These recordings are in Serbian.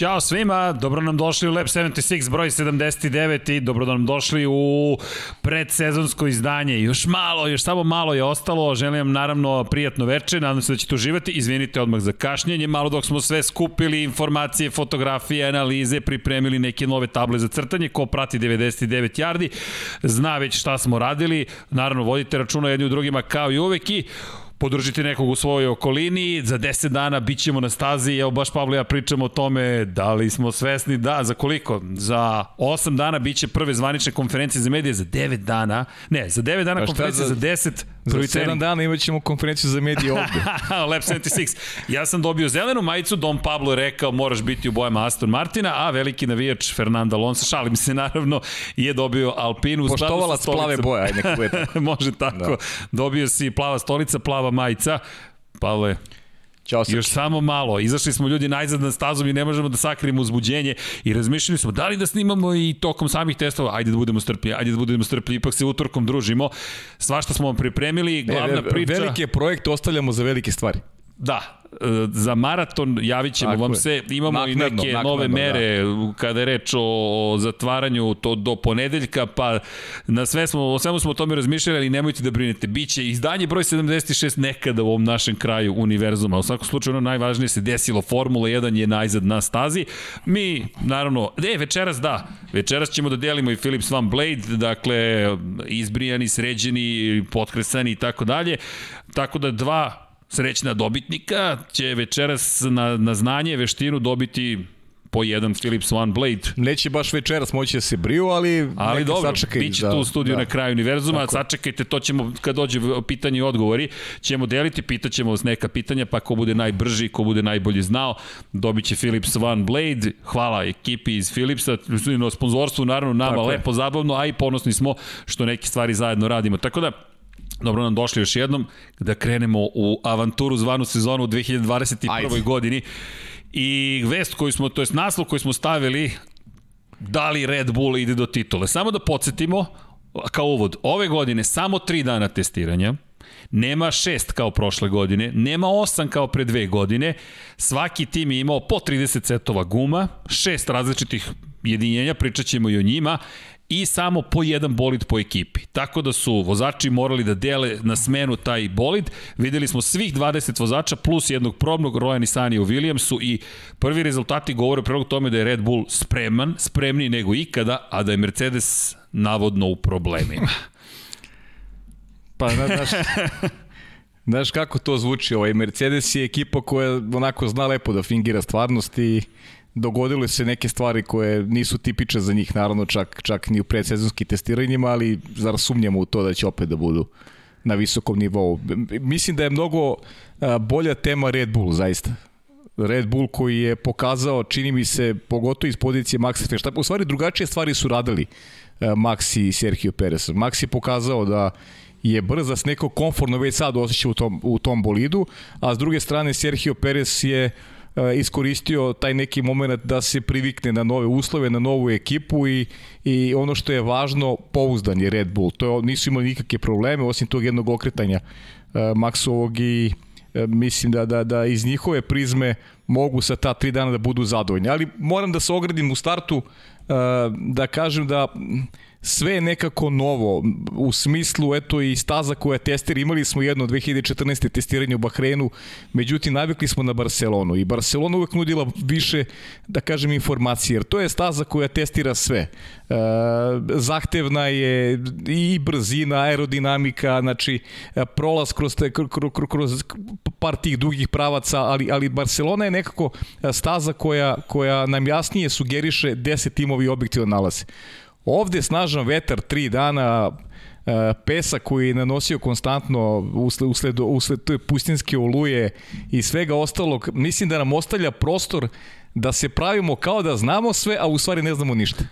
Ćao svima, dobro nam došli u Lab 76 broj 79 i dobro nam došli u predsezonsko izdanje. Još malo, još samo malo je ostalo, želim vam naravno prijatno veče, nadam se da ćete uživati, izvinite odmah za kašnjenje, malo dok smo sve skupili, informacije, fotografije, analize, pripremili neke nove table za crtanje, ko prati 99 yardi, zna već šta smo radili, naravno vodite računa jedni u drugima kao i uvek i podržite nekog u svojoj okolini, za 10 dana bit ćemo na stazi, evo baš Pavlo ja pričamo o tome, da li smo svesni, da, za koliko? Za 8 dana bit će prve zvanične konferencije za medije, za 9 dana, ne, za 9 dana konferencije za, za 10, Prvi 7 dana imat ćemo konferenciju za medije ovde. Lab 76. Ja sam dobio zelenu majicu, Dom Pablo je rekao moraš biti u bojama Aston Martina, a veliki navijač Fernando Alonso, šalim se naravno, je dobio Alpinu. Poštovalac plave boje, ajde neko je tako. Može tako. Da. Dobio si plava stolica, plava majica. Pavle, Ćao Još samo malo. Izašli smo ljudi najzad na stazom i ne možemo da sakrijemo uzbuđenje i razmišljali smo da li da snimamo i tokom samih testova. Ajde da budemo strpljivi, ajde da budemo strpljivi, ipak se utorkom družimo. Svašta smo vam pripremili, glavna ne, priča... Velike projekte ostavljamo za velike stvari. Da, za maraton javit ćemo Tako vam je. se, imamo naknadno, i neke naknadno, nove da. mere da. kada je reč o, o zatvaranju to do ponedeljka, pa na sve smo, o svemu smo o tome razmišljali, ali nemojte da brinete, biće izdanje broj 76 nekada u ovom našem kraju univerzuma. U svakom slučaju ono najvažnije se desilo, Formula 1 je najzad na stazi. Mi, naravno, ne, večeras da, večeras ćemo da delimo i Philips Van Blade, dakle, izbrijani, sređeni, potkresani i tako dalje. Tako da dva srećna dobitnika će večeras na, na znanje, veštinu dobiti po jedan Philips One Blade. Neće baš večeras moći da se briju, ali, ali dobro, sačekaj. Biće da, tu u studiju da. na kraju univerzuma, Tako. sačekajte, to ćemo, kad dođe pitanje i odgovori, ćemo deliti, pitaćemo vas neka pitanja, pa ko bude najbrži, ko bude najbolje znao, dobit će Philips One Blade. Hvala ekipi iz Philipsa, na sponzorstvu, naravno, nama Tako lepo, je. zabavno, a i ponosni smo što neke stvari zajedno radimo. Tako da, Dobro nam došli još jednom da krenemo u avanturu zvanu sezonu u 2021. Ajde. godini. I vest koju smo, to je naslov koji smo stavili, da li Red Bull ide do titule. Samo da podsjetimo, kao uvod, ove godine samo 3 dana testiranja, nema šest kao prošle godine, nema osam kao pre dve godine, svaki tim je imao po 30 setova guma, šest različitih jedinjenja, pričat ćemo i o njima, i samo po jedan bolid po ekipi. Tako da su vozači morali da dele na smenu taj bolid. Videli smo svih 20 vozača plus jednog probnog Rojan Isani u Williamsu i prvi rezultati govore prilog tome da je Red Bull spreman, spremniji nego ikada, a da je Mercedes navodno u problemima. pa, znaš, znaš kako to zvuči, ovaj Mercedes je ekipa koja onako zna lepo da fingira stvarnost i dogodile se neke stvari koje nisu tipične za njih, naravno čak, čak ni u predsezonskim testiranjima, ali zar sumnjamo u to da će opet da budu na visokom nivou. Mislim da je mnogo bolja tema Red Bull, zaista. Red Bull koji je pokazao, čini mi se, pogotovo iz pozicije Maxa Verstappen, u stvari drugačije stvari su radili Max i Sergio Perez. Max je pokazao da je brz, da se neko konforno već sad osjeća u tom, u tom bolidu, a s druge strane Sergio Perez je uh, iskoristio taj neki moment da se privikne na nove uslove, na novu ekipu i, i ono što je važno, pouzdan je Red Bull. To je, nisu imali nikakve probleme, osim tog jednog okretanja uh, Maxovog i uh, mislim da, da, da iz njihove prizme mogu sa ta tri dana da budu zadovoljni. Ali moram da se ogradim u startu da kažem da sve je nekako novo u smislu eto i staza koja testira imali smo jedno 2014. testiranje u Bahreinu međutim navikli smo na Barcelonu i Barcelona uvek nudila više da kažem informacije jer to je staza koja testira sve e, zahtevna je i brzina aerodinamika znači prolaz kroz, te, kroz, kroz par tih dugih pravaca ali, ali Barcelona je nekako staza koja, koja nam jasnije sugeriše 10 timovi objektivno nalaze Ovde snažan vetar, tri dana, pesa koji je nanosio konstantno usled, usled, usled te pustinske oluje i svega ostalog, mislim da nam ostavlja prostor da se pravimo kao da znamo sve, a u stvari ne znamo ništa.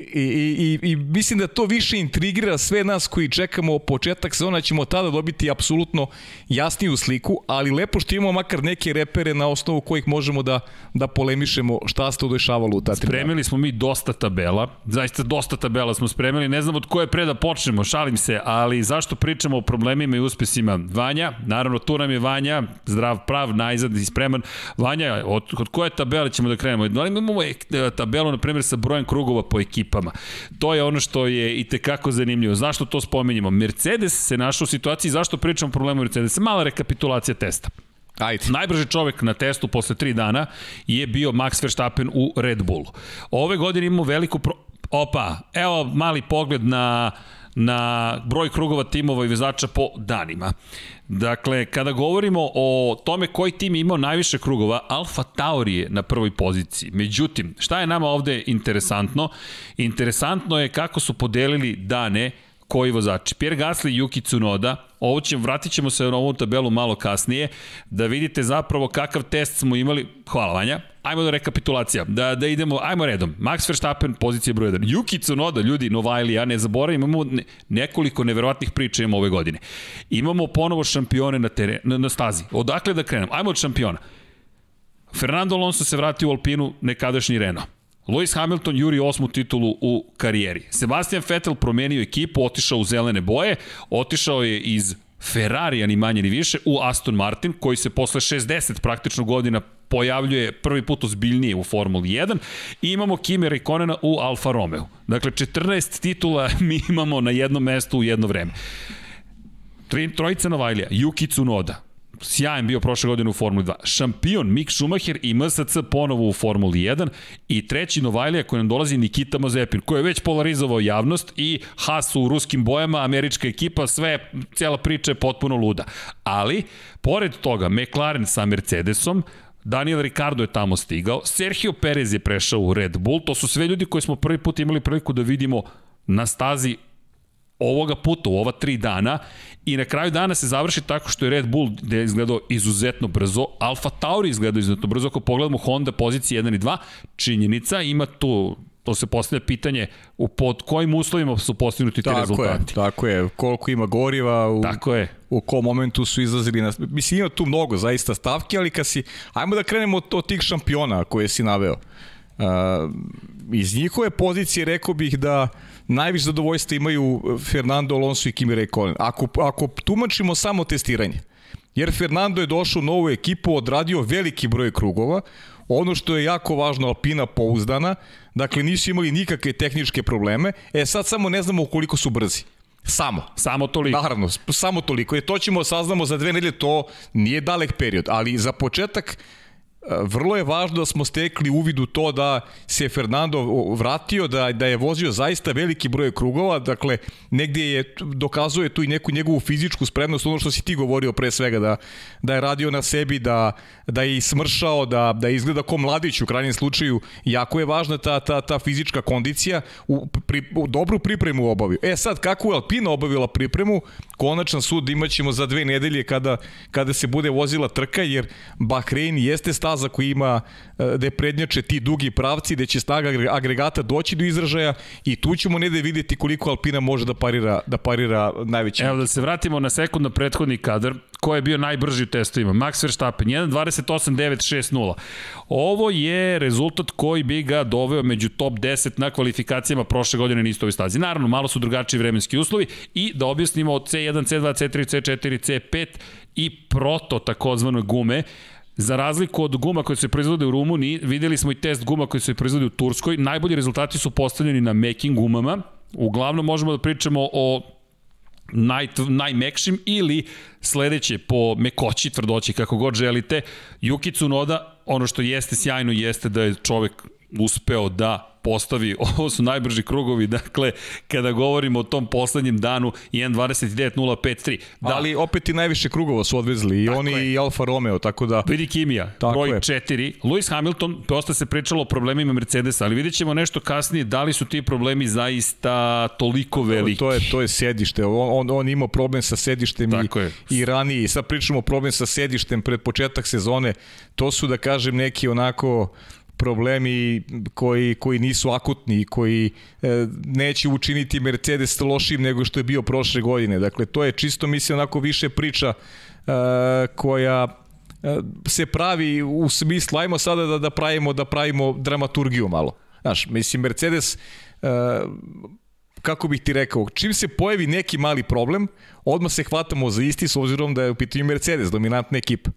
I, i, i mislim da to više intrigira sve nas koji čekamo početak sezona, ćemo tada dobiti apsolutno jasniju sliku, ali lepo što imamo makar neke repere na osnovu kojih možemo da, da polemišemo šta se to dešavalo u ta tri Spremili smo mi dosta tabela, zaista dosta tabela smo spremili, ne znam od koje pre da počnemo, šalim se, ali zašto pričamo o problemima i uspesima? Vanja, naravno tu nam je Vanja, zdrav, prav, najzad i spreman. Vanja, od, od koje tabele ćemo da krenemo? Da li imamo e, tabelu, na primjer, sa brojem krugova po ekipi? Ekipama. To je ono što je i tekako zanimljivo. Zašto to spomenjamo? Mercedes se našao u situaciji, zašto pričamo o problemu Mercedesa? Mala rekapitulacija testa. Ajde. Najbrži čovek na testu posle 3 dana je bio Max Verstappen u Red Bullu. Ove godine imamo veliku pro... Opa, evo mali pogled na na broj krugova timova i vezača po danima. Dakle, kada govorimo o tome koji tim imao najviše krugova, Alfa Tauri je na prvoj poziciji. Međutim, šta je nama ovde interesantno? Interesantno je kako su podelili dane koji vozači. Pierre Gasly Yuki Tsunoda, ovo ćemo, vratit ćemo se na ovu tabelu malo kasnije, da vidite zapravo kakav test smo imali. Hvala Vanja. Ajmo do rekapitulacija, da, da idemo, ajmo redom. Max Verstappen, pozicija broj 1. Yuki Tsunoda, ljudi, Novajli, ja ne zaboravim, imamo nekoliko neverovatnih priča imamo ove godine. Imamo ponovo šampione na, teren, na, na stazi. Odakle da krenemo? Ajmo od šampiona. Fernando Alonso se vratio u Alpinu, nekadašnji Renault. Lewis Hamilton juri osmu titulu u karijeri. Sebastian Vettel promenio ekipu, otišao u zelene boje, otišao je iz Ferrari, ni manje ni više, u Aston Martin, koji se posle 60 praktično godina pojavljuje prvi put ozbiljnije u Formuli 1 i imamo Kimi Rekonena u Alfa Romeo. Dakle, 14 titula mi imamo na jednom mestu u jedno vreme. Trojica Novajlija, Yuki Tsunoda, sjajan bio prošle godine u Formuli 2. Šampion Mick Schumacher i MSC ponovo u Formuli 1 i treći Novajlija koji nam dolazi Nikita Mazepin, koji je već polarizovao javnost i Haas u ruskim bojama, američka ekipa, sve, cijela priča je potpuno luda. Ali, pored toga, McLaren sa Mercedesom, Daniel Ricardo je tamo stigao, Sergio Perez je prešao u Red Bull, to su sve ljudi koji smo prvi put imali priliku da vidimo na stazi ovoga puta, u ova tri dana i na kraju dana se završi tako što je Red Bull gde je izgledao izuzetno brzo, Alfa Tauri izgledao izuzetno brzo, ako pogledamo Honda pozicije 1 i 2, činjenica ima tu to se postavlja pitanje u pod kojim uslovima su postignuti ti rezultati. Je, tako je, koliko ima goriva, u, tako je. u kom momentu su izlazili na... Mislim, ima tu mnogo zaista stavki, ali kad si... Ajmo da krenemo od, od tih šampiona koje si naveo. Uh, iz njihove pozicije rekao bih da uh, najviše zadovoljstva imaju Fernando Alonso i Kimi Raikkonen. Ako, ako tumačimo samo testiranje, jer Fernando je došao u novu ekipu, odradio veliki broj krugova, ono što je jako važno, Alpina pouzdana, dakle nisu imali nikakve tehničke probleme, e sad samo ne znamo koliko su brzi. Samo. Samo toliko. Naravno, samo toliko. E, to ćemo saznamo za dve nedelje, to nije dalek period, ali za početak vrlo je važno da smo stekli uvid u to da se Fernando vratio, da, da je vozio zaista veliki broj krugova, dakle negdje je, dokazuje tu i neku njegovu fizičku spremnost, ono što si ti govorio pre svega, da, da je radio na sebi, da, da je smršao, da, da izgleda ko mladić u krajnjem slučaju, jako je važna ta, ta, ta fizička kondicija, u, pri, u dobru pripremu obavio. E sad, kako je Alpina obavila pripremu, konačan sud imaćemo za dve nedelje kada, kada se bude vozila trka, jer Bahrein jeste staza koji ima e, gde prednjače ti dugi pravci, gde će snaga agregata doći do izražaja i tu ćemo negde videti koliko Alpina može da parira, da parira najveći. Evo da se vratimo na sekund na prethodni kadar, ko je bio najbrži u testovima? Max Verstappen, 1.28.960. Ovo je rezultat koji bi ga doveo među top 10 na kvalifikacijama prošle godine na istoj stazi. Naravno, malo su drugačiji vremenski uslovi i da objasnimo od C1, C2, C3, C4, C5 i proto takozvane gume. Za razliku od guma koje se proizvode u Rumuniji, videli smo i test guma koje se proizvode u Turskoj. Najbolji rezultati su postavljeni na making gumama. Uglavnom možemo da pričamo o naj, najmekšim ili sledeće po mekoći, tvrdoći, kako god želite. Yuki Tsunoda, ono što jeste sjajno jeste da je čovek uspeo da postavi, ovo su najbrži krugovi, dakle, kada govorimo o tom poslednjem danu, 1.29.053. Da. Ali opet i najviše krugova su odvezli, i tako oni je. i Alfa Romeo, tako da... Vidi Kimija, tako broj 4. Lewis Hamilton, dosta se pričalo o problemima Mercedesa, ali vidjet ćemo nešto kasnije, da li su ti problemi zaista toliko veliki. To je, to je sedište, on, on, on ima problem sa sedištem i, i ranije, sad pričamo problem sa sedištem pred početak sezone, to su da kažem neki onako problemi koji, koji nisu akutni, koji e, neće učiniti Mercedes lošim nego što je bio prošle godine. Dakle, to je čisto, mislim, onako više priča e, koja e, se pravi u smislu, ajmo sada da, da pravimo da pravimo dramaturgiju malo. Znaš, mislim, Mercedes e, kako bih ti rekao, čim se pojavi neki mali problem, odmah se hvatamo za isti s obzirom da je u pitanju Mercedes, dominantna ekipa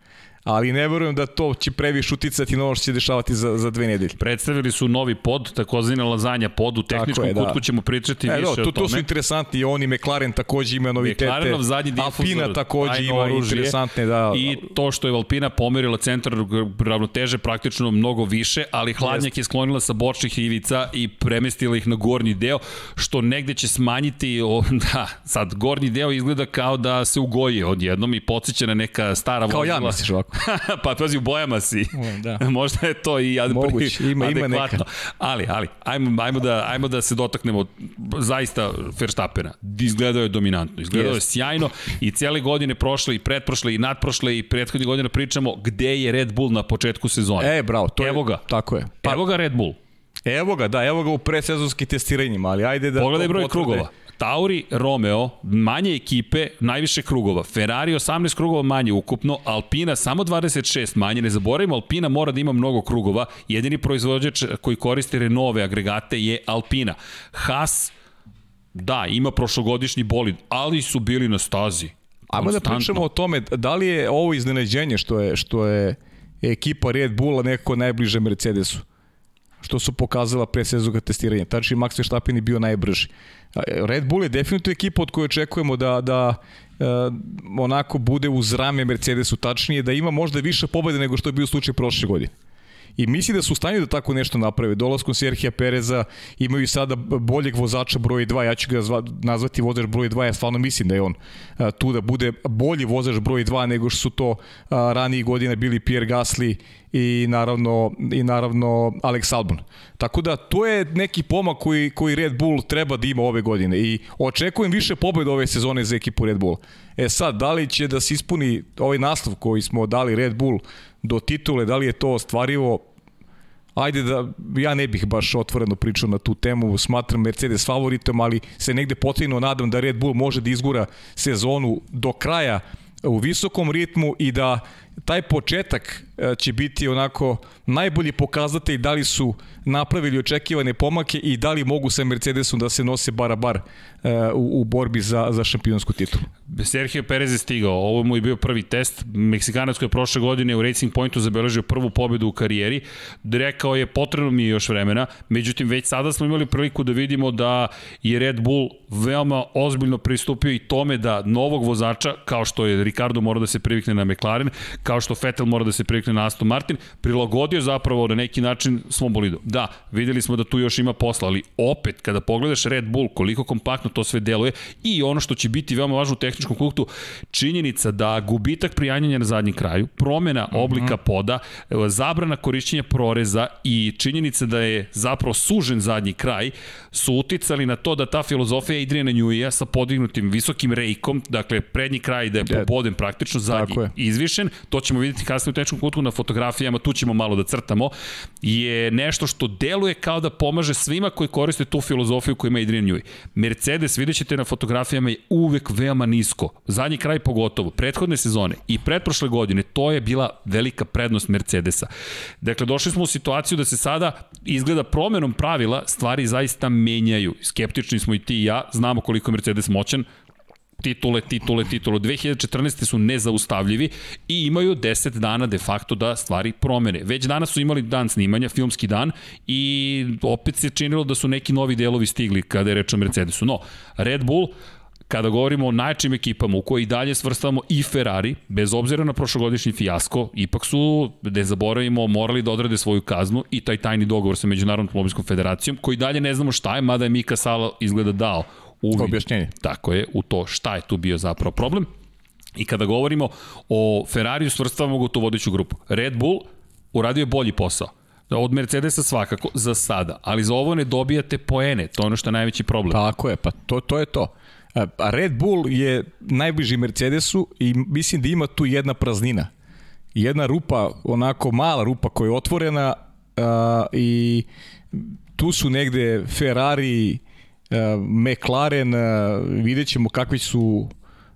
ali ne verujem da to će previše uticati na ono što će dešavati za, za dve nedelje. Predstavili su novi pod, takozvana lazanja pod, u tehničkom je, da. kutku ćemo pričati e, više do, to, o tome. To su interesantni, i oni McLaren takođe ima novitete. McLarenov zadnji difuzor, Alpina takođe ima oružje. interesantne, da. I to što je Alpina pomerila centar ravnoteže praktično mnogo više, ali hladnjak Jest. je sklonila sa bočnih ivica i premestila ih na gornji deo, što negde će smanjiti, o, da, sad gornji deo izgleda kao da se ugoji odjednom i podsjeća na neka stara vozila. Kao ja misliš ovako. Pa pazi, u bojama si. Da. Možda je to i ad, Moguće, ima, ima neka. Ali, ali, ajmo, ajmo, da, ajmo da se dotaknemo zaista Verstappena. Izgledao je dominantno, izgledao yes. je sjajno i cijele godine prošle i pretprošle i nadprošle i prethodne godine pričamo gde je Red Bull na početku sezone. E, bravo, to evo je, ga. Tako je. Pa, evo ga Red Bull. Evo ga, da, evo ga u predsezonskim testiranjima, ali ajde da... Pogledaj broj potvrde. krugova. Tauri, Romeo, manje ekipe, najviše krugova. Ferrari 18 krugova manje ukupno, Alpina samo 26 manje. Ne zaboravimo, Alpina mora da ima mnogo krugova. Jedini proizvođač koji koristi Renove agregate je Alpina. Haas, da, ima prošlogodišnji bolid, ali su bili na stazi. Ajmo da pričamo o tome, da li je ovo iznenađenje što je, što je ekipa Red Bulla nekako najbliže Mercedesu? što su pokazala pre sezonga testiranja. Tači Max Verstappen je bio najbrži. Red Bull je definitivno ekipa od koje očekujemo da, da e, onako bude uz rame Mercedesu tačnije, da ima možda više pobede nego što je bio slučaj prošle godine. I misli da su u stanju da tako nešto naprave. Dolaskom Serhija Pereza imaju sada boljeg vozača broj 2, ja ću ga zva, nazvati vozač broj 2, ja stvarno mislim da je on a, tu da bude bolji vozač broj 2 nego što su to a, godine bili Pierre Gasly i naravno, i naravno Alex Albon. Tako da to je neki pomak koji, koji Red Bull treba da ima ove godine i očekujem više pobjeda ove sezone za ekipu Red Bull. E sad, da li će da se ispuni ovaj naslov koji smo dali Red Bull do titule, da li je to ostvarivo, ajde da ja ne bih baš otvoreno pričao na tu temu, smatram Mercedes favoritom, ali se negde potrebno nadam da Red Bull može da izgura sezonu do kraja u visokom ritmu i da taj početak e, će biti onako najbolji pokazatelj da li su napravili očekivane pomake i da li mogu sa Mercedesom da se nose bara bar e, u, u borbi za, za šampionsku titulu. Sergio Perez je stigao, ovo mu je bio prvi test. Meksikanac koji je prošle godine u Racing Pointu zabeležio prvu pobedu u karijeri. Rekao je potrebno mi je još vremena, međutim već sada smo imali priliku da vidimo da je Red Bull veoma ozbiljno pristupio i tome da novog vozača, kao što je Ricardo mora da se privikne na McLaren, kao što Vettel mora da se privikne na Aston Martin, prilagodio zapravo na neki način svom bolidu. Da, videli smo da tu još ima posla, ali opet kada pogledaš Red Bull, koliko kompaktno to sve deluje i ono što će biti veoma važno u tehničkom kultu, činjenica da gubitak prijanjanja na zadnjem kraju, promena mhm. oblika poda, zabrana korišćenja proreza i činjenica da je zapravo sužen zadnji kraj, su uticali na to da ta filozofija Adriana Njujija sa podignutim visokim rejkom, dakle prednji kraj da je popoden praktično zadnji izvišen, to ćemo vidjeti kasnije u tehničkom kutku na fotografijama, tu ćemo malo da crtamo, je nešto što deluje kao da pomaže svima koji koriste tu filozofiju koju ima Adrian Newey. Mercedes, vidjet ćete na fotografijama, je uvek veoma nisko. Zadnji kraj pogotovo. Prethodne sezone i pretprošle godine, to je bila velika prednost Mercedesa. Dakle, došli smo u situaciju da se sada izgleda promenom pravila stvari zaista menjaju. Skeptični smo i ti i ja, znamo koliko je Mercedes moćan, titule, titule, titule. 2014. su nezaustavljivi i imaju 10 dana de facto da stvari promene. Već danas su imali dan snimanja, filmski dan i opet se činilo da su neki novi delovi stigli kada je reč o Mercedesu. No, Red Bull kada govorimo o najčim ekipama u koji dalje svrstavamo i Ferrari, bez obzira na prošlogodišnji fijasko, ipak su, ne zaboravimo, morali da odrade svoju kaznu i taj tajni dogovor sa Međunarodnom automobilskom federacijom, koji dalje ne znamo šta je, mada je Mika Sala izgleda dao uvid. Objašnjenje. Tako je, u to šta je tu bio zapravo problem. I kada govorimo o Ferrariju, svrstavamo ga u tu vodeću grupu. Red Bull uradio je bolji posao. Od Mercedesa svakako, za sada. Ali za ovo ne dobijate poene, to je ono što je najveći problem. Tako je, pa to, to je to. A Red Bull je najbliži Mercedesu i mislim da ima tu jedna praznina. Jedna rupa, onako mala rupa koja je otvorena a, i tu su negde Ferrari, McLaren, a, vidjet ćemo kakvi su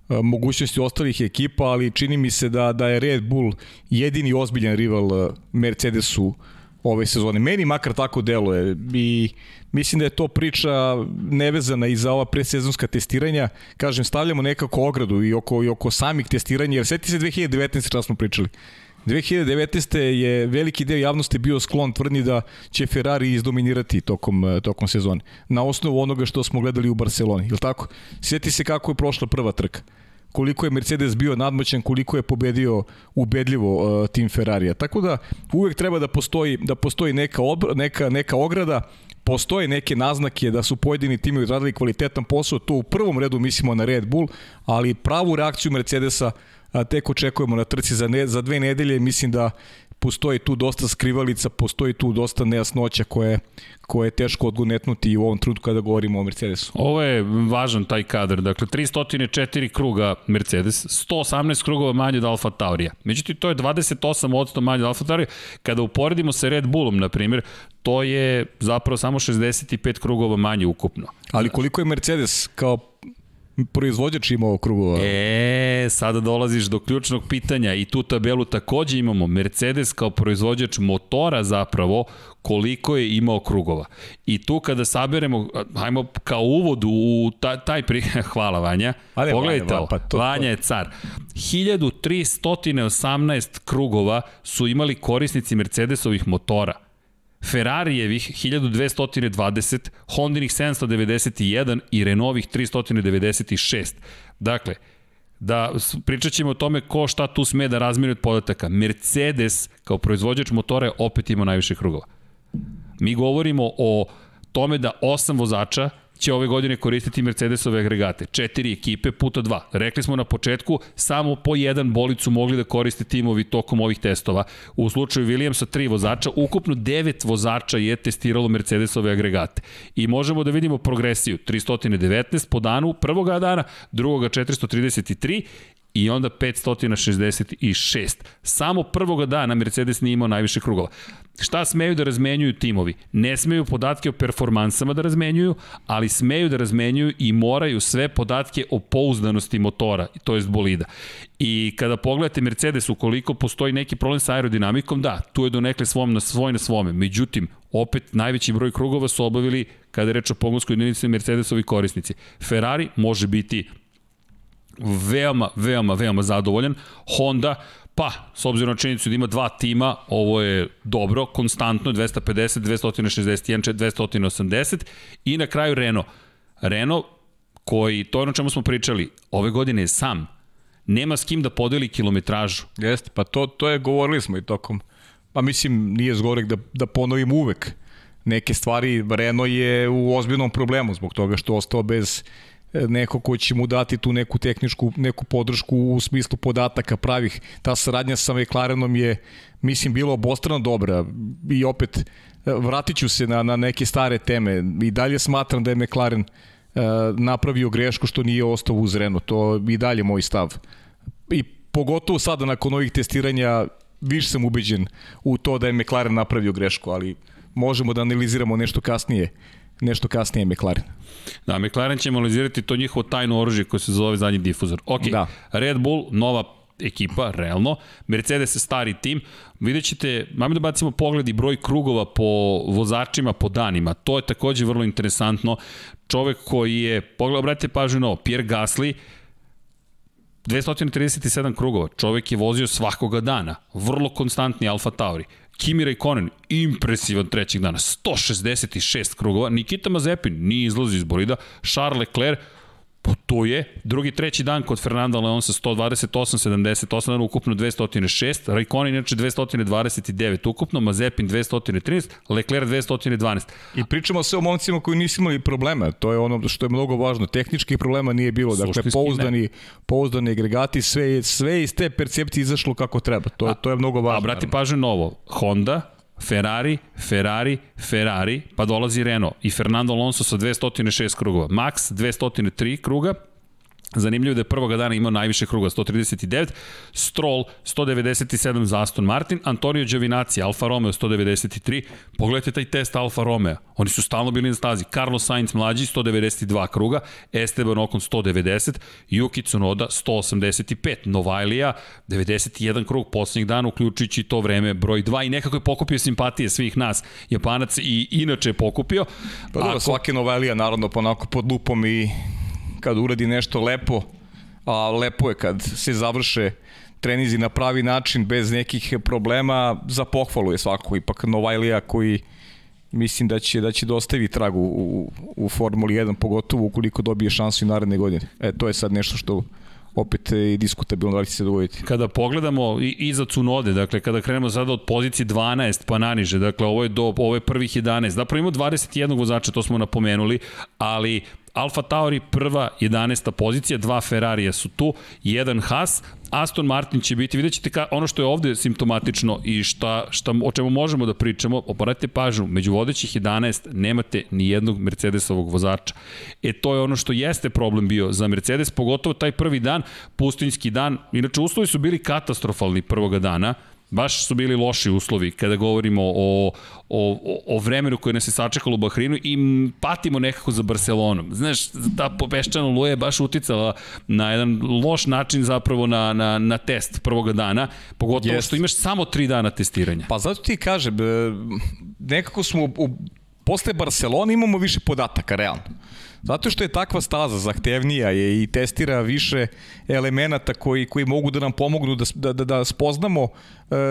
mogućnosti ostalih ekipa, ali čini mi se da da je Red Bull jedini ozbiljan rival Mercedesu ove sezone. Meni makar tako deluje i mislim da je to priča nevezana i za ova presezonska testiranja. Kažem, stavljamo nekako ogradu i oko, i oko samih testiranja, jer sveti se 2019. čas smo pričali. 2019. je veliki deo javnosti bio sklon tvrdnji da će Ferrari izdominirati tokom, tokom sezone. Na osnovu onoga što smo gledali u Barceloni, je tako? Sjeti se kako je prošla prva trka koliko je Mercedes bio nadmoćan, koliko je pobedio ubedljivo uh, tim Ferrarija. Tako da uvek treba da postoji da postoji neka obra, neka neka ograda, postoje neke naznake da su pojedini timovi radili kvalitetan posao, to u prvom redu mislimo na Red Bull, ali pravu reakciju Mercedesa tek očekujemo na trci za, ne, za dve nedelje, mislim da postoji tu dosta skrivalica, postoji tu dosta nejasnoća koje, koje je teško odgonetnuti u ovom trudu kada govorimo o Mercedesu. Ovo je važan taj kadar, dakle 304 kruga Mercedes, 118 krugova manje od Alfa Taurija. Međutim, to je 28% manje od Alfa Taurija. Kada uporedimo sa Red Bullom, na primjer, to je zapravo samo 65 krugova manje ukupno. Ali koliko je Mercedes kao proizvođač imao krugova. E, sada dolaziš do ključnog pitanja i tu tabelu takođe imamo Mercedes kao proizvođač motora zapravo koliko je imao krugova. I tu kada saberemo, hajmo kao uvod u taj, taj pri... Hvala Vanja. Ale, Pogledajte Vanja, ovo, pa to, Vanja je car. 1318 krugova su imali korisnici Mercedesovih motora. Ferrarijevih 1220, Hondinih 791 i Renovih 396. Dakle, da pričat ćemo o tome ko šta tu sme da razmiri od podataka. Mercedes kao proizvođač motora je opet imao najviše krugova. Mi govorimo o tome da osam vozača će ove godine koristiti Mercedesove agregate. Četiri ekipe puta dva. Rekli smo na početku, samo po jedan bolic su mogli da koriste timovi tokom ovih testova. U slučaju Williamsa tri vozača, ukupno devet vozača je testiralo Mercedesove agregate. I možemo da vidimo progresiju. 319 po danu prvoga dana, drugoga 433 i onda 566. Samo prvoga dana Mercedes nije imao najviše krugova. Šta smeju da razmenjuju timovi? Ne smeju podatke o performansama da razmenjuju, ali smeju da razmenjuju i moraju sve podatke o pouzdanosti motora, to jest bolida. I kada pogledate Mercedes, ukoliko postoji neki problem sa aerodinamikom, da, tu je donekle svom na svoj na svome. Međutim, opet najveći broj krugova su obavili kada je reč o pogonskoj jedinici Mercedesovi korisnici. Ferrari može biti veoma, veoma, veoma zadovoljan. Honda, pa, s obzirom na činjenicu da ima dva tima, ovo je dobro, konstantno 250, 261, 280 i na kraju Renault. Renault, koji, to je ono čemu smo pričali, ove godine je sam. Nema s kim da podeli kilometražu. Jeste, pa to, to je, govorili smo i tokom, pa mislim, nije zgorek da, da ponovim uvek neke stvari. Renault je u ozbiljnom problemu zbog toga što ostao bez neko ko će mu dati tu neku tehničku neku podršku u smislu podataka pravih. Ta saradnja sa McLarenom je mislim bilo obostrano dobra i opet vratit ću se na, na neke stare teme i dalje smatram da je McLaren uh, napravio grešku što nije ostao uz Renault. To i dalje moj stav. I pogotovo sada nakon ovih testiranja više sam ubeđen u to da je McLaren napravio grešku, ali možemo da analiziramo nešto kasnije nešto kasnije McLaren. Da, McLaren će analizirati to njihovo tajno oružje koje se zove zadnji difuzor. Ok, da. Red Bull, nova ekipa, realno. Mercedes je stari tim. Vidjet ćete, mamy da bacimo pogled i broj krugova po vozačima, po danima. To je takođe vrlo interesantno. Čovek koji je, pogled, obratite pažnju na ovo, Pierre Gasly, 237 krugova. Čovek je vozio svakoga dana. Vrlo konstantni Alfa Tauri. Kimi Raikkonen, impresivan trećeg dana, 166 krugova, Nikita Mazepin nije izlazi iz bolida, Charles Leclerc, putuje. Drugi, treći dan kod Fernanda Alonso 128, 78, ukupno 206, Raikkonen inače 229 ukupno, Mazepin 213, Leclerc 212. I pričamo sve o momcima koji nisu imali problema, to je ono što je mnogo važno. Tehničkih problema nije bilo, dakle pouzdani, ne. pouzdani agregati, sve, sve iz te percepcije izašlo kako treba. To, a, to je mnogo važno. A brati pažnju novo, Honda, Ferrari, Ferrari, Ferrari, pa dolazi Renault i Fernando Alonso sa 206 krugova. Max 203 kruga, Zanimljivo da je prvoga dana imao najviše kruga, 139, Stroll 197 za Aston Martin, Antonio Giovinazzi, Alfa Romeo 193, pogledajte taj test Alfa Romeo, oni su stalno bili na stazi, Carlos Sainz mlađi 192 kruga, Esteban Ocon 190, Yuki Tsunoda 185, Novajlija 91 krug poslednjih dana, uključujući to vreme broj 2 i nekako je pokupio simpatije svih nas, Japanac i inače je pokupio. Pa dobro, Ako... svaki Novajlija naravno ponako pod lupom i kad uradi nešto lepo, a lepo je kad se završe trenizi na pravi način bez nekih problema, za pohvalu je svako. Ipak Novajlija koji mislim da će da će dostavi trag u, u, Formuli 1, pogotovo ukoliko dobije šansu i naredne godine. E, to je sad nešto što opet i diskutabilno da li će se dogoditi. Kada pogledamo i iza Cunode, dakle kada krenemo sada od pozicije 12 pa naniže, dakle ovo je do ovo je prvih 11. Zapravo ima 21 vozača, to smo napomenuli, ali Alfa Tauri prva 11. pozicija, dva Ferrarija su tu, jedan Haas, Aston Martin će biti, vidjet ćete ka, ono što je ovde simptomatično i šta, šta, o čemu možemo da pričamo, oporajte pažnju, među vodećih 11 nemate ni jednog Mercedesovog vozača. E to je ono što jeste problem bio za Mercedes, pogotovo taj prvi dan, pustinjski dan, inače uslovi su bili katastrofalni prvoga dana, Baš su bili loši uslovi kada govorimo o, o, o vremenu koje nas je sačekalo u Bahrinu i patimo nekako za Barcelonom. Znaš, ta popeščana luja je baš uticala na jedan loš način zapravo na, na, na test prvoga dana, pogotovo yes. što imaš samo tri dana testiranja. Pa zato ti kažem, nekako smo u, posle Barcelona imamo više podataka, realno. Zato što je takva staza zahtevnija je i testira više elemenata koji, koji mogu da nam pomognu da, da, da, da spoznamo uh,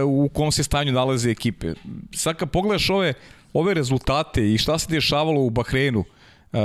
u kom se stanju nalaze ekipe. Sad kad pogledaš ove, ove rezultate i šta se dešavalo u Bahreinu, uh,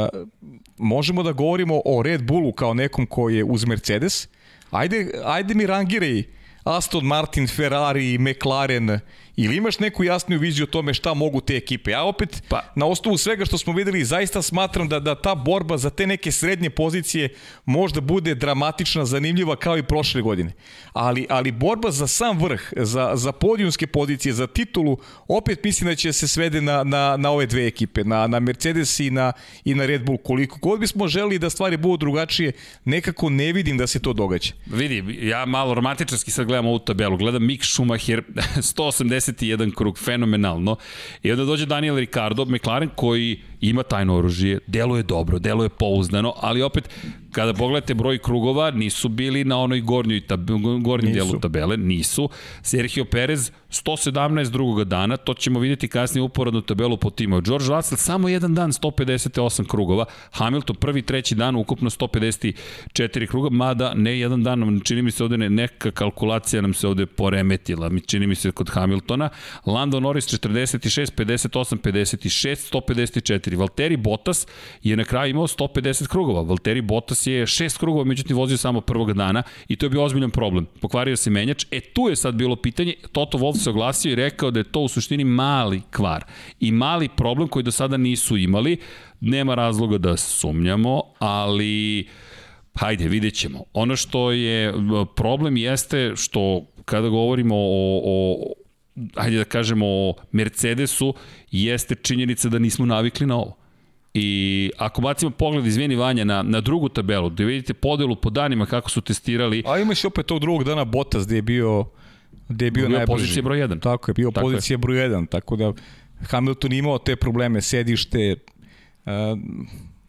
možemo da govorimo o Red Bullu kao nekom koji je uz Mercedes. Ajde, ajde mi rangiraj Aston Martin, Ferrari, McLaren Ili imaš neku jasniju viziju o tome šta mogu te ekipe? Ja opet, pa. na osnovu svega što smo videli, zaista smatram da, da ta borba za te neke srednje pozicije možda bude dramatična, zanimljiva kao i prošle godine. Ali, ali borba za sam vrh, za, za podijumske pozicije, za titulu, opet mislim da će se svede na, na, na ove dve ekipe, na, na Mercedes i na, i na Red Bull. Koliko god bismo želi da stvari budu drugačije, nekako ne vidim da se to događa. Vidi, ja malo romantičarski sad gledam ovu tabelu. Gledam Mick Schumacher, 180 51 krug, fenomenalno. I onda dođe Daniel Ricardo, McLaren koji ima tajno oružje, deluje dobro, deluje pouzdano, ali opet kada pogledate broj krugova, nisu bili na onoj gornjoj tab, gornjem nisu. delu tabele, nisu. Sergio Perez 117 drugoga dana, to ćemo vidjeti kasnije uporadnu tabelu po timu. George Russell samo jedan dan 158 krugova, Hamilton prvi treći dan ukupno 154 kruga, mada ne jedan dan, čini mi se ovde ne, neka kalkulacija nam se ovde poremetila, mi čini mi se kod Hamiltona. Lando Norris 46, 58, 56, 154. Valtteri Bottas je na kraju imao 150 krugova. Valtteri Bottas je šest krugova, međutim vozio samo prvog dana i to je bio ozbiljan problem. Pokvario se menjač. E tu je sad bilo pitanje, Toto Wolff se oglasio i rekao da je to u suštini mali kvar i mali problem koji do sada nisu imali. Nema razloga da sumnjamo, ali hajde, vidjet ćemo. Ono što je problem jeste što kada govorimo o, o ajde da kažemo o Mercedesu, jeste činjenica da nismo navikli na ovo. I ako bacimo pogled, izvini Vanja, na, na drugu tabelu, da vidite podelu po danima kako su testirali. A imaš opet tog drugog dana Bottas gde je bio gde je bio, bio najbrži. pozicija broj 1. Tako je, bio tako pozicija je. broj 1, tako da Hamilton imao te probleme, sedište, uh,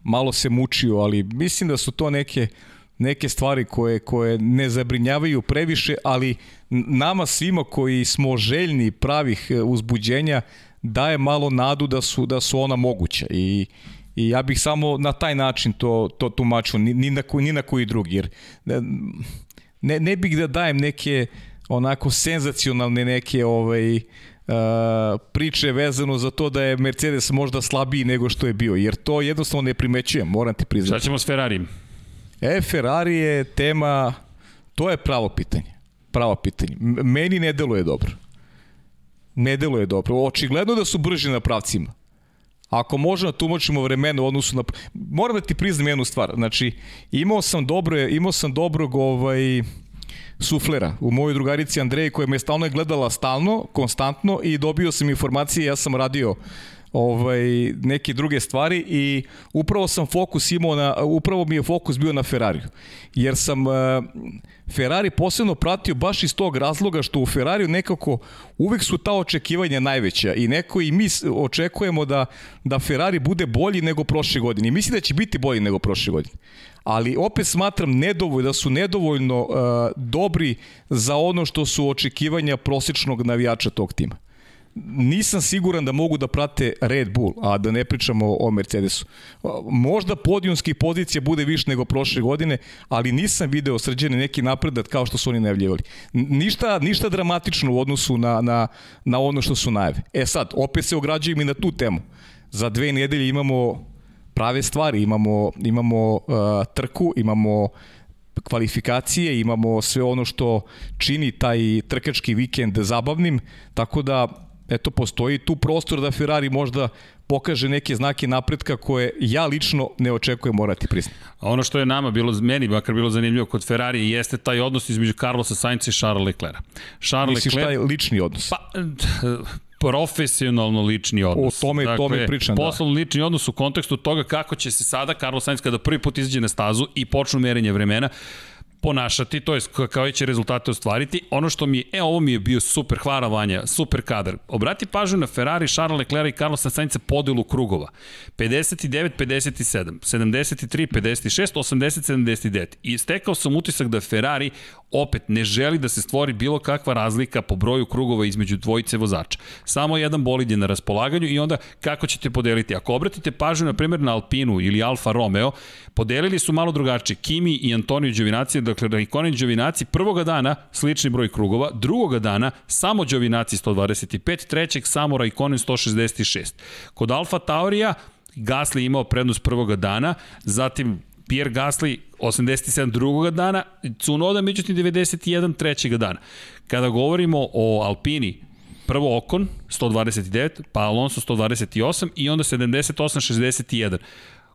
malo se mučio, ali mislim da su to neke neke stvari koje koje ne zabrinjavaju previše, ali nama svima koji smo željni pravih e, uzbuđenja daje malo nadu da su da su ona moguća i I ja bih samo na taj način to, to tumačio, ni, ni, na, koji, ni na koji drugi, jer ne, ne bih da dajem neke onako senzacionalne neke ovaj, uh, priče vezano za to da je Mercedes možda slabiji nego što je bio, jer to jednostavno ne primećujem, moram ti priznati. Šta ćemo s Ferrarijem? E, Ferrari je tema, to je pravo pitanje. Pravo pitanje. Meni ne deluje dobro. Ne deluje dobro. Očigledno da su brži na pravcima. Ako možemo da tumačimo vremena u odnosu na... Moram da ti priznam jednu stvar. Znači, imao sam dobro, imao sam dobrog ovaj, suflera u mojoj drugarici Andreji koja me stalno je gledala stalno, konstantno i dobio sam informacije, ja sam radio ovaj, neke druge stvari i upravo sam fokus imao na, upravo mi je fokus bio na Ferrariju. Jer sam uh, Ferrari posebno pratio baš iz tog razloga što u Ferrariju nekako uvek su ta očekivanja najveća i neko i mi očekujemo da, da Ferrari bude bolji nego prošle godine. I mislim da će biti bolji nego prošle godine ali opet smatram nedovoljno, da su nedovoljno uh, dobri za ono što su očekivanja prosečnog navijača tog tima nisam siguran da mogu da prate Red Bull, a da ne pričamo o Mercedesu. Možda podijunskih pozicija bude više nego prošle godine, ali nisam video srđene neki napredat kao što su oni najavljivali. Ništa, ništa dramatično u odnosu na, na, na ono što su najave. E sad, opet se ograđujem i na tu temu. Za dve nedelje imamo prave stvari, imamo, imamo uh, trku, imamo kvalifikacije, imamo sve ono što čini taj trkački vikend zabavnim, tako da eto, postoji tu prostor da Ferrari možda pokaže neke znake napretka koje ja lično ne očekujem morati priznati. Ono što je nama bilo, meni makar bilo zanimljivo kod Ferrari jeste taj odnos između Carlosa Sainca i Charles Leclerc. Charles Misliš Leclerc, taj lični odnos? Pa, profesionalno lični odnos. O tome, dakle, tome pričam, da. Poslovno lični odnos u kontekstu toga kako će se sada Carlos Sainz kada prvi put izađe na stazu i počnu merenje vremena, ponašati, to je kao će rezultate ostvariti. Ono što mi je, e, ovo mi je bio super, hvala Vanja, super kadar. Obrati pažnju na Ferrari, Charles Leclerc i Carlosa Sainca podelu krugova. 59, 57, 73, 56, 80, 79. I stekao sam utisak da Ferrari opet ne želi da se stvori bilo kakva razlika po broju krugova između dvojice vozača. Samo jedan bolid je na raspolaganju i onda kako ćete podeliti? Ako obratite pažnju, na primjer, na Alpinu ili Alfa Romeo, podelili su malo drugačije. Kimi i Antonio Đovinaci, dakle Raikkonen Đovinaci, prvoga dana slični broj krugova, drugoga dana samo Đovinaci 125, trećeg samo Raikkonen 166. Kod Alfa Taurija Gasly imao prednost prvoga dana, zatim Pierre Gasly 87 drugog dana, Cunoda međutim 91 trećeg dana. Kada govorimo o Alpini, prvo Okon 129, pa Alonso 128 i onda 78 61.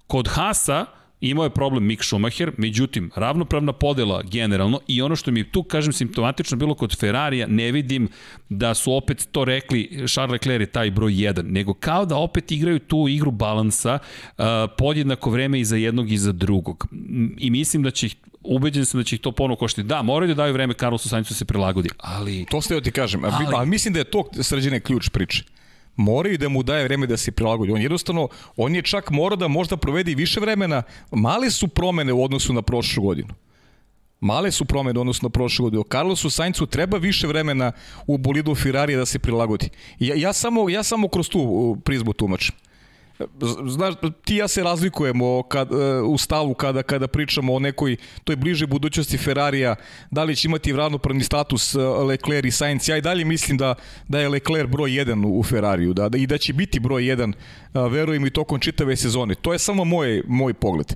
Kod Hasa Imao je problem Mick Schumacher, međutim, ravnopravna podela generalno i ono što mi tu, kažem, simptomatično bilo kod Ferrarija, ne vidim da su opet to rekli Charles Leclerc je taj broj 1, nego kao da opet igraju tu igru balansa uh, podjednako vreme i za jednog i za drugog. I mislim da će ih ubeđen sam da će ih to ponovo koštiti. Da, moraju da daju vreme Carlosu Sainzu da se prilagodi, ali... To ste joj ti kažem, ali, ali mislim da je to sređene ključ priče moraju da mu daje vreme da se prilagodi. On jednostavno, on je čak morao da možda provede i više vremena. Male su promene u odnosu na prošlu godinu. Male su promene u odnosu na prošlu godinu. Carlosu Saincu treba više vremena u bolidu Ferrari da se prilagodi. Ja, ja, samo, ja samo kroz tu prizmu tumačim. Znaš, ti ja se razlikujemo kad, e, u stavu kada, kada pričamo o nekoj toj bliže budućnosti Ferrarija, da li će imati ravnopravni status e, Leclerc i Sainz. Ja i dalje mislim da, da je Leclerc broj 1 u Ferrariju da, da, i da će biti broj 1, e, verujem i tokom čitave sezone. To je samo moj, moj pogled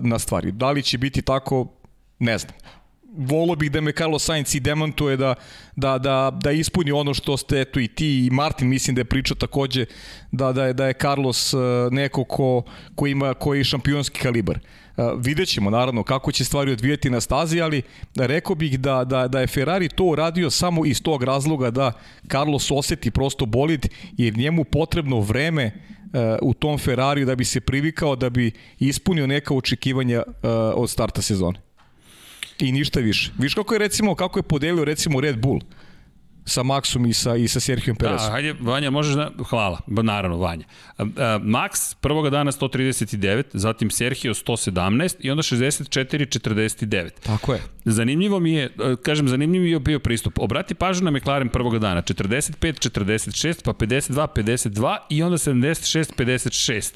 na stvari. Da li će biti tako, ne znam volo bih da me Carlos Sainz i demantuje da, da, da, da ispuni ono što ste eto i ti i Martin mislim da je pričao takođe da, da, je, da je Carlos uh, neko ko, ko ima koji šampionski kalibar. Uh, vidjet ćemo naravno kako će stvari odvijeti na stazi, ali rekao bih da, da, da je Ferrari to uradio samo iz tog razloga da Carlos oseti prosto bolid jer njemu potrebno vreme uh, u tom Ferrariju da bi se privikao, da bi ispunio neka očekivanja od starta sezone. I ništa više. Viš kako je recimo, kako je podelio recimo Red Bull sa Maxom i sa, i sa Sergio Perezom. Da, hajde, Vanja, možeš da... Hvala, naravno, Vanja. Max prvoga dana 139, zatim Sergio 117 i onda 64, 49. Tako je. Zanimljivo mi je, kažem, zanimljivo je bio pristup. Obrati pažnju na McLaren prvoga dana, 45, 46, pa 52, 52 i onda 76, 56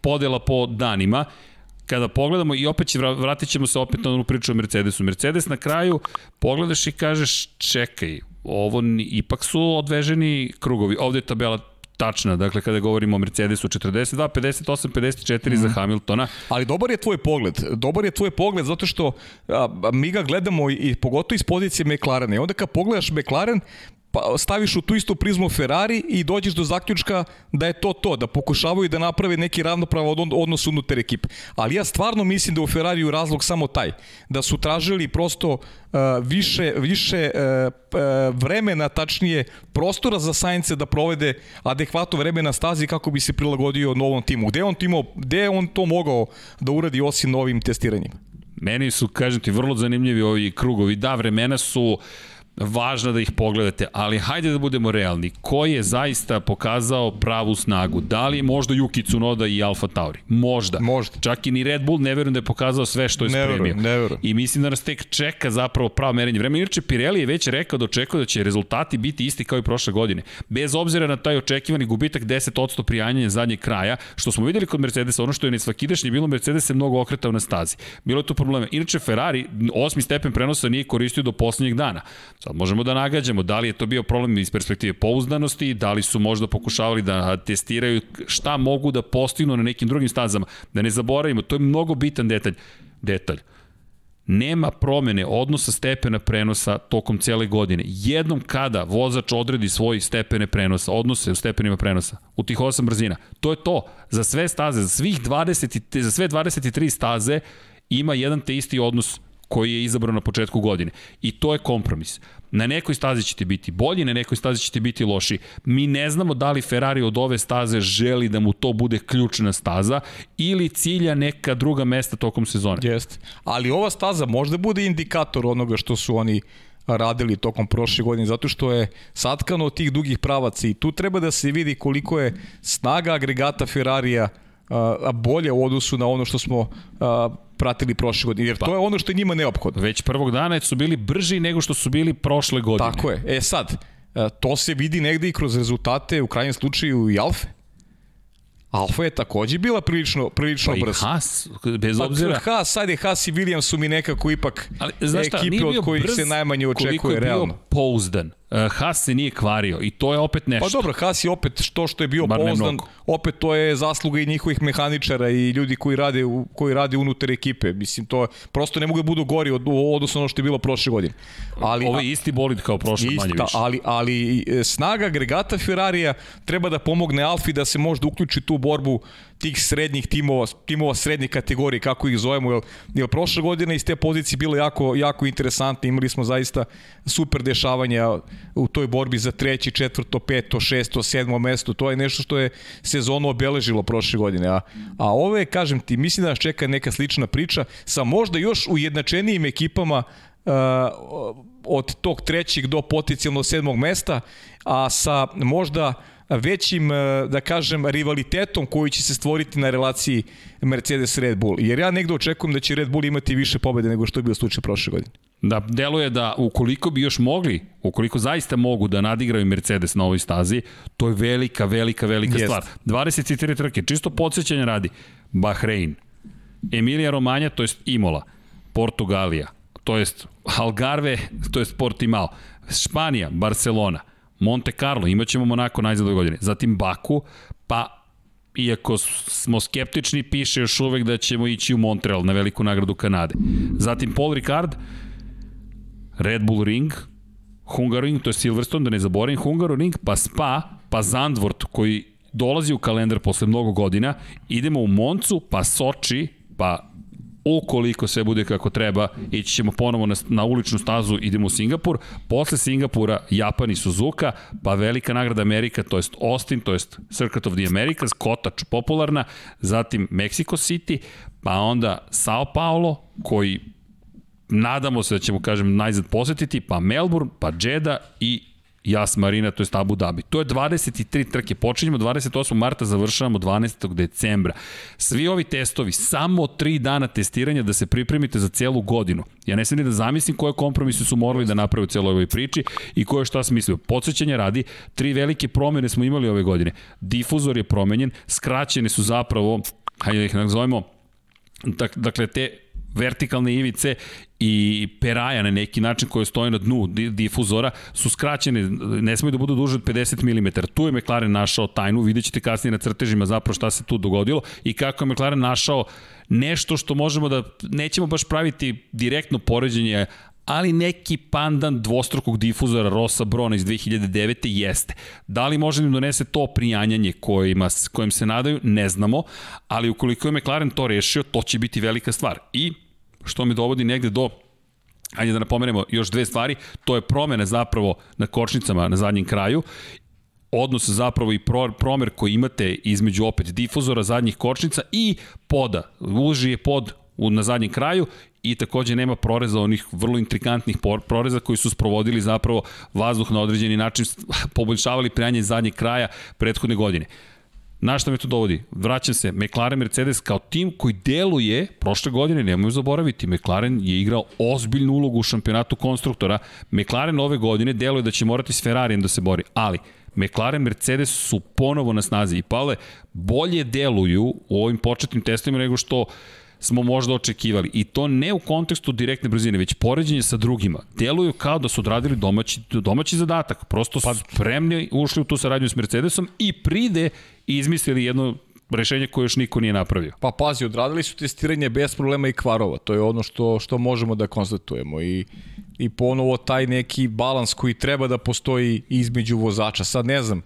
podela po danima kada pogledamo i opet će, vratit ćemo se opet na onu priču o Mercedesu. Mercedes na kraju pogledaš i kažeš čekaj, ovo ipak su odveženi krugovi. Ovde je tabela tačna. Dakle, kada govorimo o Mercedesu 42, 58, 54 mm. za Hamiltona. Ali dobar je tvoj pogled. Dobar je tvoj pogled zato što a, mi ga gledamo i, i pogotovo iz pozicije McLarena. I onda kad pogledaš McLaren, pa staviš u tu istu prizmu Ferrari i dođeš do zaključka da je to to, da pokušavaju da naprave neki ravnopravan odnos unutar ekipe. Ali ja stvarno mislim da u Ferrariju razlog samo taj, da su tražili prosto uh, više, više uh, uh, vremena, tačnije prostora za Saince da provede adekvatno vreme na stazi kako bi se prilagodio novom timu. Gde on, timo, gde je on to mogao da uradi osim novim testiranjima? Meni su, kažem ti, vrlo zanimljivi ovi krugovi. Da, vremena su uh, važno da ih pogledate, ali hajde da budemo realni. Ko je zaista pokazao pravu snagu? Da li možda Yuki Tsunoda i Alfa Tauri? Možda. Možda. Čak i ni Red Bull ne verujem da je pokazao sve što je ne spremio. Verujem, ne verujem. I mislim da nas tek čeka zapravo pravo merenje vremena. Inače, Pirelli je već rekao da očekuje da će rezultati biti isti kao i prošle godine. Bez obzira na taj očekivani gubitak 10% prijanjanja zadnjeg kraja, što smo videli kod Mercedesa, ono što je nesvakidašnje bilo, Mercedes se mnogo okretao na stazi. Bilo je tu problema. Inače, Ferrari osmi stepen prenosa nije koristio do poslednjeg dana. Sad možemo da nagađamo da li je to bio problem iz perspektive pouzdanosti, da li su možda pokušavali da testiraju šta mogu da postignu na nekim drugim stazama. Da ne zaboravimo, to je mnogo bitan detalj. Detalj nema promene odnosa stepena prenosa tokom cele godine. Jednom kada vozač odredi svoj stepene prenosa, odnose u stepenima prenosa, u tih 8 brzina, to je to. Za sve staze, za svih 20, za sve 23 staze ima jedan te isti odnos koji je izabran na početku godine. I to je kompromis. Na nekoj stazi ćete biti bolji, na nekoj stazi ćete biti loši. Mi ne znamo da li Ferrari od ove staze želi da mu to bude ključna staza ili cilja neka druga mesta tokom sezone. Jeste. Ali ova staza možda bude indikator onoga što su oni radili tokom prošle godine, zato što je satkano od tih dugih pravaca i tu treba da se vidi koliko je snaga agregata Ferrarija a, bolje u odnosu na ono što smo pratili prošle godine, jer pa, to je ono što je njima neophodno. Već prvog dana su bili brži nego što su bili prošle godine. Tako je. E sad, to se vidi negde i kroz rezultate, u krajnjem slučaju i Alfe. Alfa je takođe bila prilično, prilično pa. Pa i Haas, bez pa obzira... Pa Haas, ajde, Haas i Williams su mi nekako ipak Ali, znaš šta, ekipe od kojih se najmanje očekuje realno. Koliko je bio pouzdan. Uh, Haas se nije kvario i to je opet nešto. Pa dobro, Haas je opet što što je bio Bar pouzdan, opet to je zasluga i njihovih mehaničara i ljudi koji rade, koji rade unutar ekipe. Mislim, to je, prosto ne mogu da budu gori od, odnosno ono što je bilo prošle godine. Ali, Ovo je isti bolid kao prošle, manje više. Ali, ali e, snaga agregata Ferrarija treba da pomogne Alfi da se možda uključi tu borbu tih srednjih timova, timova srednjih kategorije, kako ih zovemo, jer, jer prošle godine iz te pozicije bilo jako, jako interesantno, imali smo zaista super dešavanja u toj borbi za treći, četvrto, peto, šesto, sedmo mesto, to je nešto što je sezonu obeležilo prošle godine, a, a ove, kažem ti, mislim da nas čeka neka slična priča sa možda još ujednačenijim ekipama uh, od tog trećeg do potencijalno sedmog mesta, a sa možda većim, e, da kažem, rivalitetom koji će se stvoriti na relaciji Mercedes-Red Bull. Jer ja negde očekujem da će Red Bull imati više pobede nego što je bio slučaj prošle godine. Da, deluje da ukoliko bi još mogli, ukoliko zaista mogu da nadigraju Mercedes na ovoj stazi, to je velika, velika, velika Jest. stvar. 24 trke, čisto podsjećanja radi. Bahrein, Emilija Romanja, to jest Imola, Portugalija, to jest Algarve, to jest Portimao, Španija, Barcelona, Monte Carlo, imaćemo Monako najzad ove godine, zatim Baku, pa iako smo skeptični, piše još uvek da ćemo ići u Montreal na veliku nagradu Kanade. Zatim Paul Ricard, Red Bull Ring, Hungaroring, to je Silverstone, da ne zaboravim, Hungaroring, pa Spa, pa Zandvoort, koji dolazi u kalendar posle mnogo godina, idemo u Moncu, pa Soči, pa ukoliko sve bude kako treba, ići ćemo ponovo na, na uličnu stazu, idemo u Singapur, posle Singapura Japan i Suzuka, pa velika nagrada Amerika, to jest Austin, to jest Circuit of the Americas, kotač popularna, zatim Mexico City, pa onda Sao Paulo, koji nadamo se da ćemo, kažem, najzad posetiti, pa Melbourne, pa Jeddah i Jas Marina, to je Abu Dhabi. To je 23 trke. Počinjemo 28. marta, završavamo 12. decembra. Svi ovi testovi, samo 3 dana testiranja da se pripremite za celu godinu. Ja ne sam ni da zamislim koje kompromise su morali da naprave u celoj ovoj priči i koje šta smislio. Podsećanje radi, tri velike promene smo imali ove godine. Difuzor je promenjen, skraćene su zapravo, hajde da ih nazovemo, dakle te vertikalne ivice i peraja na neki način koje stoje na dnu difuzora su skraćene, ne smiju da budu duže od 50 mm. Tu je McLaren našao tajnu, vidjet ćete kasnije na crtežima zapravo šta se tu dogodilo i kako je McLaren našao nešto što možemo da, nećemo baš praviti direktno poređenje, ali neki pandan dvostrukog difuzora Rosa Brona iz 2009. jeste. Da li može da im donese to prijanjanje kojima, kojim se nadaju, ne znamo, ali ukoliko je McLaren to rešio, to će biti velika stvar. I što me dovodi negde do Ajde da napomenemo još dve stvari, to je promene zapravo na kočnicama na zadnjem kraju odnos zapravo i pro, promer koji imate između opet difuzora, zadnjih kočnica i poda. Uži je pod na zadnjem kraju i takođe nema proreza onih vrlo intrikantnih proreza koji su sprovodili zapravo vazduh na određeni način, poboljšavali prijanje zadnjeg kraja prethodne godine. Na šta me to dovodi? Vraćam se, McLaren Mercedes kao tim koji deluje, prošle godine, nemoj zaboraviti, McLaren je igrao ozbiljnu ulogu u šampionatu konstruktora. McLaren ove godine deluje da će morati s Ferrarijem da se bori, ali McLaren Mercedes su ponovo na snazi i Pavle bolje deluju u ovim početnim testovima nego što smo možda očekivali. I to ne u kontekstu direktne brzine, već poređenje sa drugima. Deluju kao da su odradili domaći, domaći zadatak. Prosto su spremni ušli u tu saradnju s Mercedesom i pride i izmislili jedno rešenje koje još niko nije napravio. Pa pazi, odradili su testiranje bez problema i kvarova. To je ono što, što možemo da konstatujemo. I, I ponovo taj neki balans koji treba da postoji između vozača. Sad ne znam,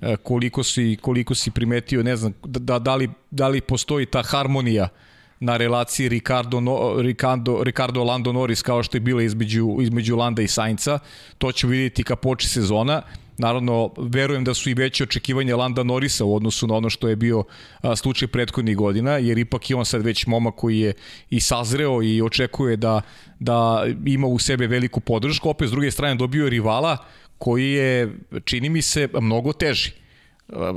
e, koliko si, koliko si primetio, ne znam, da, da, li, da li postoji ta harmonija uh, na relaciji Ricardo, no, Ricardo, Ricardo Lando Norris kao što je bila između, između Landa i Sainca. To ću vidjeti ka poči sezona. Naravno, verujem da su i veće očekivanja Landa Norisa u odnosu na ono što je bio slučaj prethodnih godina, jer ipak je on sad već momak koji je i sazreo i očekuje da, da ima u sebe veliku podršku. Opet, s druge strane, dobio je rivala koji je, čini mi se, mnogo teži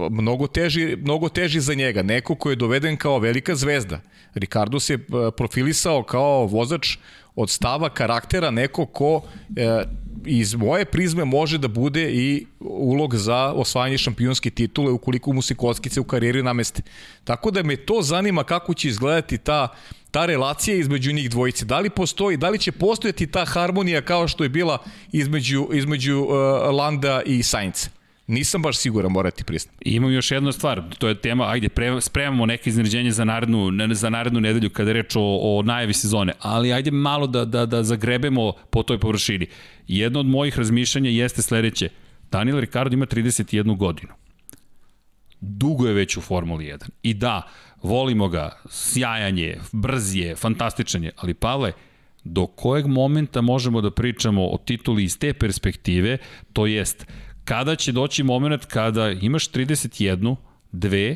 mnogo teži, mnogo teži za njega. Neko ko je doveden kao velika zvezda. Ricardo se e, profilisao kao vozač od stava karaktera, neko ko e, iz moje prizme može da bude i ulog za osvajanje šampionske titule ukoliko mu se kockice u karijeri nameste. Tako da me to zanima kako će izgledati ta ta relacija između njih dvojice. Da li postoji, da li će postojati ta harmonija kao što je bila između, između uh, Landa i Sainca? Nisam baš siguran, morati priznam. I imam još jednu stvar, to je tema, ajde, pre, spremamo neke iznenađenje za narednu, za narednu nedelju kada je reč o, o najavi sezone, ali ajde malo da, da, da zagrebemo po toj površini. Jedno od mojih razmišljanja jeste sledeće. Daniel Ricardo ima 31 godinu. Dugo je već u Formuli 1. I da, volimo ga, sjajan je, brz je, fantastičan je, ali Pavle, do kojeg momenta možemo da pričamo o tituli iz te perspektive, to jest kada će doći moment kada imaš 31, 2,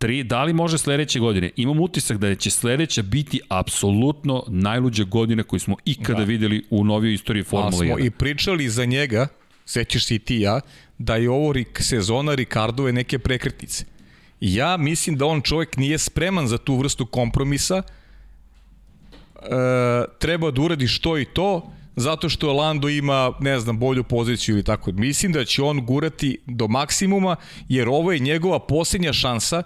3, da li može sledeće godine? Imam utisak da će sledeća biti apsolutno najluđa godina koju smo ikada da. videli u novijoj istoriji Formule 1. smo i pričali za njega, sećaš se i ti ja, da je ovo sezona Ricardove neke prekretnice. Ja mislim da on čovjek nije spreman za tu vrstu kompromisa, e, treba da uradi što i to, zato što Lando ima, ne znam, bolju poziciju ili tako. Mislim da će on gurati do maksimuma, jer ovo je njegova posljednja šansa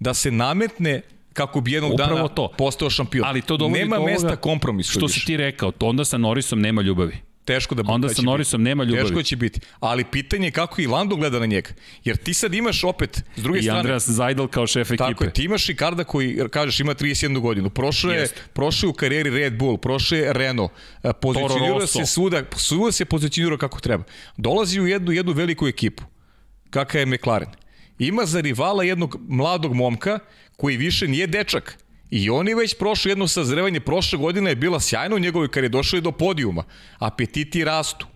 da se nametne kako bi jednog Upravo dana to. postao šampion. Ali to Nema mesta kompromisu. Što si ti rekao, to onda sa Norrisom nema ljubavi teško da Onda sa Norrisom nema ljubavi. Teško će biti. Ali pitanje je kako i Lando gleda na njega. Jer ti sad imaš opet, s druge I strane... I Andreas Zajdel kao šef ekipe. Tako je, ti imaš Ricarda koji, kažeš, ima 31 godinu. Prošao je, prošao je u karijeri Red Bull, prošao je Renault. E, pozicionirao se svuda, svuda se pozicionirao kako treba. Dolazi u jednu, jednu veliku ekipu. Kaka je McLaren. Ima za rivala jednog mladog momka koji više nije dečak I on je već prošao jedno sazrevanje, prošle godine je bila sjajna u njegovoj kar je došao do podijuma. Apetiti rastu.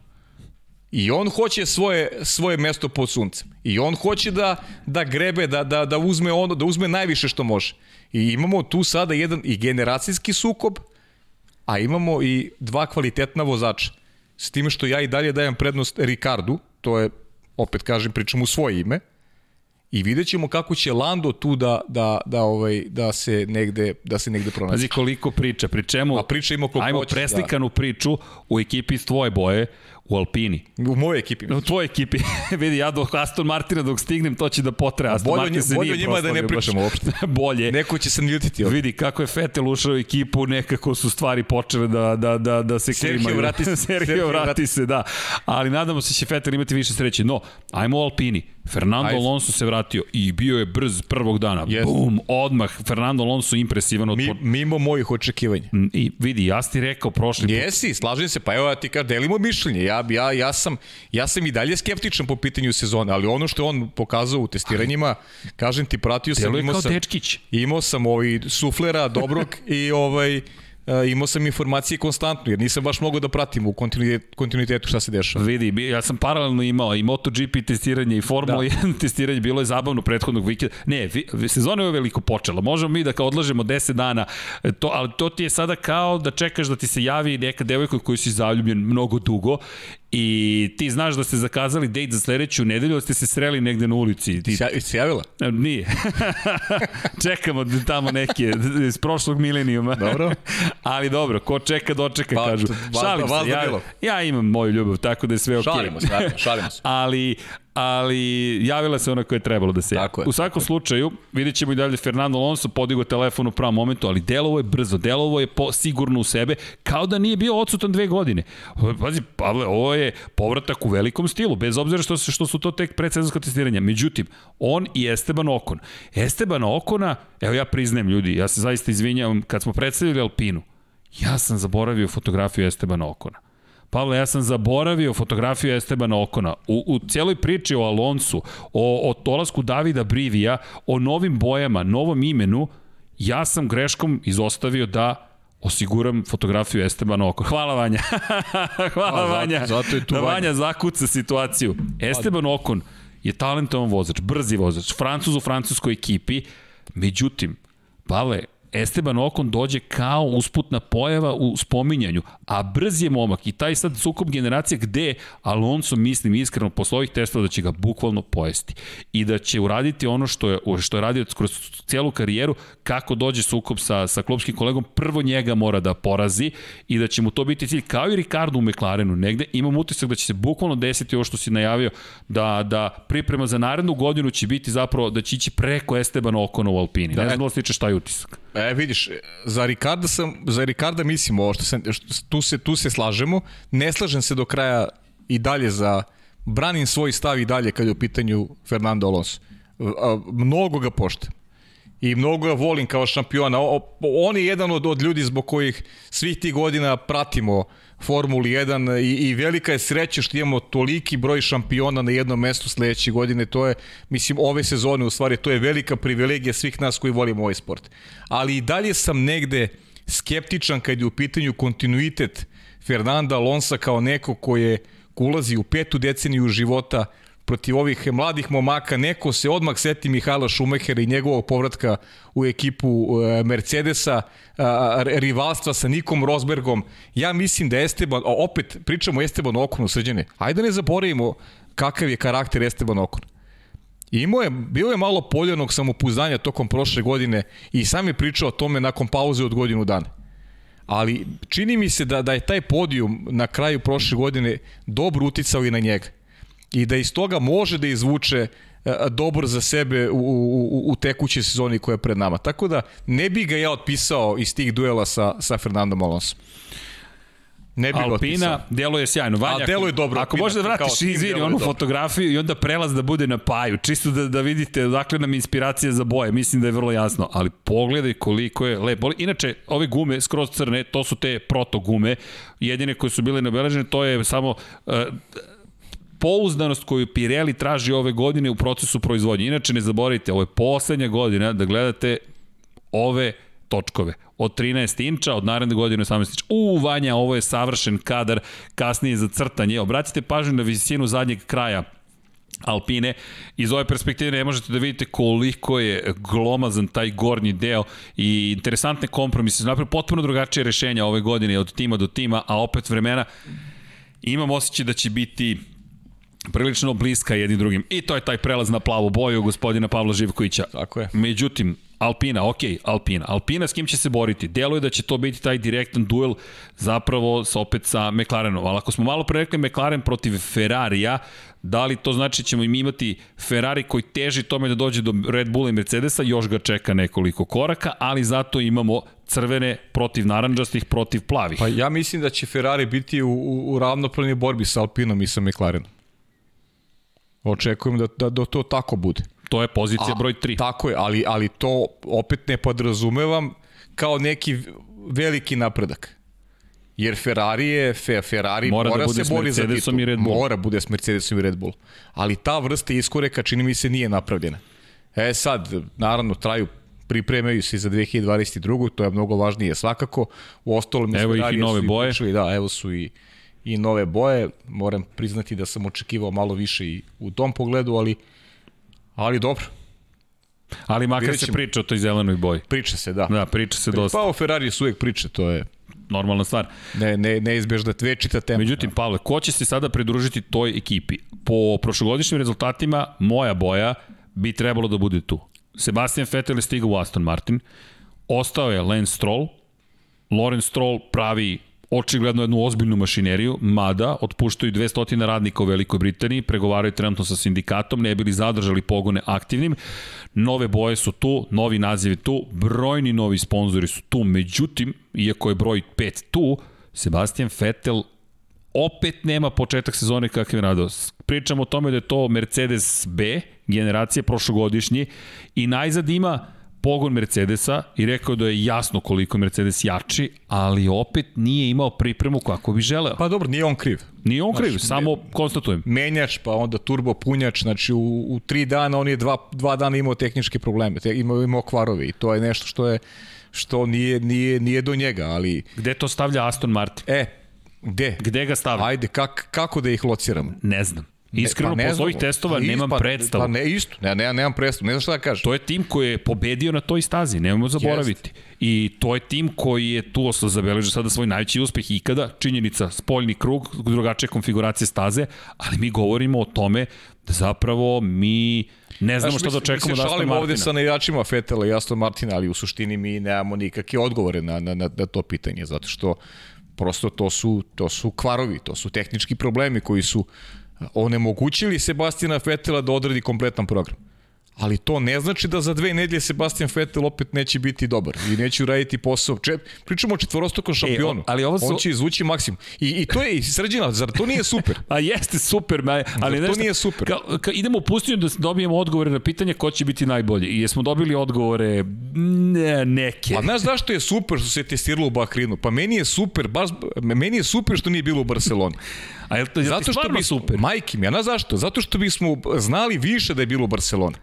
I on hoće svoje, svoje mesto pod suncem. I on hoće da, da grebe, da, da, da, uzme ono, da uzme najviše što može. I imamo tu sada jedan i generacijski sukob, a imamo i dva kvalitetna vozača. S tim što ja i dalje dajem prednost Ricardu, to je, opet kažem, pričam u svoje ime, I vidjet ćemo kako će Lando tu da, da, da, ovaj, da se negde, da se negde pronaći. Pazi koliko priča, pri čemu, A priča ima koliko ajmo hoće, preslikanu da. priču u ekipi iz tvoje boje, u Alpini. U mojoj ekipi. U tvojoj ekipi. Vidi, ja do Aston Martina dok stignem, to će da potre. Aston bolje, Martin se bolje nije njima da ne pričamo uopšte. bolje. Neko će se naljutiti ovdje. Vidi, kako je Fetel ušao u ekipu, nekako su stvari počele da, da, da, da se Sergio klimaju. vrati se. Sergio Sergio vrati vrati se, da. Ali nadamo se da će Fetel imati više sreće. No, ajmo u Alpini. Fernando Ajde. Alonso se vratio i bio je brz prvog dana. Jeste. Bum, odmah. Fernando Alonso impresivan od Mi, mimo mojih očekivanja. Mm, I vidi, ja sam ti rekao prošli put, Jesi, slažem se, pa evo ja ti kažem, delimo mišljenje. Ja, ja, ja, sam, ja sam i dalje skeptičan po pitanju sezone, ali ono što on pokazao u testiranjima, kažem ti, pratio sam, imao sam, dečkić. imao sam ovaj suflera dobrog i ovaj imao sam informacije konstantno, jer nisam baš mogao da pratim u kontinuitetu, šta se dešava. Vidi, ja sam paralelno imao i MotoGP testiranje i Formula da. 1 testiranje, bilo je zabavno prethodnog vikenda. Ne, sezona je veliko počela. Možemo mi da kao odlažemo 10 dana, e, to, ali to ti je sada kao da čekaš da ti se javi neka devojka koju si zaljubljen mnogo dugo i ti znaš da ste zakazali dejt za sledeću nedelju, da ste se sreli negde na ulici. Ti, Se, se javila? E, Nije. Čekamo d- tamo neke iz prošlog milenijuma. Dobro. Ali dobro, ko čeka, dočeka, Pa, kažu. vazda- Šalim se, vazda ja, ja imam moju ljubav, tako da je sve okej. Šalimo se, šalimo se. ali ali javila se ona koja je trebalo da se javi. U svakom slučaju, vidjet ćemo i dalje Fernando Alonso podigo telefon u pravom momentu, ali delovo je brzo, delovo je po, sigurno u sebe, kao da nije bio odsutan dve godine. Pazi, Pavle, ovo je povratak u velikom stilu, bez obzira što, što su to tek predsezonska testiranja. Međutim, on i Esteban Okon. Esteban Okona, evo ja priznajem ljudi, ja se zaista izvinjavam, kad smo predstavili Alpinu, ja sam zaboravio fotografiju Estebana Okona. Pavle, ja sam zaboravio fotografiju Estebana Okona. U, u cijeloj priči o Alonsu, o, o tolasku Davida Brivija, o novim bojama, novom imenu, ja sam greškom izostavio da osiguram fotografiju Estebana Okona. Hvala Vanja. Hvala A, zato- Vanja. zato je tu da Vanja. Vanja zakuca situaciju. Esteban Okon je talentovan vozač, brzi vozač, francuz u francuskoj ekipi, međutim, Pavle, Esteban Okon dođe kao usputna pojava u spominjanju, a brz je momak i taj sad sukob generacije gde Alonso, mislim iskreno, posle ovih testova da će ga bukvalno pojesti i da će uraditi ono što je, što je radio kroz cijelu karijeru, kako dođe sukob sa, sa klubskim kolegom, prvo njega mora da porazi i da će mu to biti cilj, kao i Ricardo u McLarenu negde, imam utisak da će se bukvalno desiti ovo što si najavio, da, da priprema za narednu godinu će biti zapravo da će ići preko Estebana Okona u Alpini. Ne znam da li stičeš taj utisak. E, vidiš, za Ricarda sam, za Ricarda mislim ovo što sam, što, tu, se, tu se slažemo, ne slažem se do kraja i dalje za, branim svoj stav i dalje kad je u pitanju Fernando Alonso. Mnogo ga poštem i mnogo ga volim kao šampiona. On je jedan od, od ljudi zbog kojih svih tih godina pratimo Formuli 1 i, i velika je sreća što imamo toliki broj šampiona na jednom mestu sledeće godine. To je, mislim, ove sezone u stvari, to je velika privilegija svih nas koji volimo ovaj sport. Ali i dalje sam negde skeptičan kad je u pitanju kontinuitet Fernanda Alonsa kao neko ko je ko ulazi u petu deceniju života protiv ovih mladih momaka, neko se odmah seti Mihala Šumehera i njegovog povratka u ekipu e, Mercedesa, rivalstva sa Nikom Rosbergom. Ja mislim da Esteban, opet pričamo o Esteban Okonu, srđane, ajde ne zaboravimo kakav je karakter Esteban Okon. Imao je, bio je malo poljanog samopouzdanja tokom prošle godine i sam je pričao o tome nakon pauze od godinu dana. Ali čini mi se da, da je taj podijum na kraju prošle godine dobro uticao i na njega. I da iz toga može da izvuče e, dobro za sebe u, u, u tekućoj sezoni koja je pred nama. Tako da ne bi ga ja otpisao iz tih duela sa, sa Fernandom Alonso. Ne bi. Alpina deluje sjajno. Vanja, A, deluje dobro, Ako možeš da vratiš, izvini, onu dobro. fotografiju i onda prelaz da bude na paju, čisto da, da vidite odakle nam je inspiracija za boje, mislim da je vrlo jasno, ali pogledaj koliko je lepo. Inače, ove gume skroz crne, to su te proto gume, jedine koje su bile nabeležene, to je samo uh, pouzdanost koju Pirelli traži ove godine u procesu proizvodnje. Inače, ne zaboravite, ovo je poslednja godina da gledate ove točkove. Od 13 inča, od naredne godine 18 inča. U, Vanja, ovo je savršen kadar kasnije za crtanje. Obratite pažnju na visinu zadnjeg kraja Alpine. Iz ove perspektive ne možete da vidite koliko je glomazan taj gornji deo i interesantne kompromise. Napravio potpuno drugačije rešenja ove godine od tima do tima, a opet vremena imam osjećaj da će biti prilično bliska jedni drugim. I to je taj prelaz na plavu boju gospodina Pavla Živkovića. Tako je. Međutim, Alpina, ok, Alpina. Alpina s kim će se boriti? Deluje da će to biti taj direktan duel zapravo sa, opet sa McLarenom. Ali ako smo malo pre rekli McLaren protiv Ferrarija, da li to znači ćemo im imati Ferrari koji teži tome da dođe do Red Bulla i Mercedesa, još ga čeka nekoliko koraka, ali zato imamo crvene protiv naranđastih, protiv plavih. Pa ja mislim da će Ferrari biti u, u, u ravnopravnoj borbi sa Alpinom i sa McLarenom. Očekujem da, da, da to tako bude. To je pozicija A, broj 3. Tako je, ali, ali to opet ne podrazumevam kao neki veliki napredak. Jer Ferrari je, fe, Ferrari mora, mora da se bori za titul. I Red Bull. Mora bude s Mercedesom i Red Bull. Ali ta vrsta iskoreka čini mi se nije napravljena. E sad, naravno, traju pripremaju se za 2022. To je mnogo važnije svakako. U ostalom, evo ih i nove boje. Pričali, da, evo su i i nove boje. Moram priznati da sam očekivao malo više i u tom pogledu, ali ali dobro. Ali makar se priča o toj zelenoj boji. Priča se, da. Da, priča se dosta. Pa o Ferrari su uvijek priče, to je normalna stvar. Ne, ne, neizbežna večita tema. Međutim, Pavle, ko će se sada pridružiti toj ekipi? Po prošlogodišnjim rezultatima, moja boja bi trebalo da bude tu. Sebastian Vettel je stigao u Aston Martin, ostao je Lance Stroll, Lorenz Stroll pravi očigledno jednu ozbiljnu mašineriju, mada otpuštaju 200 radnika u Velikoj Britaniji, pregovaraju trenutno sa sindikatom, ne bili zadržali pogone aktivnim. Nove boje su tu, novi naziv je tu, brojni novi sponzori su tu, međutim, iako je broj 5 tu, Sebastian Vettel opet nema početak sezone kakav je nadao. Pričamo o tome da je to Mercedes B, generacije prošlogodišnji, i najzad ima pogon Mercedesa i rekao da je jasno koliko je Mercedes jači, ali opet nije imao pripremu kako bi želeo. Pa dobro, nije on kriv. Nije on kriv, znači, samo konstatujem. Menjač, pa onda turbo punjač, znači u, u tri dana on je dva, dva dana imao tehničke probleme, te, imao, imao kvarovi i to je nešto što je što nije, nije, nije do njega, ali... Gde to stavlja Aston Martin? E, gde? Gde ga stavlja? Ajde, kak, kako da ih lociramo? Ne znam. Iskreno, ne, pa po svojih testova pa, nemam pa, predstavu. Pa ne, isto, ne, ne, nemam predstavu, ne znam šta da kažem. To je tim koji je pobedio na toj stazi, nemojmo zaboraviti. Jest. I to je tim koji je tu osla zabeležio sada svoj najveći uspeh ikada, činjenica, spoljni krug, drugačije konfiguracije staze, ali mi govorimo o tome da zapravo mi ne znamo šta da očekamo od Aston Martina. Mi se ovde sa navijačima Fetela i Aston Martina, ali u suštini mi nemamo nikakve odgovore na, na, na, na to pitanje, zato što prosto to su, to su kvarovi, to su tehnički problemi koji su onemogućili Sebastina Fetela da odradi kompletan program. Ali to ne znači da za dve nedelje Sebastian Vettel opet neće biti dobar i neće uraditi posao. Čet, pričamo o četvorostokom e, šampionu. E, ali ovo su... On će izvući maksimum. I, I to je i srđina, zar to nije super? A jeste super, ma, ali zar to nije super. Ka, ka, idemo u pustinju da dobijemo odgovore na pitanje ko će biti najbolji. I jesmo dobili odgovore ne, neke. Pa znaš zašto je super što se testiralo u Bahrinu? Pa meni je super, baš, meni je super što nije bilo u Barceloni. A je to, je Zato što bi super? Majki mi, a na zašto? Zato što bismo znali više da je bilo u Barceloni.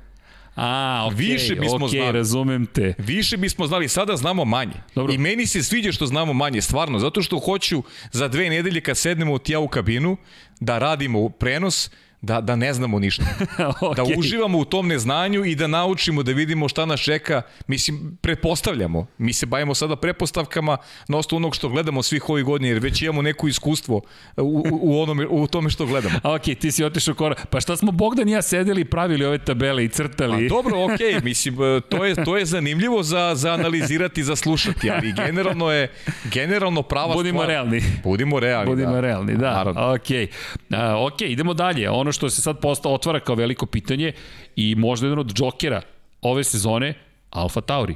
A, okay, više bismo okay, znali. razumem te. Više bismo znali, sada znamo manje. Dobro. I meni se sviđa što znamo manje, stvarno, zato što hoću za dve nedelje kad sednemo od ja u kabinu, da radimo prenos, da, da ne znamo ništa. okay. Da uživamo u tom neznanju i da naučimo, da vidimo šta nas čeka. Mislim, pretpostavljamo. Mi se bavimo sada prepostavkama na osnovu onog što gledamo svih ovih godina, jer već imamo neko iskustvo u, u, onome, u tome što gledamo. A ok, ti si otišao korak. Pa šta smo Bogdan i ja sedeli i pravili ove tabele i crtali? A dobro, ok, mislim, to je, to je zanimljivo za, za analizirati, za slušati, ali generalno je generalno prava Budimo stvar. realni. Budimo realni, Budimo da. realni, da. Naravno. Ok, A, ok, idemo dalje. Ono što se sad postao otvara kao veliko pitanje i možda jedan od džokera ove sezone, Alfa Tauri.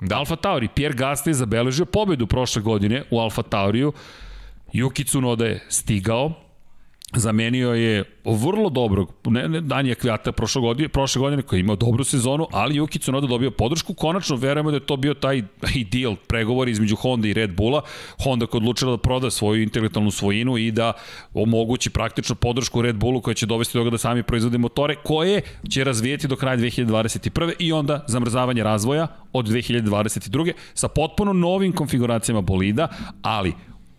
Da. Alfa Tauri, Pierre Gasly je zabeležio pobedu prošle godine u Alfa Tauriju, Yuki Tsunoda je stigao, zamenio je vrlo dobrog, ne, ne Danija Kvijata prošle godine, prošle godine koji je imao dobru sezonu, ali Yuki Tsunoda dobio podršku. Konačno verujemo da je to bio taj ideal pregovor između Honda i Red Bulla. Honda koja odlučila da proda svoju intelektualnu svojinu i da omogući praktično podršku Red Bullu koja će dovesti do toga da sami proizvode motore koje će razvijeti do kraja 2021. i onda zamrzavanje razvoja od 2022. sa potpuno novim konfiguracijama bolida, ali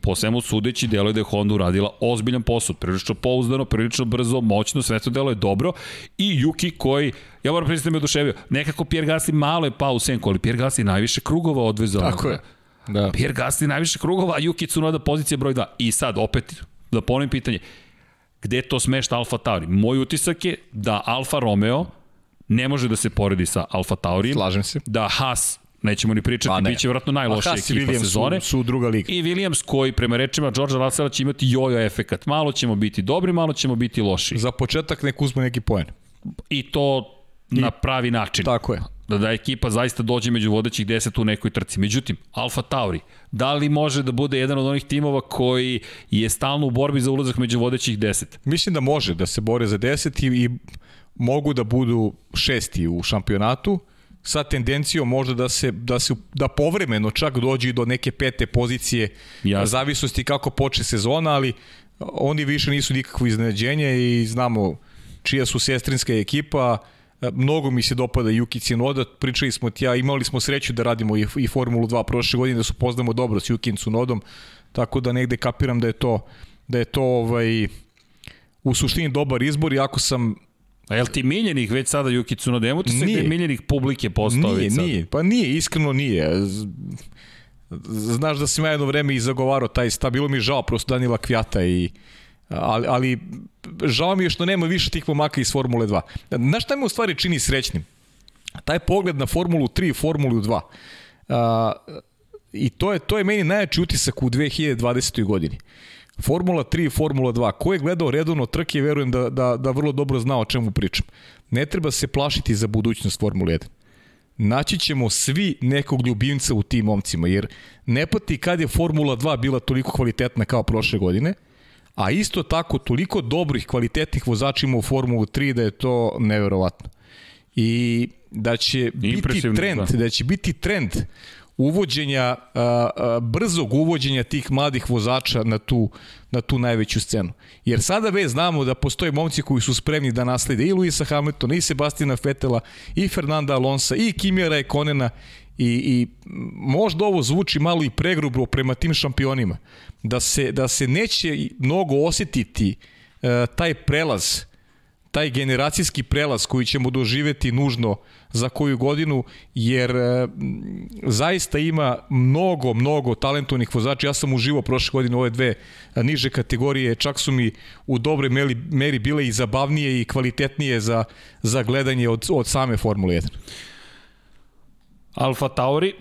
po svemu sudeći deluje da je Honda uradila ozbiljan posao, prilično pouzdano, prilično brzo, moćno, sve to deluje dobro i Yuki koji, ja moram priznati da me oduševio, nekako Pierre Gasly malo je pao u senku, ali Pierre Gasly najviše krugova odvezao. Tako je. Da. Pierre Gasly najviše krugova, a Yuki Tsunoda pozicija broj 2. I sad, opet, da ponovim pitanje, gde to smešta Alfa Tauri? Moj utisak je da Alfa Romeo ne može da se poredi sa Alfa Taurijem. Slažem se. Da Haas nećemo ni pričati, pa ne. bit će vjerojatno najlošija ekipa Williams sezone. Su, su druga liga. I Williams koji, prema rečima George Russella, će imati jojo efekat. Malo ćemo biti dobri, malo ćemo biti loši. Za početak nek uzme neki poen. I to I, na pravi način. Tako je. Da da ekipa zaista dođe među vodećih 10 u nekoj trci. Međutim, Alfa Tauri, da li može da bude jedan od onih timova koji je stalno u borbi za ulazak među vodećih 10? Mislim da može da se bore za 10 i, i mogu da budu šesti u šampionatu sa tendencijom možda da se da se da povremeno čak dođe do neke pete pozicije Jasne. zavisnosti kako počne sezona, ali oni više nisu nikakvo iznenađenje i znamo čija su sestrinska ekipa, mnogo mi se dopada Yuki Tsunoda, pričali smo ti ja, imali smo sreću da radimo i, i Formulu 2 prošle godine, da se poznamo dobro s Yuki Tsunodom, tako da negde kapiram da je to da je to ovaj u suštini dobar izbor, iako sam A jel ti miljenih već sada Yuki Tsunoda? Nemo ti se gde miljenih publike postao Nije, nije, pa nije, iskreno nije. Znaš da sam ja jedno vreme i zagovarao taj stav, bilo mi žao prosto Danila Kvjata i ali, ali žao mi je što nema više tih pomaka iz Formule 2. Znaš šta me u stvari čini srećnim? Taj pogled na Formulu 3 i Formulu 2. A, I to je, to je meni najjači utisak u 2020. godini. Formula 3 i Formula 2. Ko je gledao redovno trke, verujem da, da, da vrlo dobro zna o čemu pričam. Ne treba se plašiti za budućnost Formule 1. Naći ćemo svi nekog ljubimca u tim momcima, jer ne pati kad je Formula 2 bila toliko kvalitetna kao prošle godine, a isto tako toliko dobrih, kvalitetnih vozača ima u Formulu 3 da je to neverovatno. I da će biti trend, da. da će biti trend uvođenja, a, a, brzog uvođenja tih mladih vozača na tu, na tu najveću scenu. Jer sada već znamo da postoje momci koji su spremni da naslede i Luisa Hamiltona, i Sebastina Fetela, i Fernanda Alonsa, i Kimija Raikkonena, I, I možda ovo zvuči malo i pregrubro prema tim šampionima, da se, da se neće mnogo osetiti uh, taj prelaz taj generacijski prelaz koji ćemo doživeti nužno za koju godinu, jer e, zaista ima mnogo, mnogo talentovnih vozača. Ja sam uživo prošle godine ove dve niže kategorije, čak su mi u dobre meri, meri bile i zabavnije i kvalitetnije za, za gledanje od, od same Formule 1. Alfa Tauri,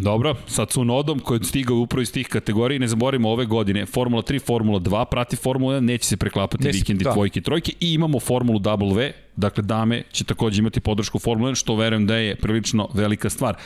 Dobro, sa Cunodom koji je stigao upravo iz tih kategorija ne zaboravimo ove godine Formula 3, Formula 2, prati Formula 1, neće se preklapati Nesi, vikendi da. dvojke i trojke i imamo Formulu W, dakle dame će takođe imati podršku Formula 1, što verujem da je prilično velika stvar.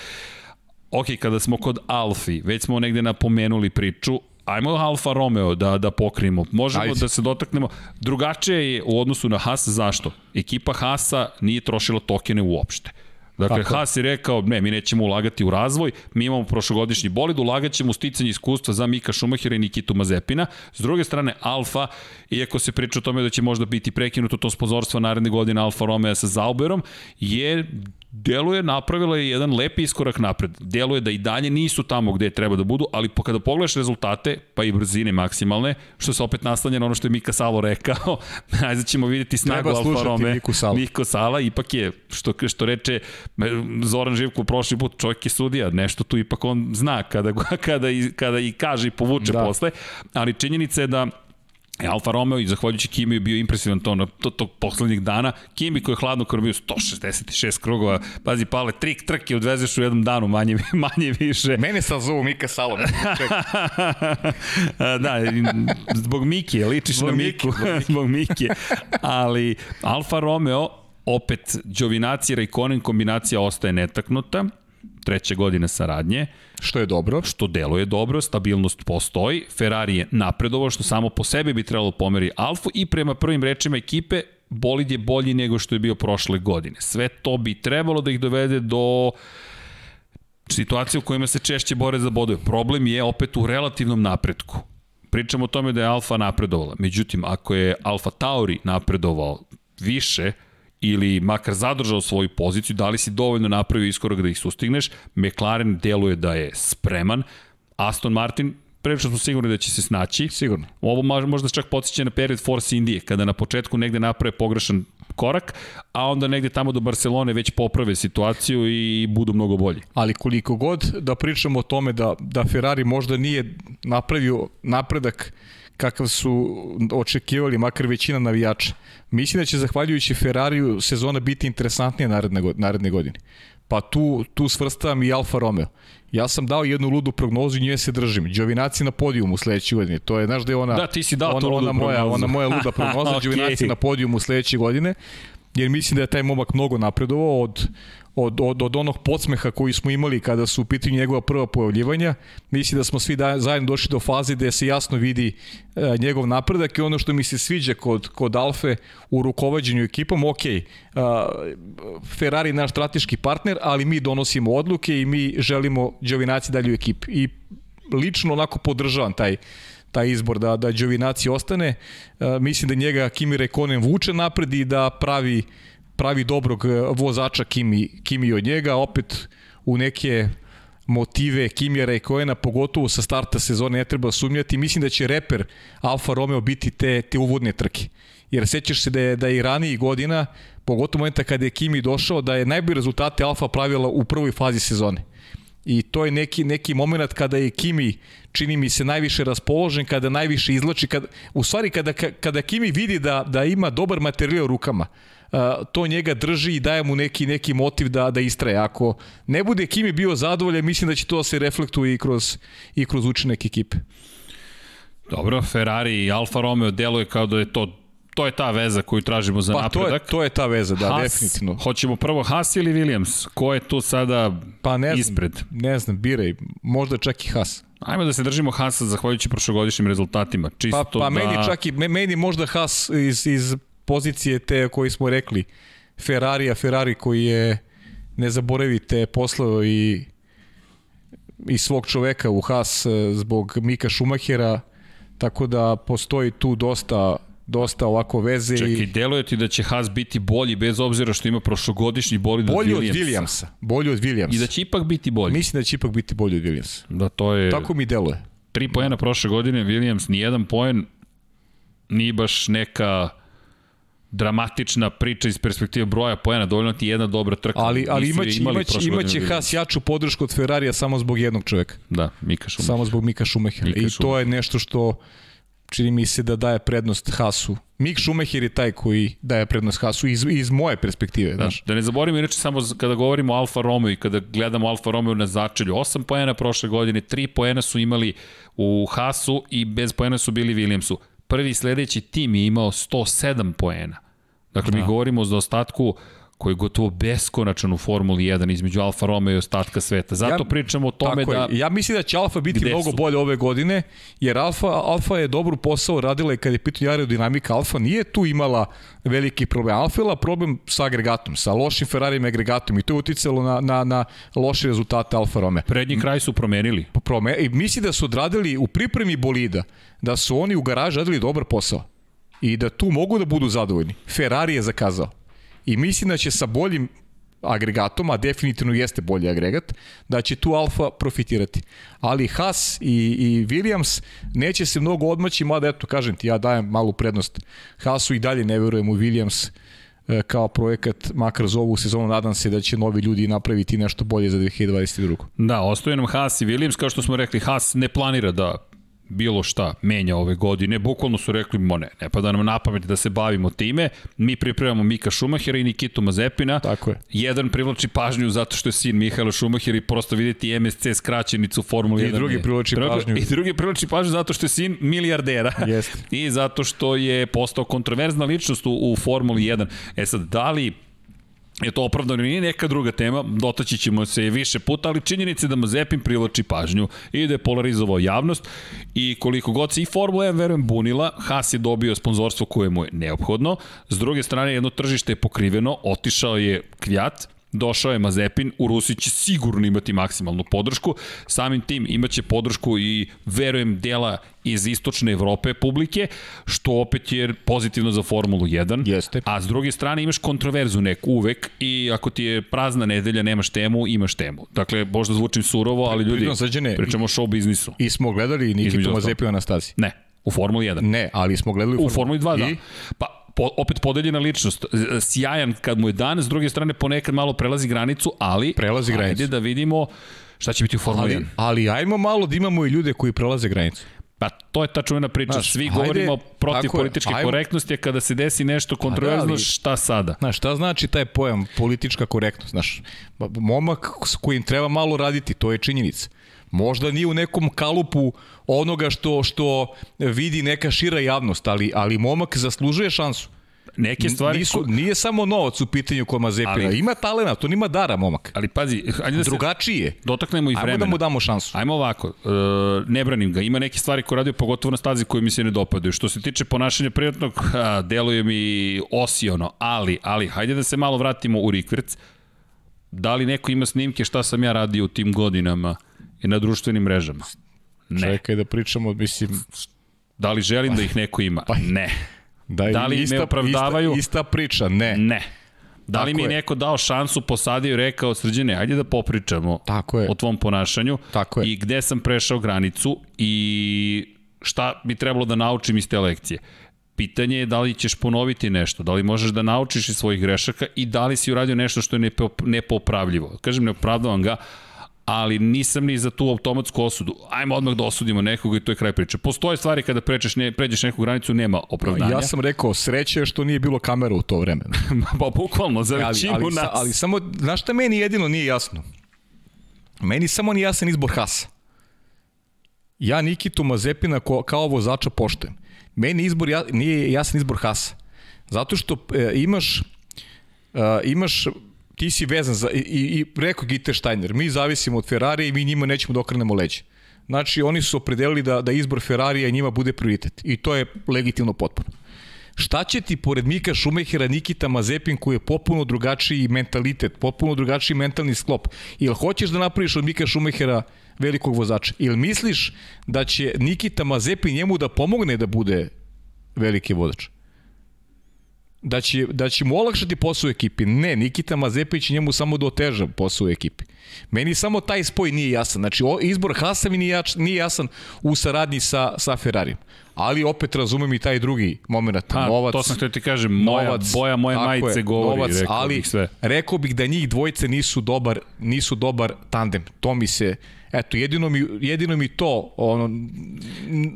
Ok, kada smo kod Alfi, već smo negde napomenuli priču, ajmo Alfa Romeo da, da pokrijemo. Možemo Ajde. da se dotaknemo. Drugačije je u odnosu na Haas, zašto? Ekipa Haasa nije trošila tokene uopšte. Dakle, Tako. Haas je rekao, ne, mi nećemo ulagati u razvoj, mi imamo prošlogodišnji bolid, ulagat ćemo u sticanje iskustva za Mika Šumahira i Nikitu Mazepina. S druge strane, Alfa, iako se priča o tome da će možda biti prekinuto to sponzorstvo naredne godine Alfa Romeo sa Zauberom, je deluje napravila je jedan lepi iskorak napred. Deluje da i dalje nisu tamo gde treba da budu, ali kada pogledaš rezultate, pa i brzine maksimalne, što se opet naslanja na ono što je Mika Salo rekao, ajde ćemo videti snagu Alfa Rome. Miku Sala. Miko Sala ipak je, što, što reče Zoran Živko prošli put, čovjek je sudija, nešto tu ipak on zna kada, kada, i, kada i kaže i povuče da. posle, ali činjenica je da Alfa Romeo i zahvaljujući Kimi je bio impresivan to, na, to, tog poslednjih dana. Kimi koji je hladno krvio 166 krugova, pazi pale, tri trke odvezeš u jednom danu, manje, manje više. Mene sad zovu Mika Salom. da, zbog Miki, ličiš zbog na Miku, zbog Miki. Ali Alfa Romeo, opet, Đovinacija i Raikkonen kombinacija ostaje netaknuta treće godine saradnje. Što je dobro. Što deluje dobro, stabilnost postoji. Ferrari je napredovao, što samo po sebi bi trebalo pomeri Alfu i prema prvim rečima ekipe, bolid je bolji nego što je bio prošle godine. Sve to bi trebalo da ih dovede do situacije u kojima se češće bore za bodove. Problem je opet u relativnom napretku. Pričamo o tome da je Alfa napredovala. Međutim, ako je Alfa Tauri napredovao više, ili makar zadržao svoju poziciju, da li si dovoljno napravio iskorak da ih sustigneš, McLaren deluje da je spreman, Aston Martin prilično smo sigurni da će se snaći. Sigurno. Ovo možda čak podsjeća na period Force Indije, kada na početku negde naprave pogrešan korak, a onda negde tamo do Barcelone već poprave situaciju i budu mnogo bolji. Ali koliko god da pričamo o tome da, da Ferrari možda nije napravio napredak kakav su očekivali makar većina navijača. Mislim da će zahvaljujući Ferrariju sezona biti interesantnija naredne, naredne godine. Pa tu, tu svrstavam i Alfa Romeo. Ja sam dao jednu ludu prognozu i nje se držim. Đovinaci na podijumu sledeće godine. To je, znaš da je ona, da, ti si dao ona, ona, moja, ona moja luda prognoza. okay. Đovinaci na podijumu sledeće godine. Jer mislim da je taj momak mnogo napredovao od od, od, od onog podsmeha koji smo imali kada su u pitanju njegova prva pojavljivanja. Mislim da smo svi da, zajedno došli do faze gde se jasno vidi e, njegov napredak i ono što mi se sviđa kod, kod Alfe u rukovađenju ekipom, ok, e, Ferrari je naš strateški partner, ali mi donosimo odluke i mi želimo Đovinaci dalje u ekipi. I lično onako podržavam taj taj izbor da da Đovinaci ostane. E, mislim da njega Kimi Rekonen vuče napred i da pravi pravi dobrog e, vozača Kimi, Kimi od njega, opet u neke motive Kimija Kojena, pogotovo sa starta sezone ne treba sumnjati. Mislim da će reper Alfa Romeo biti te, te uvodne trke. Jer sećaš se da je, da je i raniji godina, pogotovo momenta kada je Kimi došao, da je najbolji rezultate Alfa pravila u prvoj fazi sezone. I to je neki, neki moment kada je Kimi, čini mi se, najviše raspoložen, kada najviše izlači, kada, u stvari kada, kada Kimi vidi da, da ima dobar materijal rukama, to njega drži i daje mu neki neki motiv da da istraje. Ako ne bude Kimi bio zadovoljan, mislim da će to da se reflektuje i kroz i kroz učinak ekipe. Dobro, Ferrari i Alfa Romeo deluje kao da je to to je ta veza koju tražimo za pa, napredak. To je, to je ta veza, da, Haas, definitivno. Hoćemo prvo Haas ili Williams? Ko je tu sada pa ne znam, ispred? Ne znam, biraj. Možda čak i Haas. Ajmo da se držimo Haasa zahvaljujući prošlogodišnjim rezultatima. Čisto pa, pa da... meni čak i, meni možda Haas iz, iz pozicije te koji smo rekli, Ferrarija, Ferrari koji je, ne zaboravite, poslao i i svog čoveka u Haas e, zbog Mika Šumahera, tako da postoji tu dosta dosta ovako veze Čekaj, i... deluje ti da će Haas biti bolji bez obzira što ima prošlogodišnji bolid bolji od Williamsa. Bolji od Williamsa. Bolji od Williamsa. I da će ipak biti bolji. Mislim da će ipak biti bolji od Williamsa. Da, to je... Tako mi deluje. Tri poena prošle godine, Williams ni jedan poen, nije baš neka dramatična priča iz perspektive broja poena, dovoljno ti jedna dobra trka. Ali, ali imaće, imaće, imaće Haas jaču podršku od Ferrarija samo zbog jednog čoveka. Da, Mika Šumahira. Samo zbog Mika Šumahira. I to je nešto što čini mi se da daje prednost Hasu. Mik Schumacher je taj koji daje prednost Hasu iz, iz moje perspektive. Da, znaš. da ne zaboravimo, inače samo kada govorimo o Alfa Romeo i kada gledamo Alfa Romeo na začelju, 8 poena prošle godine, 3 poena su imali u Hasu i bez poena su bili Williamsu. Prvi sledeći tim je imao 107 poena. Dakle, da. mi govorimo o zaostatku koji je gotovo beskonačan u Formuli 1 između Alfa Romeo i ostatka sveta. Zato ja, pričamo o tome da... Je. Ja mislim da će Alfa biti mnogo su? bolje ove godine, jer Alfa, Alfa je dobru posao radila i kad je pitanje aerodinamika, Alfa nije tu imala veliki problem. Alfa je problem sa agregatom, sa lošim Ferrarijem agregatom i to je uticalo na, na, na loše rezultate Alfa Romeo. Prednji kraj su promenili. Prome, I mislim da su odradili u pripremi bolida, da su oni u garaži radili dobar posao i da tu mogu da budu zadovoljni. Ferrari je zakazao. I mislim da će sa boljim agregatom, a definitivno jeste bolji agregat, da će tu Alfa profitirati. Ali Haas i, i Williams neće se mnogo odmaći, mada eto, kažem ti, ja dajem malu prednost Haasu i dalje ne verujem u Williams e, kao projekat, makar za ovu sezonu, nadam se da će novi ljudi napraviti nešto bolje za 2022. Da, ostaje nam Haas i Williams, kao što smo rekli, Haas ne planira da bilo šta menja ove godine. Bukvalno su rekli, mo ne, ne pada nam na pamet da se bavimo time. Mi pripremamo Mika Šumahira i Nikitu Mazepina. Tako je. Jedan privlači pažnju zato što je sin Mihaela Šumahira i prosto videti MSC skraćenicu Formula 1. I drugi privlači pažnju. I drugi privlači pažnju zato što je sin milijardera. Jeste. I zato što je postao kontroverzna ličnost u, u Formuli 1. E sad, da li je to opravdano nije? Neka druga tema, dotaći ćemo se više puta, ali činjenica je da Mazepin privlači pažnju i da je polarizovao javnost i koliko god se i Formula 1 verujem bunila, Haas je dobio sponzorstvo koje mu je neophodno, s druge strane jedno tržište je pokriveno, otišao je Kvjat, došao je Mazepin, u Rusiji će sigurno imati maksimalnu podršku, samim tim imaće podršku i verujem dela iz istočne Evrope publike, što opet je pozitivno za Formulu 1. Jeste. A s druge strane imaš kontroverzu neku uvek i ako ti je prazna nedelja, nemaš temu, imaš temu. Dakle, možda zvučim surovo, ali ljudi, pričamo o show biznisu. I smo gledali Nikitu Mazepina na stazi. Ne, u Formuli 1. Ne, ali smo gledali u Formuli 2, da. I? Pa po, opet podeljena ličnost. Sjajan kad mu je dan, s druge strane ponekad malo prelazi granicu, ali prelazi granicu. Ajde da vidimo šta će biti u Formuli 1. Ali, ali ajmo malo da imamo i ljude koji prelaze granicu. Pa to je ta čuvena priča. Znaš, Svi hajde, govorimo protiv političke je, korektnosti, a kada se desi nešto kontroverzno, da, šta sada? Znaš, šta znači taj pojam politička korektnost? Znaš, momak s kojim treba malo raditi, to je činjenica. Možda nije u nekom kalupu onoga što što vidi neka šira javnost, ali ali momak zaslužuje šansu neke stvari Nisu, nije samo novac u pitanju kod Mazepina, ali, ima talena, to nima dara momak. Ali pazi, ajde da drugačije. Se dotaknemo i vremena. Ajmo da mu damo šansu. Ajmo ovako, uh, ne branim ga, ima neke stvari koje radio pogotovo na stazi koje mi se ne dopadaju. Što se tiče ponašanja prijatnog, a, deluje mi osiono, ali, ali, hajde da se malo vratimo u Rikverc. Da li neko ima snimke šta sam ja radio u tim godinama i na društvenim mrežama? Ne. Čekaj da pričamo, mislim... Da li želim da ih neko ima? Pa, ne. Da, da li ista, me opravdavaju? Ista, ista priča, ne. Ne. Da li Tako mi je neko dao šansu, posadio i rekao, srđene, ajde da popričamo Tako je. o tvom ponašanju Tako je. i gde sam prešao granicu i šta bi trebalo da naučim iz te lekcije. Pitanje je da li ćeš ponoviti nešto, da li možeš da naučiš iz svojih grešaka i da li si uradio nešto što je nepopravljivo. Kažem, ne opravdavam ga, ali nisam ni za tu automatsku osudu. Ajmo odmah da osudimo nekoga i to je kraj priče. Postoje stvari kada pređeš, ne, pređeš neku granicu, nema opravdanja. Ja sam rekao, sreće što nije bilo kamera u to vreme. pa bukvalno, za većinu ali, ali, nas. Ali samo, znaš šta meni jedino nije jasno? Meni samo nije jasan izbor Hasa. Ja Nikitu Mazepina ko, kao vozača poštujem. Meni izbor ja, nije jasan izbor Hasa. Zato što e, imaš e, imaš ti si vezan za, i, i rekao Gitter Steiner, mi zavisimo od Ferrari i mi njima nećemo da okrenemo leđe. Znači, oni su opredelili da, da izbor Ferrarija njima bude prioritet. I to je legitimno potpuno. Šta će ti pored Mika Šumehera, Nikita Mazepin koji je popuno drugačiji mentalitet, popuno drugačiji mentalni sklop? Ili hoćeš da napraviš od Mika Šumehera velikog vozača? Ili misliš da će Nikita Mazepin njemu da pomogne da bude veliki vozač? Da će, da će mu olakšati posao u ekipi. Ne, Nikita Mazepić njemu samo da oteža posao u ekipi. Meni samo taj spoj nije jasan. Znači, izbor Hasa mi nije, nije jasan u saradnji sa, sa Ferrarijem. Ali opet razumem i taj drugi moment. Pa, novac, to sam htio ti kažem, moja, novac, boja moje majice je, govori, novac, rekao ali, bih sve. Rekao bih da njih dvojice nisu dobar, nisu dobar tandem. To mi se, Eto, jedino mi, jedino mi to, ono,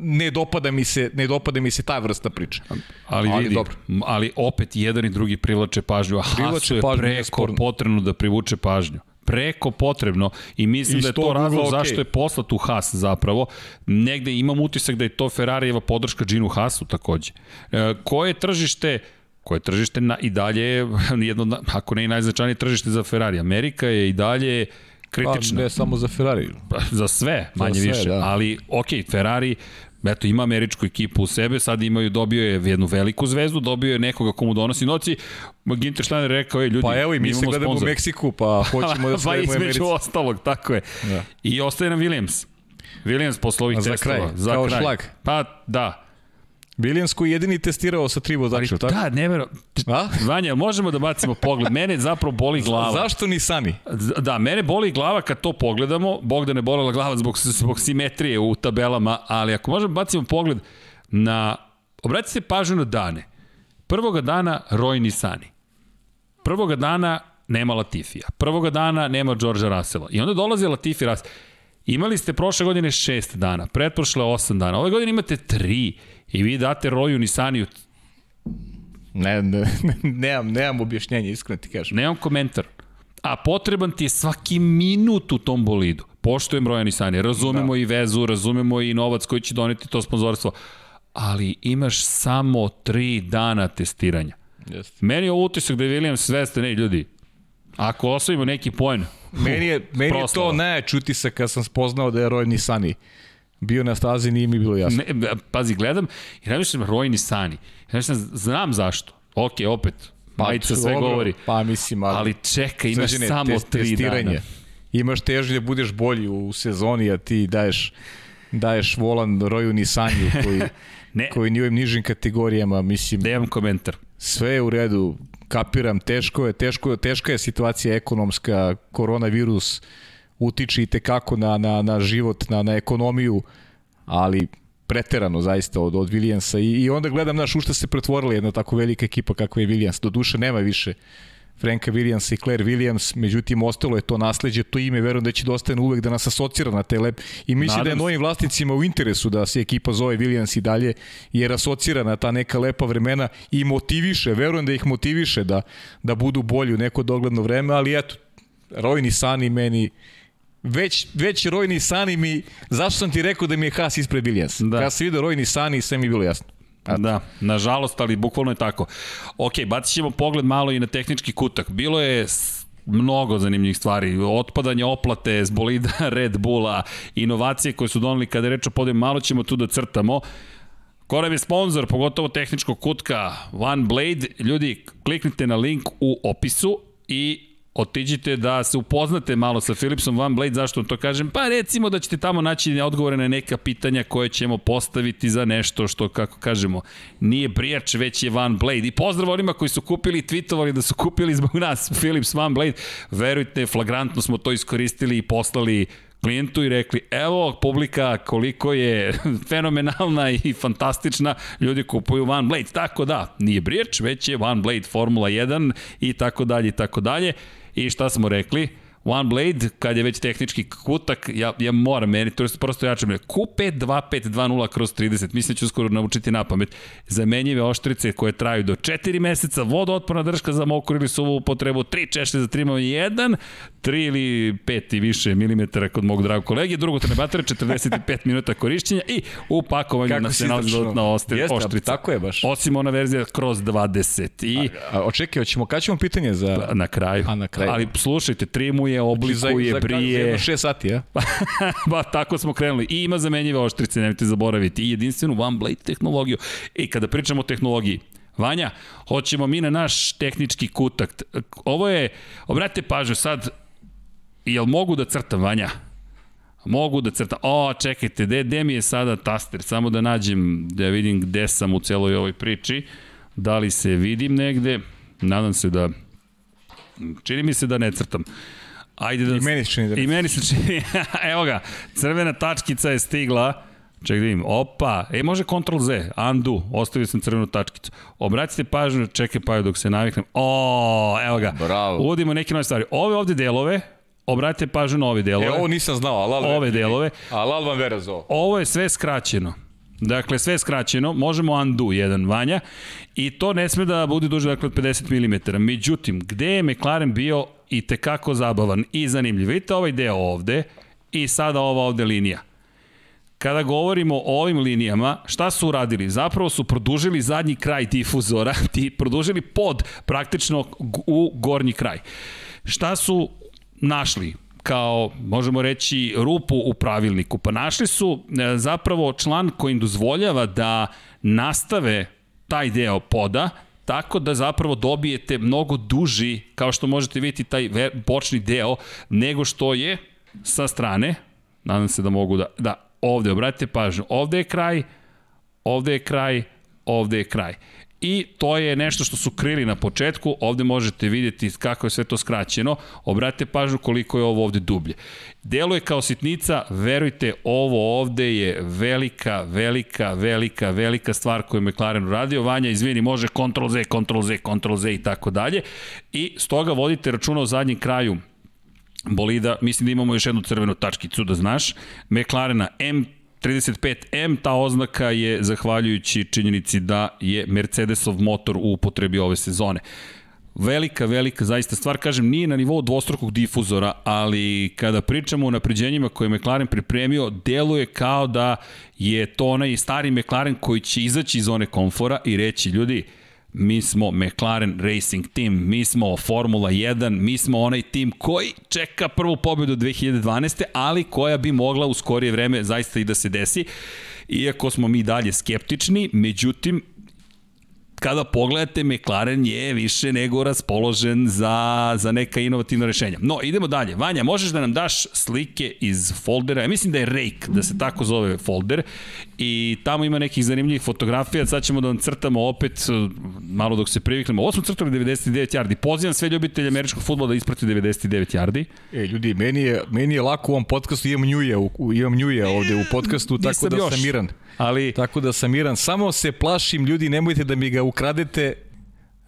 ne dopada mi se, ne dopada mi se ta vrsta priče. Ali, ali vidi, dobro. ali opet jedan i drugi privlače pažnju, a Hasu je pažnju, preko potrebno da privuče pažnju preko potrebno i mislim I da je to razlog okay. zašto je poslat u Haas zapravo. Negde imam utisak da je to Ferrarijeva podrška Ginu Haasu takođe. E, koje tržište koje tržište na, i dalje je jedno, ako ne i najznačajnije tržište za Ferrari. Amerika je i dalje kritična. Pa ne samo za Ferrari. Pa, za sve, manje za sve, više. Da. Ali, ok, Ferrari eto ima američku ekipu u sebe, sad imaju, dobio je jednu veliku zvezdu, dobio je nekoga komu donosi noci. Ginter Steiner rekao, je ljudi, pa evo i mi, mi se gledamo sponsor. u Meksiku, pa hoćemo da pa između ostalog, tako je. Da. I ostaje nam Williams. Williams posle ovih za testova. Kraj, za kao kraj. šlag. Pa da, Williams koji jedini testirao sa tri vozača, tako? Da, ne vero. A? Vanja, možemo da bacimo pogled. Mene zapravo boli glava. Zašto ni sani? Da, mene boli glava kad to pogledamo. Bog da ne bolela glava zbog, zbog simetrije u tabelama, ali ako možemo bacimo pogled na... Obratite se pažnju na dane. Prvoga dana Roy Nisani. Prvoga dana nema Latifija. Prvoga dana nema Georgea Russella. I onda dolazi Latifi Russell. Imali ste prošle godine šest dana, pretprošle osam dana, ove godine imate tri i vi date Roju Nisaniju Ne, ne, nemam, nemam objašnjenje, iskreno ti kažem. Nemam komentar. A potreban ti je svaki minut u tom bolidu. Poštujem Roja Nisani, razumemo da. i vezu, razumemo i novac koji će doneti to sponzorstvo. Ali imaš samo tri dana testiranja. Jeste. Meni je utisak da je William sveste, ne ljudi, ako osvojimo neki poen, meni je, meni je to najjač utisak kad sam spoznao da je Roy Nisani bio na stazi, nije mi bilo jasno. Ne, pazi, gledam i Roy Nisani. Ja mislim, znam zašto. Ok, opet, pa, majica sve dobro, govori. Pa mislim, ali, ali čekaj, imaš Sređene, samo test, tri testiranje. dana. Imaš težnje da budeš bolji u sezoni, a ti daješ daješ volan Roju Nisaniju koji, ne. koji ni u ovim nižim kategorijama, mislim... Nemam komentar. Sve je u redu, kapiram, teško je, teško, teška je situacija ekonomska, koronavirus utiče i tekako na, na, na život, na, na ekonomiju, ali preterano zaista od, od Williamsa i, i onda gledam naš u šta se pretvorila jedna tako velika ekipa kakva je Williams. Do duše nema više Franka Williamsa i Claire Williams, međutim ostalo je to nasleđe, to ime, verujem da će da ostane uvek da nas asocira na te lep. I mislim Nadam da je novim vlasnicima u interesu da se ekipa zove Williams i dalje, jer asocira na ta neka lepa vremena i motiviše, verujem da ih motiviše da, da budu bolji u neko dogledno vreme, ali eto, Rojni Sani meni već, već Rojni Sani mi, zašto sam ti rekao da mi je Haas ispred Williams? Da. Kada se vidio Rojni Sani, sve mi je bilo jasno. Eto. Da, nažalost, ali bukvalno je tako. Ok, bacit ćemo pogled malo i na tehnički kutak. Bilo je mnogo zanimljivih stvari. Otpadanje oplate s bolida Red Bulla, inovacije koje su doneli kada je reč o podiju, malo ćemo tu da crtamo. Ko nam je sponsor, pogotovo tehničkog kutka One Blade, ljudi, kliknite na link u opisu i otiđite da se upoznate malo sa Philipsom Van Blade, zašto to kažem? Pa recimo da ćete tamo naći odgovore na neka pitanja koje ćemo postaviti za nešto što, kako kažemo, nije Brijač, već je Van Blade. I pozdrav onima koji su kupili i tweetovali da su kupili zbog nas Philips Van Blade. Verujte, flagrantno smo to iskoristili i poslali klijentu i rekli, evo publika koliko je fenomenalna i fantastična, ljudi kupuju One Blade, tako da, nije Brijeć, već je One Blade Formula 1 i tako dalje i tako dalje. I šta smo rekli? One Blade, kad je već tehnički kutak, ja, ja moram meni, to je prosto jače me. Q52520 kroz 30, mislim da ću skoro naučiti na pamet. Zamenjive oštrice koje traju do 4 meseca, vodootporna drška za mokru ili suvu upotrebu, 3 češlje za trimanje 1, 3 ili 5 i više milimetara kod mog dragog kolege, drugotrne batere, 45 minuta korišćenja i u pakovanju Kako na se nalazi dodatna oštrica. Tako je baš. Osim ona verzija kroz 20. I, a, a očekaj, ćemo, kada ćemo pitanje za... Na kraju. A, na kraju. Ali slušajte, trimuje menjuje, oblikuje, znači, za, brije. Za 6 sati, ja? ba, tako smo krenuli. I ima zamenjive oštrice, nemojte zaboraviti. I jedinstvenu One Blade tehnologiju. I kada pričamo o tehnologiji, Vanja, hoćemo mi na naš tehnički kutak. Ovo je, obratite pažnju, sad, jel mogu da crtam, Vanja? Mogu da crtam. O, čekajte, gde, gde mi je sada taster? Samo da nađem, da vidim gde sam u celoj ovoj priči. Da li se vidim negde? Nadam se da... Čini mi se da ne crtam. Ajde da... I meni se čini da... I meni se čini. Evo ga, crvena tačkica je stigla. Ček da vidim. Opa, e može Ctrl Z, undo, ostavio sam crvenu tačkicu. Obratite pažnju, čekaj pa dok se naviknem. O, evo ga. Bravo. Uvodimo neke nove stvari. Ove ovde delove, obratite pažnju na ove delove. E, ovo nisam znao, ali Ove delove. Ali vam vera za ovo. Ovo je sve skraćeno. Dakle, sve skraćeno, možemo undo jedan vanja i to ne sme da bude duže dakle, od 50 mm. Međutim, gde je McLaren bio i tekako zabavan i zanimljiv? Vidite ovaj deo ovde i sada ova ovde linija. Kada govorimo o ovim linijama, šta su uradili? Zapravo su produžili zadnji kraj difuzora, i produžili pod praktično u gornji kraj. Šta su našli? kao, možemo reći, rupu u pravilniku. Pa našli su e, zapravo član koji im dozvoljava da nastave taj deo poda, tako da zapravo dobijete mnogo duži, kao što možete vidjeti, taj bočni deo, nego što je sa strane, nadam se da mogu da, da ovde, obratite pažnju, ovde je kraj, ovde je kraj, ovde je kraj. I to je nešto što su krili na početku, ovde možete vidjeti kako je sve to skraćeno, obratite pažnju koliko je ovo ovde dublje. Delo je kao sitnica, verujte, ovo ovde je velika, velika, velika, velika stvar koju je McLaren uradio. Vanja, izvini, može Ctrl Z, Ctrl Z, Ctrl Z i tako dalje. I stoga vodite računa o zadnjem kraju bolida, mislim da imamo još jednu crvenu tačkicu da znaš, McLarena M 35M, ta oznaka je zahvaljujući činjenici da je Mercedesov motor u upotrebi ove sezone. Velika, velika zaista stvar, kažem, nije na nivou dvostrukog difuzora, ali kada pričamo o napređenjima koje je McLaren pripremio, deluje kao da je to onaj stari McLaren koji će izaći iz zone komfora i reći, ljudi, mi smo McLaren Racing Team, mi smo Formula 1, mi smo onaj tim koji čeka prvu pobedu 2012. ali koja bi mogla u skorije vreme zaista i da se desi. Iako smo mi dalje skeptični, međutim, kada pogledate, McLaren je više nego raspoložen za, za neka inovativna rešenja. No, idemo dalje. Vanja, možeš da nam daš slike iz foldera, ja mislim da je Rake, da se tako zove folder, i tamo ima nekih zanimljivih fotografija, sad ćemo da vam crtamo opet, malo dok se priviknemo. Ovo smo crtali 99 yardi. Pozivam sve ljubitelje američkog futbola da isprati 99 yardi. E, ljudi, meni je, meni je lako u ovom podcastu, imam njuje, imam njuje ovde u podcastu, tako da još. sam miran. Ali... Tako da sam miran. Samo se plašim, ljudi, nemojte da mi ga ukradete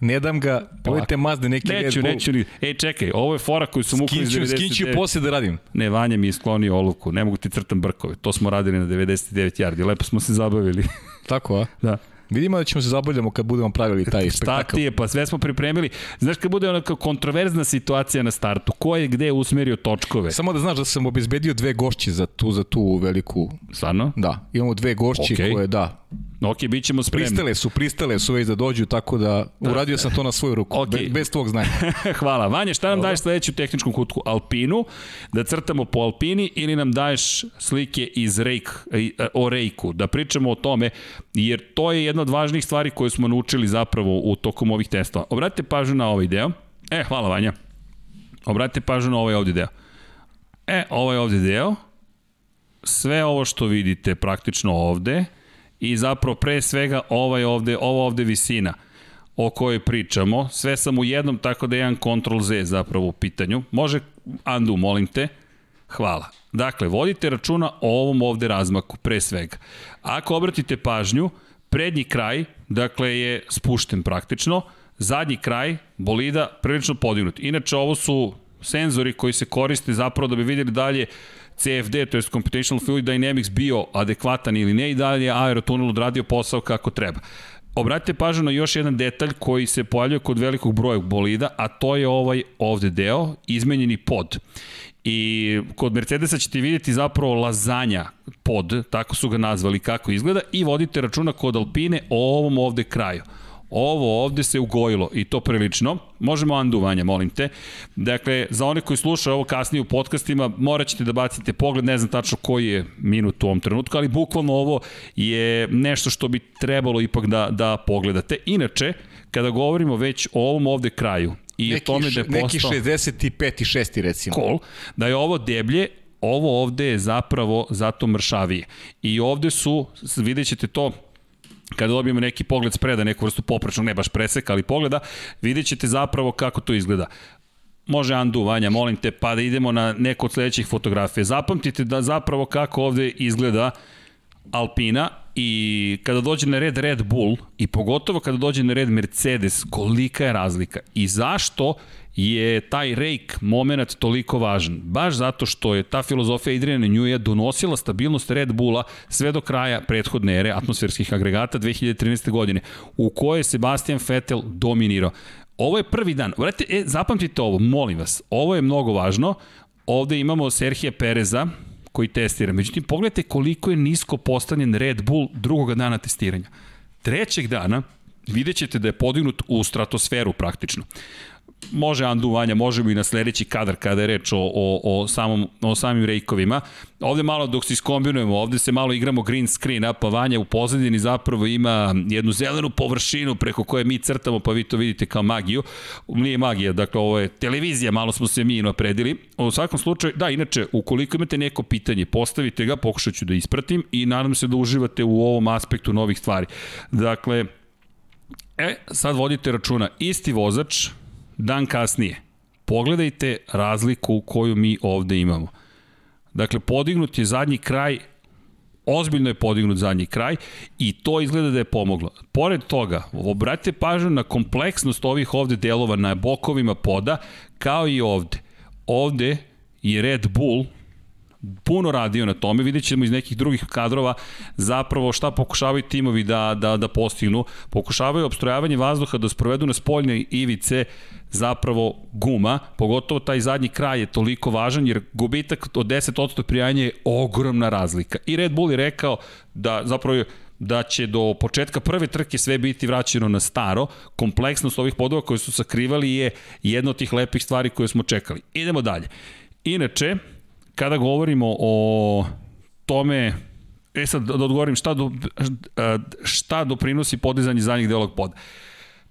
Ne dam ga, pojete mazde neki neću, Red. Neću, neću. E, čekaj, ovo je fora koju su muku iz 99. Skinću posle da radim. Ne, Vanja mi je sklonio olovku, ne mogu ti crtam brkove. To smo radili na 99 yardi, lepo smo se zabavili. Tako, a? Da. Vidimo da ćemo se zabavljamo kad budemo pravili taj spektakl. Šta ti je, pa sve smo pripremili. Znaš kad bude onaka kontroverzna situacija na startu, ko je gde usmerio točkove? Samo da znaš da sam obezbedio dve gošće za tu, za tu veliku... Stvarno? Da, imamo dve gošće okay. koje, da, Ok, bit ćemo spremni. Pristale su, pristale su već da dođu, tako da uradio sam to na svoju ruku, okay. bez, bez tvog znanja. Hvala. Vanja, šta nam Dobre. daješ sledeću tehničku kutku? Alpinu, da crtamo po Alpini ili nam daješ slike iz Rejk, o Rejku, da pričamo o tome, jer to je jedna od važnih stvari koje smo naučili zapravo u tokom ovih testova. Obratite pažnju na ovaj deo. E, hvala Vanja. Obratite pažnju na ovaj ovde deo. E, ovaj ovde deo. Sve ovo što vidite praktično ovde, i zapravo pre svega ovaj ovde, ovo ovde visina o kojoj pričamo. Sve sam u jednom, tako da je jedan Ctrl Z zapravo u pitanju. Može undo, molim te. Hvala. Dakle, vodite računa o ovom ovde razmaku, pre svega. Ako obratite pažnju, prednji kraj, dakle, je spušten praktično, zadnji kraj bolida prilično podignut. Inače, ovo su senzori koji se koriste zapravo da bi vidjeli dalje CFD, to je Computational Fluid Dynamics, bio adekvatan ili ne i dalje je aerotunel odradio posao kako treba. Obratite pažnju na još jedan detalj koji se pojavljuje kod velikog broja bolida, a to je ovaj ovde deo, izmenjeni pod. I kod Mercedesa ćete vidjeti zapravo lazanja pod, tako su ga nazvali kako izgleda, i vodite računa kod Alpine o ovom ovde kraju. Ovo ovde se ugojilo i to prilično. Možemo anduvanja, molim te. Dakle, za one koji slušaju ovo kasnije u podcastima, morat ćete da bacite pogled, ne znam tačno koji je minut u ovom trenutku, ali bukvalno ovo je nešto što bi trebalo ipak da, da pogledate. Inače, kada govorimo već o ovom ovde kraju i neki, o tome da je postao... Neki 65. i 6. recimo. Cool. Da je ovo deblje, ovo ovde je zapravo zato mršavije. I ovde su, vidjet ćete to, kada dobijemo neki pogled spreda, neku vrstu poprečnog, ne baš preseka, ali pogleda, vidjet ćete zapravo kako to izgleda. Može Andu, Vanja, molim te, pa da idemo na neku od sledećih fotografija. Zapamtite da zapravo kako ovde izgleda Alpina i kada dođe na red Red Bull i pogotovo kada dođe na red Mercedes, kolika je razlika i zašto je taj rake moment toliko važan. Baš zato što je ta filozofija Adriana Newja donosila stabilnost Red Bulla sve do kraja prethodne ere atmosferskih agregata 2013. godine, u kojoj je Sebastian Vettel dominirao. Ovo je prvi dan. Vrati, e, zapamtite ovo, molim vas. Ovo je mnogo važno. Ovde imamo Serhija Pereza, koji testira. Međutim, pogledajte koliko je nisko postavljen Red Bull drugog dana testiranja. Trećeg dana vidjet ćete da je podignut u stratosferu praktično može Andu Vanja, možemo i na sledeći kadar kada je reč o, o, o, samom, o samim rejkovima. Ovde malo dok se iskombinujemo, ovde se malo igramo green screen, a pa Vanja u pozadini zapravo ima jednu zelenu površinu preko koje mi crtamo, pa vi to vidite kao magiju. Nije magija, dakle ovo je televizija, malo smo se mi napredili. U svakom slučaju, da, inače, ukoliko imate neko pitanje, postavite ga, pokušat ću da ispratim i nadam se da uživate u ovom aspektu novih stvari. Dakle, E, sad vodite računa, isti vozač, dan kasnije, pogledajte razliku koju mi ovde imamo. Dakle, podignut je zadnji kraj, ozbiljno je podignut zadnji kraj i to izgleda da je pomoglo. Pored toga, obratite pažnju na kompleksnost ovih ovde delova na bokovima poda, kao i ovde. Ovde je Red Bull, puno radio na tome, vidjet ćemo iz nekih drugih kadrova zapravo šta pokušavaju timovi da, da, da postignu. Pokušavaju obstrojavanje vazduha da sprovedu na spoljne ivice zapravo guma, pogotovo taj zadnji kraj je toliko važan jer gubitak od 10% prijanja je ogromna razlika. I Red Bull je rekao da zapravo da će do početka prve trke sve biti vraćeno na staro. Kompleksnost ovih podova koje su sakrivali je jedna od tih lepih stvari koje smo čekali. Idemo dalje. Inače, kada govorimo o tome E sad da odgovorim šta, do, šta doprinosi podizanje zadnjih delog poda.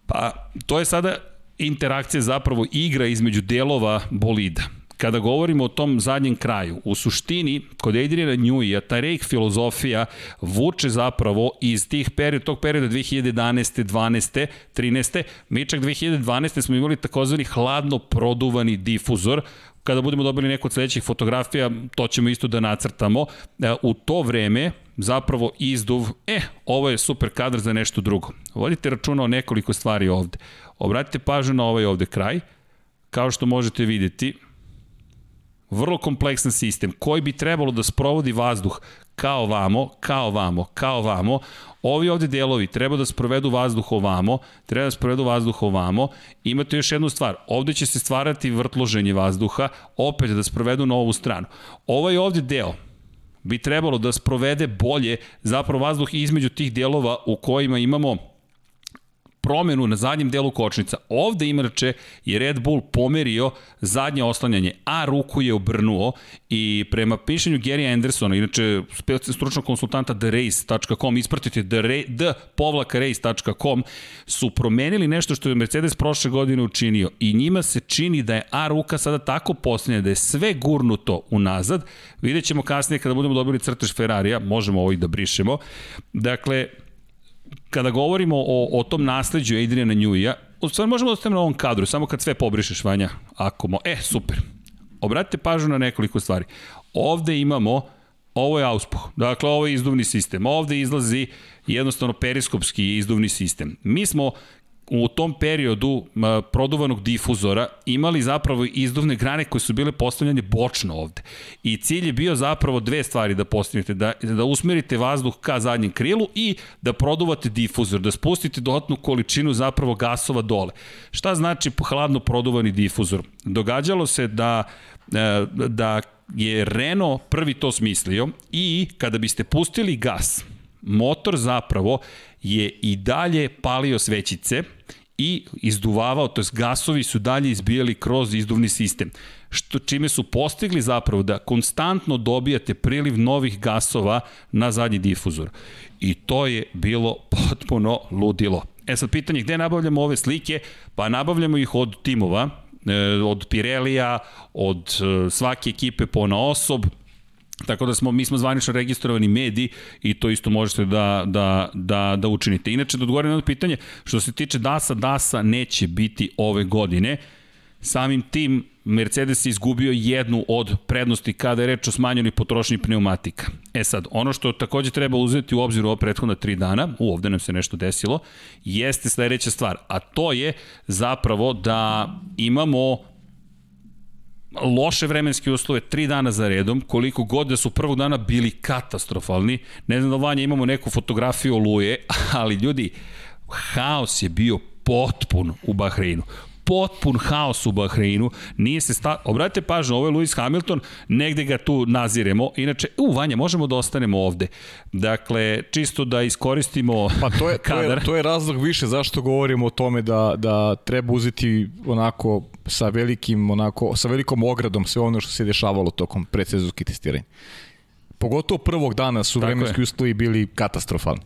Pa to je sada interakcija zapravo igra između delova bolida. Kada govorimo o tom zadnjem kraju, u suštini, kod Adriana Newija, ta rejk filozofija vuče zapravo iz tih perioda, tog perioda 2011. 12. 13. Mi čak 2012. smo imali takozvani hladno produvani difuzor, kada budemo dobili neku od sledećih fotografija, to ćemo isto da nacrtamo. E, u to vreme zapravo izduv, e, ovo je super kadar za nešto drugo. Vodite računa o nekoliko stvari ovde. Obratite pažnju na ovaj ovde kraj. Kao što možete videti, vrlo kompleksan sistem koji bi trebalo da sprovodi vazduh kao vamo, kao vamo, kao vamo. Ovi ovde delovi treba da sprovedu vazduh ovamo, treba da sprovedu vazduh ovamo. Imate još jednu stvar, ovde će se stvarati vrtloženje vazduha, opet da sprovedu na ovu stranu. Ovaj ovde deo, bi trebalo da sprovede bolje zapravo vazduh između tih delova u kojima imamo promenu na zadnjem delu kočnica. Ovde inače je Red Bull pomerio zadnje oslanjanje, a ruku je obrnuo i prema pišenju Gary Andersona, inače stručnog konsultanta therace.com, ispratite the povlaka su promenili nešto što je Mercedes prošle godine učinio i njima se čini da je A ruka sada tako posljednja, da je sve gurnuto unazad. Vidjet ćemo kasnije kada budemo dobili crtež Ferrarija, možemo ovo i da brišemo. Dakle, kada govorimo o, o tom nasledđu Adriana Njuija, stvari možemo da ostavimo na ovom kadru, samo kad sve pobrišeš, Vanja, ako mo... E, super. Obratite pažnju na nekoliko stvari. Ovde imamo, ovo je auspuh, dakle ovo je izduvni sistem. Ovde izlazi jednostavno periskopski izduvni sistem. Mi smo u tom periodu produvanog difuzora imali zapravo izduvne grane koje su bile postavljene bočno ovde. I cilj je bio zapravo dve stvari da postavite, da, da usmerite vazduh ka zadnjem krilu i da produvate difuzor, da spustite dodatnu količinu zapravo gasova dole. Šta znači hladno produvani difuzor? Događalo se da, e, da je Renault prvi to smislio i kada biste pustili gas, motor zapravo je i dalje palio svećice i izduvavao, to jest gasovi su dalje izbijali kroz izduvni sistem. Što, čime su postigli zapravo da konstantno dobijate priliv novih gasova na zadnji difuzor. I to je bilo potpuno ludilo. E sad pitanje, gde nabavljamo ove slike? Pa nabavljamo ih od timova, e, od Pirelija, od e, svake ekipe po na osob, Tako da smo, mi smo zvanično registrovani mediji i to isto možete da, da, da, da učinite. Inače, da odgovorim na pitanje, što se tiče DASA, DASA neće biti ove godine. Samim tim, Mercedes je izgubio jednu od prednosti kada je reč o smanjenoj potrošnji pneumatika. E sad, ono što takođe treba uzeti u obzir u ova prethodna tri dana, u ovde nam se nešto desilo, jeste sledeća stvar, a to je zapravo da imamo loše vremenske uslove tri dana za redom, koliko god da su prvog dana bili katastrofalni. Ne znam da vanja imamo neku fotografiju oluje, ali ljudi, haos je bio potpun u Bahreinu potpun haos u Bahreinu. Nije se sta... Obratite pažnju, ovo je Lewis Hamilton, negde ga tu naziremo. Inače, u, Vanja, možemo da ostanemo ovde. Dakle, čisto da iskoristimo pa to je, kadar. To je, to je razlog više zašto govorimo o tome da, da treba uzeti onako sa velikim, onako, sa velikom ogradom sve ono što se dešavalo tokom predsezonskih testiranja. Pogotovo prvog dana su vremenski uslovi bili katastrofalni.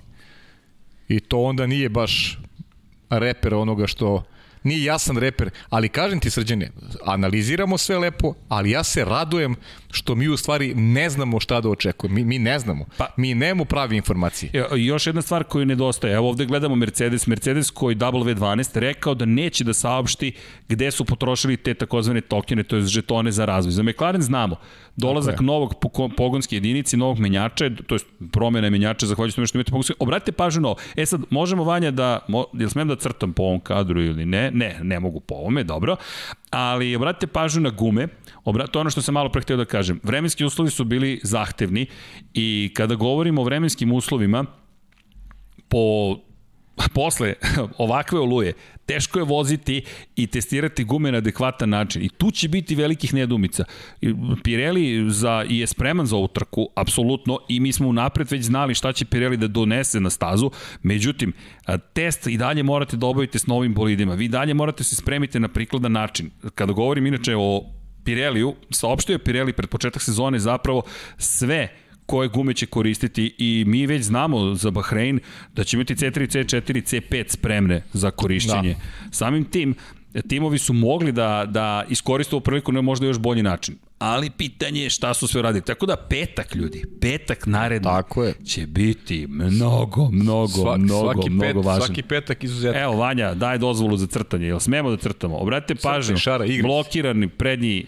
I to onda nije baš reper onoga što nije jasan reper, ali kažem ti srđane, analiziramo sve lepo, ali ja se radujem što mi u stvari ne znamo šta da očekujemo. Mi, mi ne znamo. Pa, mi nemamo pravi informacije. Još jedna stvar koju nedostaje. Evo ovde gledamo Mercedes. Mercedes koji W12 rekao da neće da saopšti gde su potrošili te takozvane tokene, to je žetone za razvoj. Za McLaren znamo dolazak novog pogonske jedinice, novog menjača, to je promjena menjača, zahvaljujući tome što imate pogonske. Obratite pažnju na ovo. E sad, možemo Vanja da, mo, jel smem da crtam po ovom kadru ili ne? Ne, ne mogu po ovome, dobro. Ali obratite pažnju na gume, Obra, to je ono što sam malo pre htio da kažem. Vremenski uslovi su bili zahtevni i kada govorimo o vremenskim uslovima, po posle ovakve oluje, teško je voziti i testirati gume na adekvatan način. I tu će biti velikih nedumica. Pirelli za, je spreman za ovu trku, apsolutno, i mi smo unapred već znali šta će Pirelli da donese na stazu. Međutim, test i dalje morate da obavite s novim bolidima. Vi dalje morate se spremiti na prikladan način. Kada govorim inače o Pirelliju, saopštio je Pirelli pred početak sezone zapravo sve koje gume će koristiti i mi već znamo za Bahrein da će imati C3, C4, C5 spremne za korišćenje. Da. Samim tim, timovi su mogli da, da iskoriste ovu priliku na možda još bolji način. Ali pitanje je šta su sve radili. Tako da petak, ljudi, petak naredno Tako je. će biti mnogo, mnogo, Sva, mnogo, svaki mnogo pet, važan. Svaki petak izuzetno. Evo, Vanja, daj dozvolu za crtanje. Jel smemo da crtamo? Obratite pažnju, blokirani prednji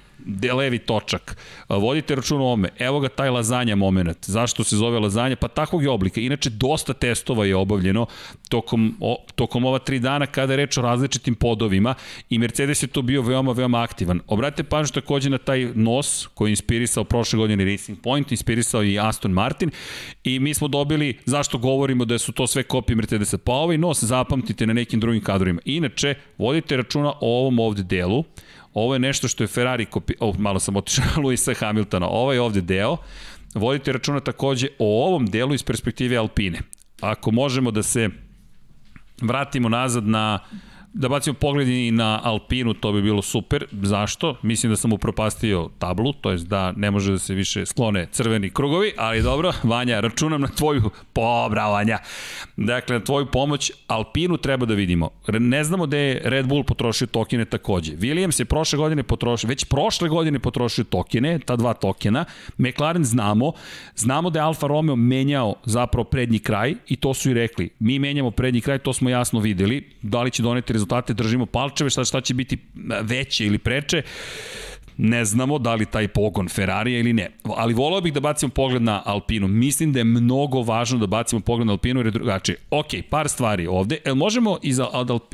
levi točak. Vodite račun o ome. Evo ga taj lazanja moment. Zašto se zove lazanja? Pa takvog je oblika. Inače, dosta testova je obavljeno tokom, o, tokom ova tri dana kada je reč o različitim podovima i Mercedes je to bio veoma, veoma aktivan. Obratite pažnju takođe na taj nos koji je inspirisao prošle godine Racing Point, inspirisao i Aston Martin i mi smo dobili, zašto govorimo da su to sve kopije Mercedesa, pa ovaj nos zapamtite na nekim drugim kadrovima. Inače, vodite računa o ovom ovde delu, ovo je nešto što je Ferrari kopi... Oh, malo sam otišao Luisa Hamiltona. Ovo je ovde deo. Vodite računa takođe o ovom delu iz perspektive Alpine. Ako možemo da se vratimo nazad na da bacimo pogled i na Alpinu, to bi bilo super. Zašto? Mislim da sam upropastio tablu, to jest da ne može da se više sklone crveni krugovi, ali dobro, Vanja, računam na tvoju, po, Vanja. Dakle, na tvoju pomoć, Alpinu treba da vidimo. Ne znamo da je Red Bull potrošio tokene takođe. Williams je prošle godine potrošio, već prošle godine potrošio tokene, ta dva tokena. McLaren znamo, znamo da je Alfa Romeo menjao zapravo prednji kraj i to su i rekli. Mi menjamo prednji kraj, to smo jasno videli. Da li će doneti rezultat rezultate, držimo palčeve, šta, šta će biti veće ili preče ne znamo da li taj pogon Ferrarija ili ne. Ali volao bih da bacimo pogled na Alpinu. Mislim da je mnogo važno da bacimo pogled na Alpinu jer je drugačije. Ok, par stvari ovde. El možemo iz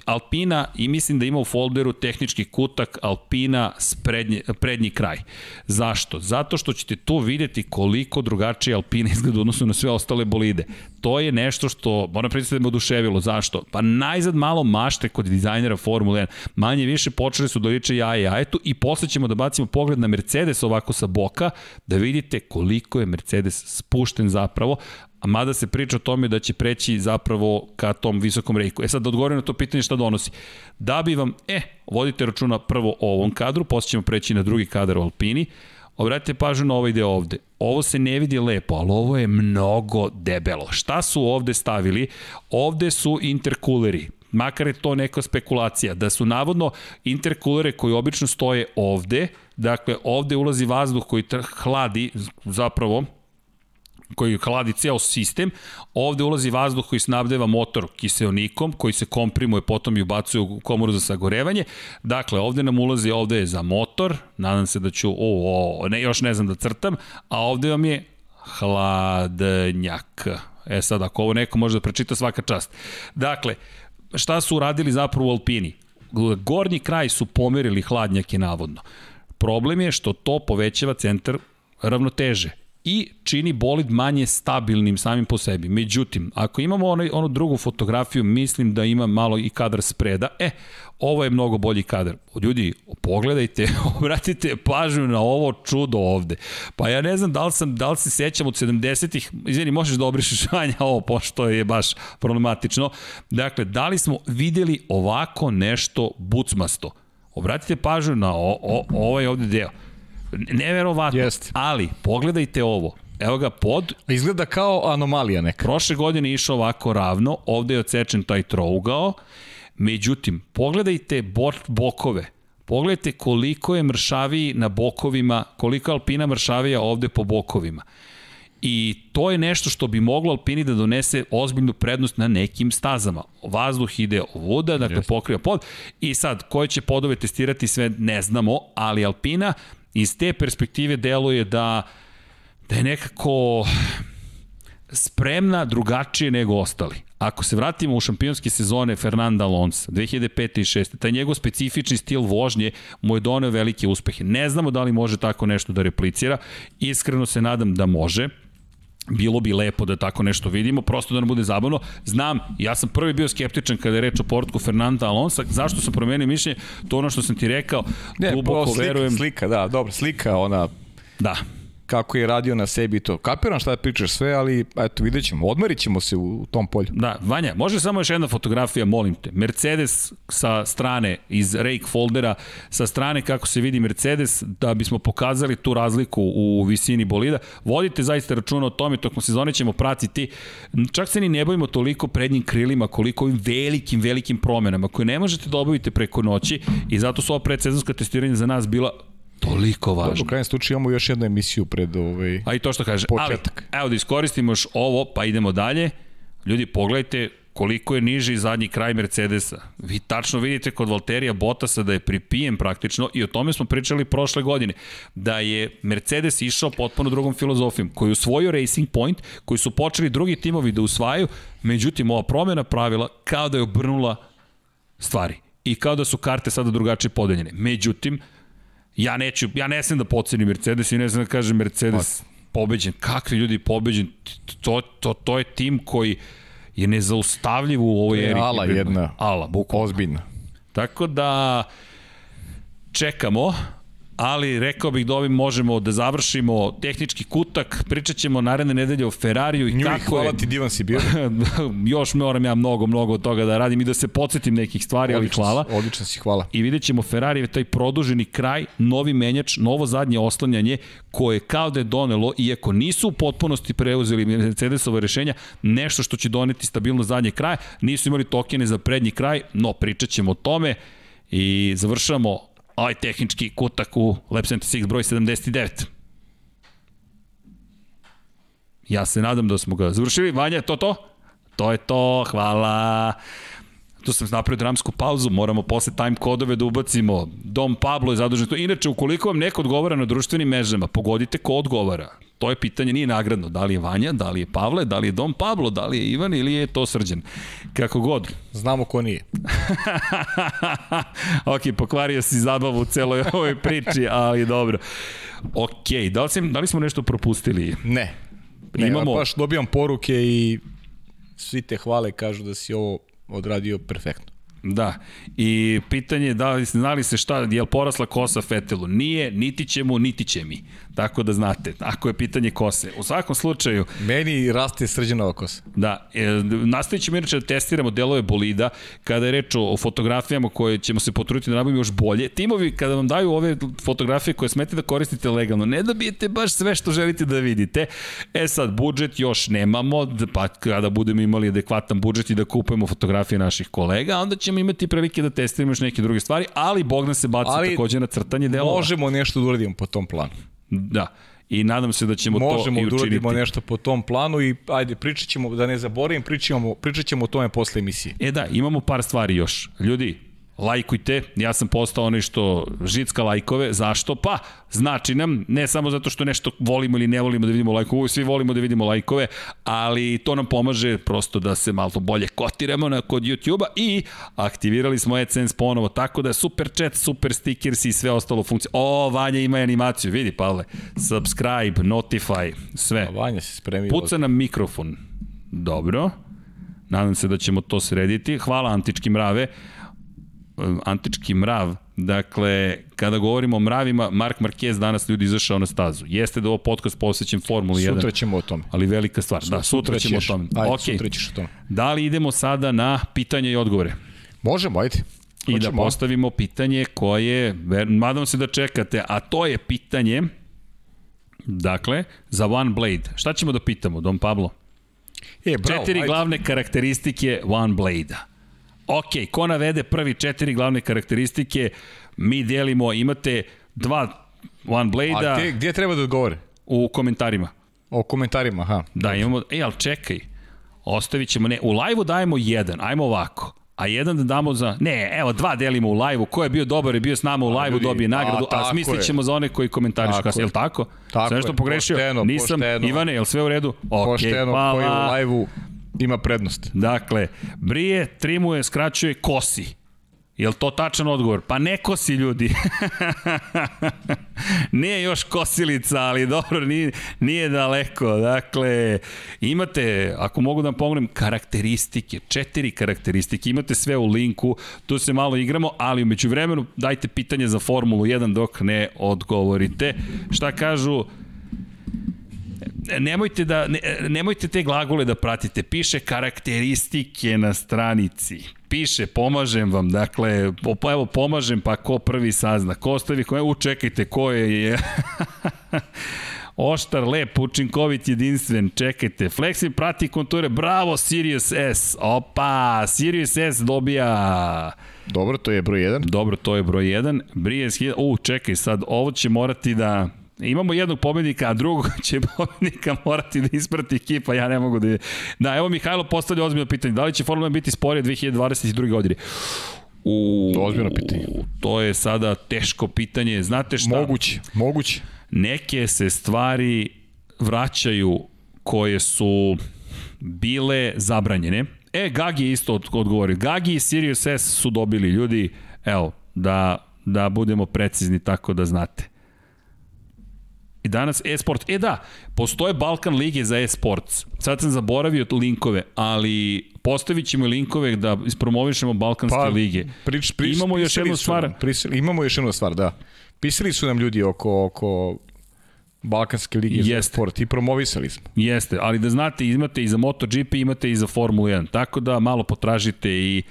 Alpina i mislim da ima u folderu tehnički kutak Alpina s prednji, prednji kraj. Zašto? Zato što ćete tu videti koliko drugačije Alpina izgleda odnosno na sve ostale bolide. To je nešto što, moram predstaviti da me oduševilo. Zašto? Pa najzad malo mašte kod dizajnera Formule 1. Manje više počeli su da liče jaje jajetu i posle ćemo da bacimo pogled na Mercedes ovako sa boka, da vidite koliko je Mercedes spušten zapravo, a mada se priča o tome da će preći zapravo ka tom visokom rejku. E sad da odgovorim na to pitanje šta donosi. Da bi vam, e, vodite računa prvo o ovom kadru, posle ćemo preći na drugi kadar u Alpini, Obratite pažnju na ovaj deo ovde. Ovo se ne vidi lepo, ali ovo je mnogo debelo. Šta su ovde stavili? Ovde su interkuleri makar je to neka spekulacija, da su navodno interkulere koji obično stoje ovde, dakle ovde ulazi vazduh koji hladi zapravo koji hladi ceo sistem, ovde ulazi vazduh koji snabdeva motor kiseonikom, koji se komprimuje, potom i ubacuje u komoru za sagorevanje. Dakle, ovde nam ulazi, ovde je za motor, nadam se da ću, o, o ne, još ne znam da crtam, a ovde vam je hladnjak. E sad, ako ovo neko može da prečita svaka čast. Dakle, šta su uradili zapravo u Alpini? Gornji kraj su pomerili hladnjake navodno. Problem je što to povećava centar ravnoteže i čini bolid manje stabilnim samim po sebi. Međutim, ako imamo onaj, onu drugu fotografiju, mislim da ima malo i kadar spreda. E, ovo je mnogo bolji kadar. Ljudi, pogledajte, obratite pažnju na ovo čudo ovde. Pa ja ne znam da li, sam, da li se sećam od 70-ih, izvini, možeš da obrišeš vanja ovo, pošto je baš problematično. Dakle, da li smo videli ovako nešto bucmasto? Obratite pažnju na o, o, ovaj ovde deo. Neverovatno. Jest. Ali, pogledajte ovo. Evo ga pod. Izgleda kao anomalija neka. Prošle godine išao ovako ravno, ovde je ocečen taj trougao. Međutim, pogledajte bokove. Pogledajte koliko je mršaviji na bokovima, koliko je Alpina mršavija ovde po bokovima. I to je nešto što bi moglo Alpini da donese ozbiljnu prednost na nekim stazama. Vazduh ide ovuda, dakle yes. pokriva pod. I sad, koje će podove testirati sve ne znamo, ali Alpina iz te perspektive deluje da, da je nekako spremna drugačije nego ostali. Ako se vratimo u šampionske sezone Fernanda Alonso 2005. i 2006. taj njegov specifični stil vožnje mu je doneo velike uspehe. Ne znamo da li može tako nešto da replicira. Iskreno se nadam da može. Bilo bi lepo da tako nešto vidimo, prosto da nam bude zabavno. Znam, ja sam prvi bio skeptičan kada je reč o portku Fernanda Alonso. Zašto sam promenio mišljenje? To ono što sam ti rekao, ne, duboko slika, verujem. Slika, da, dobro, slika, ona... Da, kako je radio na sebi to. Kapiram šta pričaš sve, ali eto, vidjet ćemo. Odmarit ćemo se u, tom polju. Da, Vanja, može samo još jedna fotografija, molim te. Mercedes sa strane, iz rake foldera, sa strane kako se vidi Mercedes, da bismo pokazali tu razliku u visini bolida. Vodite zaista računa o tome, tokom sezone ćemo pratiti. Čak se ni ne bojimo toliko prednjim krilima, koliko ovim velikim, velikim promenama, koje ne možete da obavite preko noći i zato su ova predsezonska testiranja za nas bila toliko važno. U krajem slučaju imamo još jednu emisiju pred ovaj A i to što kaže, početak. ali evo da iskoristimo još ovo, pa idemo dalje. Ljudi, pogledajte koliko je niži zadnji kraj Mercedesa. Vi tačno vidite kod Valterija Bottasa da je pripijen praktično i o tome smo pričali prošle godine, da je Mercedes išao potpuno drugom filozofijom, koji je usvojio Racing Point, koji su počeli drugi timovi da usvajaju, međutim ova promjena pravila kao da je obrnula stvari i kao da su karte sada drugačije podeljene. Međutim, ja neću, ja ne znam da pocenim Mercedes i ne znam da kažem Mercedes pa. pobeđen. Kakvi ljudi pobeđen? To, to, to je tim koji je nezaustavljiv u ovoj eri. Ala jedna. Ala, bukvalno. Ozbiljna. Tako da čekamo, ali rekao bih da ovim možemo da završimo tehnički kutak, pričat ćemo naredne nedelje o Ferrariju i Nju kako hvala je... ti divan si bio. još moram ja mnogo, mnogo od toga da radim i da se podsjetim nekih stvari, odlično, ali hvala. Odlično si, hvala. I vidjet ćemo Ferrari taj produženi kraj, novi menjač, novo zadnje oslanjanje koje kao da je donelo, iako nisu u potpunosti preuzeli Mercedesove rešenja, nešto što će doneti stabilno zadnje kraje. Nisu imali tokene za prednji kraj, no pričat ćemo o tome i završamo ovaj tehnički kutak u Lab 76 broj 79. Ja se nadam da smo ga završili. Vanja, to to? To je to, hvala. Tu sam napravio dramsku pauzu, moramo posle time kodove da ubacimo. Dom Pablo je zadužen to. Inače, ukoliko vam neko odgovara na društvenim mežama, pogodite ko odgovara. To je pitanje, nije nagradno. Da li je Vanja, da li je Pavle, da li je Dom Pablo, da li je Ivan ili je to Srđan. Kako god. Znamo ko nije. ok, pokvario si zabavu u celoj ovoj priči, ali dobro. Ok, da li, sam, da li smo nešto propustili? Ne. ne Imamo... baš dobijam poruke i svi te hvale kažu da si ovo odradio perfektno. Da, i pitanje je da li znali se šta, je li porasla kosa Fetelu? Nije, niti će mu, niti će mi. Tako da znate, ako je pitanje kose. U svakom slučaju... Meni raste srđanova kosa. Da, e, nastavit ćemo inače da testiramo delove bolida, kada je reč o fotografijama koje ćemo se potruditi da nabavimo još bolje. Timovi, kada vam daju ove fotografije koje smete da koristite legalno, ne dobijete baš sve što želite da vidite. E sad, budžet još nemamo, pa kada budemo imali adekvatan budžet i da kupujemo fotografije naših kolega, onda ćemo imati prilike da testiramo još neke druge stvari, ali Bogdan se baci ali takođe na crtanje delova. Možemo nešto da uradimo po tom planu. Da. I nadam se da ćemo Možemo to i učiniti. Možemo da uradimo nešto po tom planu i ajde, pričat ćemo, da ne zaboravim, pričat ćemo, pričat ćemo o tome posle emisije. E da, imamo par stvari još. Ljudi, lajkujte, ja sam postao onaj što žicka lajkove, zašto? Pa, znači nam, ne samo zato što nešto volimo ili ne volimo da vidimo lajkove, svi volimo da vidimo lajkove, ali to nam pomaže prosto da se malo bolje kotiramo na, kod YouTube-a i aktivirali smo AdSense ponovo, tako da super chat, super stickers i sve ostalo funkcije. O, Vanja ima animaciju, vidi Pavle, subscribe, notify, sve. A Vanja se spremio. Puca nam mikrofon. Dobro. Nadam se da ćemo to srediti. Hvala Antički mrave antički mrav, dakle, kada govorimo o mravima, Mark Marquez danas ljudi izašao na stazu. Jeste da ovo podcast posvećen Formuli 1. Sutra ćemo o tom. Ali velika stvar. Sutra, da, sutra, sutra ćemo ćeš, o tom. Ajde, okay. sutra ćeš o tom. Da li idemo sada na pitanje i odgovore? Možemo, ajde. I da postavimo pitanje koje, nadam se da čekate, a to je pitanje, dakle, za One Blade. Šta ćemo da pitamo, Don Pablo? E, bravo, Četiri ajde. glavne karakteristike One Blade-a. Ok, ko navede prvi četiri glavne karakteristike, mi delimo, imate dva One Blade-a. A te, gdje treba da odgovore? U komentarima. O komentarima, aha. Da, imamo, e, ali čekaj, ostavit ćemo, ne, u live-u dajemo jedan, ajmo ovako a jedan da damo za... Ne, evo, dva delimo u live-u. Ko je bio dobar i bio s nama u live-u dobije nagradu, a, a smislit ćemo je. za one koji komentarišu kasnije. Je li tako? Tako Sve nešto pogrešio? Pošteno, Nisam. Pošteno. Ivane, je li sve u redu? Ok, pošteno, hvala. koji u live-u ima prednost. Dakle, brije, trimuje, skraćuje, kosi. Je li to tačan odgovor? Pa ne kosi ljudi. nije još kosilica, ali dobro, nije, nije daleko. Dakle, imate, ako mogu da vam pogledam, karakteristike, četiri karakteristike, imate sve u linku, tu se malo igramo, ali umeđu vremenu dajte pitanje za Formulu 1 dok ne odgovorite. Šta kažu nemojte, da, ne, nemojte te glagole da pratite. Piše karakteristike na stranici. Piše, pomažem vam. Dakle, pa evo, pomažem, pa ko prvi sazna. Ko ostavi, ko, u, čekajte, ko je... Oštar, lep, učinkovit, jedinstven, čekajte. Flexi prati konture, bravo, Sirius S. Opa, Sirius S dobija... Dobro, to je broj 1. Dobro, to je broj 1. Brije, u, čekaj, sad, ovo će morati da Imamo jednog pobednika, a drugog će pobednika morati da isprati ekipa, ja ne mogu da je... Da, evo Mihajlo postavlja ozbiljno pitanje, da li će Formula 1 biti sporije 2022. godine? U, Ozbiljno pitanje. To je sada teško pitanje. Znate šta? Moguće, moguće. Neke se stvari vraćaju koje su bile zabranjene. E, Gagi je isto odgovorio. Gagi i Sirius S su dobili ljudi, evo, da, da budemo precizni tako da znate. I danas e-sport, e da, postoje Balkan lige za e-sports. Sad sam zaboravio linkove, ali postavit ćemo linkove da ispromovišemo Balkanske pa, lige. Prič, prič, imamo još jednu stvar. Prisili, imamo još jednu stvar, da. Pisali su nam ljudi oko, oko Balkanske lige Jeste. za sport i promovisali smo. Jeste, ali da znate, imate i za MotoGP, imate i za Formulu 1. Tako da malo potražite i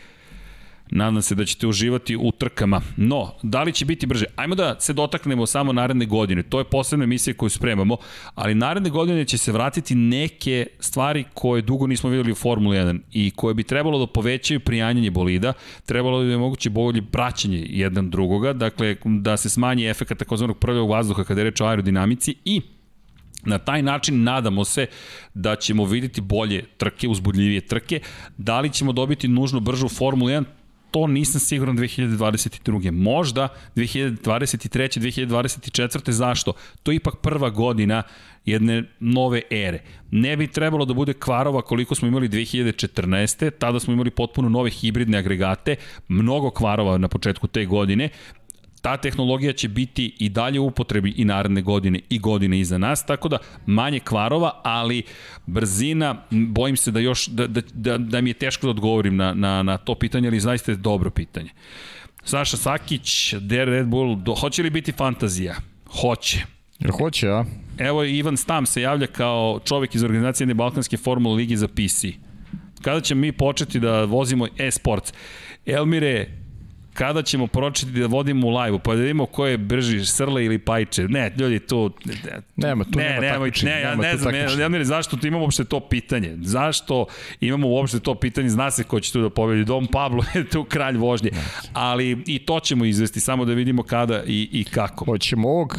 Nadam se da ćete uživati u trkama. No, da li će biti brže? Ajmo da se dotaknemo samo naredne godine. To je posebna emisija koju spremamo, ali naredne godine će se vratiti neke stvari koje dugo nismo videli u Formuli 1 i koje bi trebalo da povećaju prijanjanje bolida, trebalo da je moguće bolje praćenje jedan drugoga, dakle da se smanji efekt takozvanog prvog vazduha kada je reč o aerodinamici i Na taj način nadamo se da ćemo videti bolje trke, uzbudljivije trke. Da li ćemo dobiti nužno bržu Formulu 1? To nisam siguran 2022. Možda 2023. 2024. Zašto? To je ipak prva godina jedne nove ere. Ne bi trebalo da bude kvarova koliko smo imali 2014. Tada smo imali potpuno nove hibridne agregate, mnogo kvarova na početku te godine ta tehnologija će biti i dalje u upotrebi i naredne godine i godine iza nas, tako da manje kvarova, ali brzina, bojim se da još, da, da, da, da mi je teško da odgovorim na, na, na to pitanje, ali zaista je dobro pitanje. Saša Sakić, Der Red Bull, do, hoće li biti fantazija? Hoće. Jer hoće, a? Evo Ivan Stam se javlja kao čovek iz organizacije jedne Balkanske formule ligi za PC. Kada ćemo mi početi da vozimo e-sports? Elmire, kada ćemo pročiti da vodimo u live-u, pa da vidimo ko je brži, Srle ili Pajče. Ne, ljudi, tu... Nema, tu ne, nema nema, takmičenja. Ne, ja ne znam, ja, ja ne zašto tu imamo uopšte to pitanje. Zašto imamo uopšte to pitanje, zna se ko će tu da pobedi. Dom Pablo je tu kralj vožnje. Ali i to ćemo izvesti, samo da vidimo kada i, i kako. Hoćemo ovog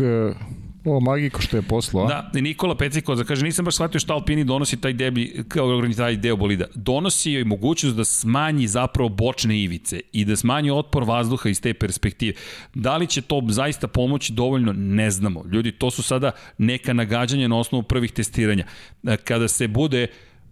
O, Magiko što je poslao, a? Da, Nikola Peciko kaže, nisam baš shvatio šta Alpini donosi taj, debi, kao taj deo bolida. Donosi joj mogućnost da smanji zapravo bočne ivice i da smanji otpor vazduha iz te perspektive. Da li će to zaista pomoći dovoljno, ne znamo. Ljudi, to su sada neka nagađanja na osnovu prvih testiranja. Kada se bude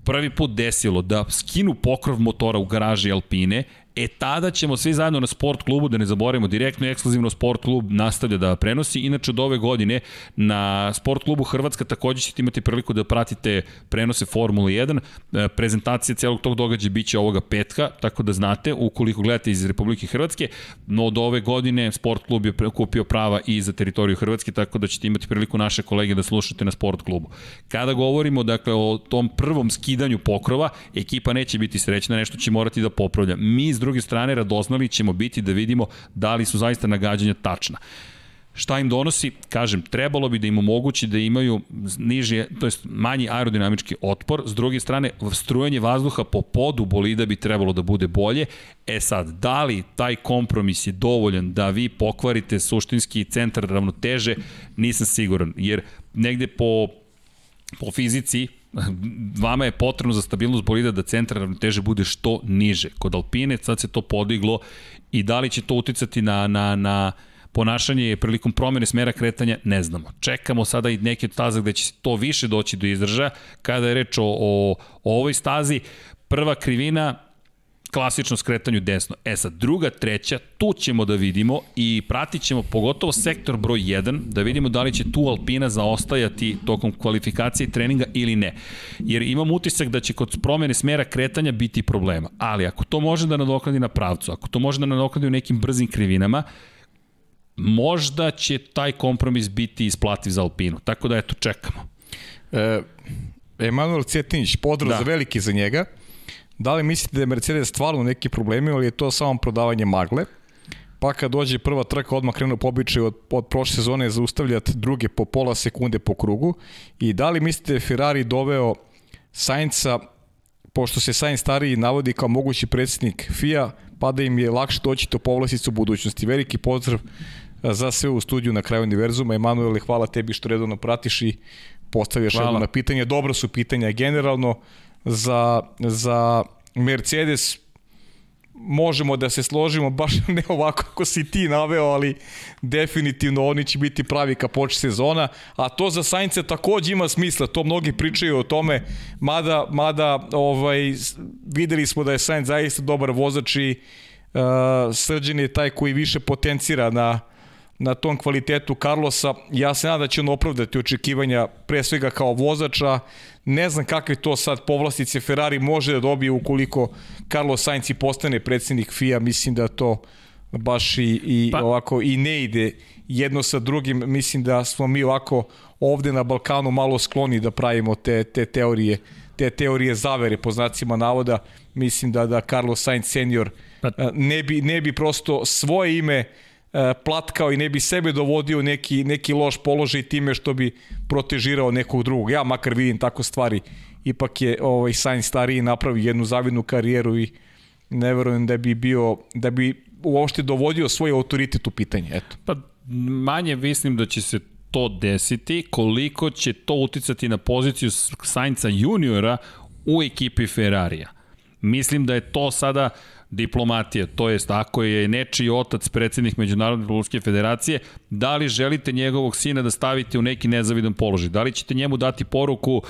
prvi put desilo da skinu pokrov motora u garaži Alpine E tada ćemo svi zajedno na sport klubu, da ne zaboravimo, direktno i ekskluzivno sport klub nastavlja da prenosi. Inače od ove godine na sport klubu Hrvatska takođe ćete imati priliku da pratite prenose Formule 1. E, prezentacija celog tog događaja biće ovoga petka, tako da znate, ukoliko gledate iz Republike Hrvatske, no od ove godine sport klub je kupio prava i za teritoriju Hrvatske, tako da ćete imati priliku naše kolege da slušate na sport klubu. Kada govorimo dakle o tom prvom skidanju pokrova, ekipa neće biti srećna, nešto će morati da popravlja. Mi druge strane radoznali ćemo biti da vidimo da li su zaista nagađanja tačna. Šta im donosi? Kažem, trebalo bi da im omogući da imaju niži, to jest manji aerodinamički otpor. S druge strane, strujanje vazduha po podu bolida bi trebalo da bude bolje. E sad, da li taj kompromis je dovoljan da vi pokvarite suštinski centar ravnoteže, nisam siguran. Jer negde po, po fizici, vama je potrebno za stabilnost bolida da centar ravnoteže bude što niže. Kod Alpine sad se to podiglo i da li će to uticati na, na, na ponašanje prilikom promene smera kretanja, ne znamo. Čekamo sada i neki od staza gde će to više doći do izražaja. Kada je reč o, o, o ovoj stazi, prva krivina klasično skretanju desno. E sad, druga, treća, tu ćemo da vidimo i pratit ćemo pogotovo sektor broj 1, da vidimo da li će tu Alpina zaostajati tokom kvalifikacije i treninga ili ne. Jer imam utisak da će kod promene smera kretanja biti problema. Ali ako to može da nadoknadi na pravcu, ako to može da nadoknadi u nekim brzim krivinama, možda će taj kompromis biti isplativ za Alpinu. Tako da eto, čekamo. E, Emanuel Cjetinić, podraz da. veliki za njega. Da li mislite da je Mercedes stvarno neki problemi ili je to samo prodavanje magle? Pa kad dođe prva trka, odmah krenu po običaju od, od prošle sezone zaustavljati druge po pola sekunde po krugu. I da li mislite da Ferrari doveo Sainca, pošto se Sainz stariji navodi kao mogući predsednik FIA, pa da im je lakše doći do povlasticu u budućnosti. Veliki pozdrav za sve u studiju na kraju univerzuma. Emanuele, hvala tebi što redovno pratiš i postavljaš na pitanje. Dobro su pitanja generalno za, za Mercedes možemo da se složimo, baš ne ovako kako si ti naveo, ali definitivno oni će biti pravi ka poč sezona, a to za Saince takođe ima smisla, to mnogi pričaju o tome, mada, mada ovaj, videli smo da je Sainz zaista dobar vozač i uh, Srđan je taj koji više potencira na na tom kvalitetu Carlosa. Ja se nadam da će on opravdati očekivanja pre svega kao vozača. Ne znam kakve to sad povlastice Ferrari može da dobije ukoliko Carlos Sainz i postane predsednik FIA. Mislim da to baš i, i pa. ovako i ne ide jedno sa drugim. Mislim da smo mi ovako ovde na Balkanu malo skloni da pravimo te, te teorije te teorije zavere po znacima navoda. Mislim da da Carlos Sainz senior pa. Eh, ne bi, ne bi prosto svoje ime uh, platkao i ne bi sebe dovodio neki, neki loš položaj time što bi protežirao nekog drugog. Ja makar vidim tako stvari. Ipak je ovaj Sainz stariji napravi jednu zavidnu karijeru i ne verujem da bi bio, da bi uopšte dovodio svoj autoritet u pitanje. Eto. Pa manje mislim da će se to desiti, koliko će to uticati na poziciju Sainca juniora u ekipi Ferrarija. Mislim da je to sada diplomatija, to jest ako je nečiji otac predsednik Međunarodne Ruske federacije, da li želite njegovog sina da stavite u neki nezavidan položaj? Da li ćete njemu dati poruku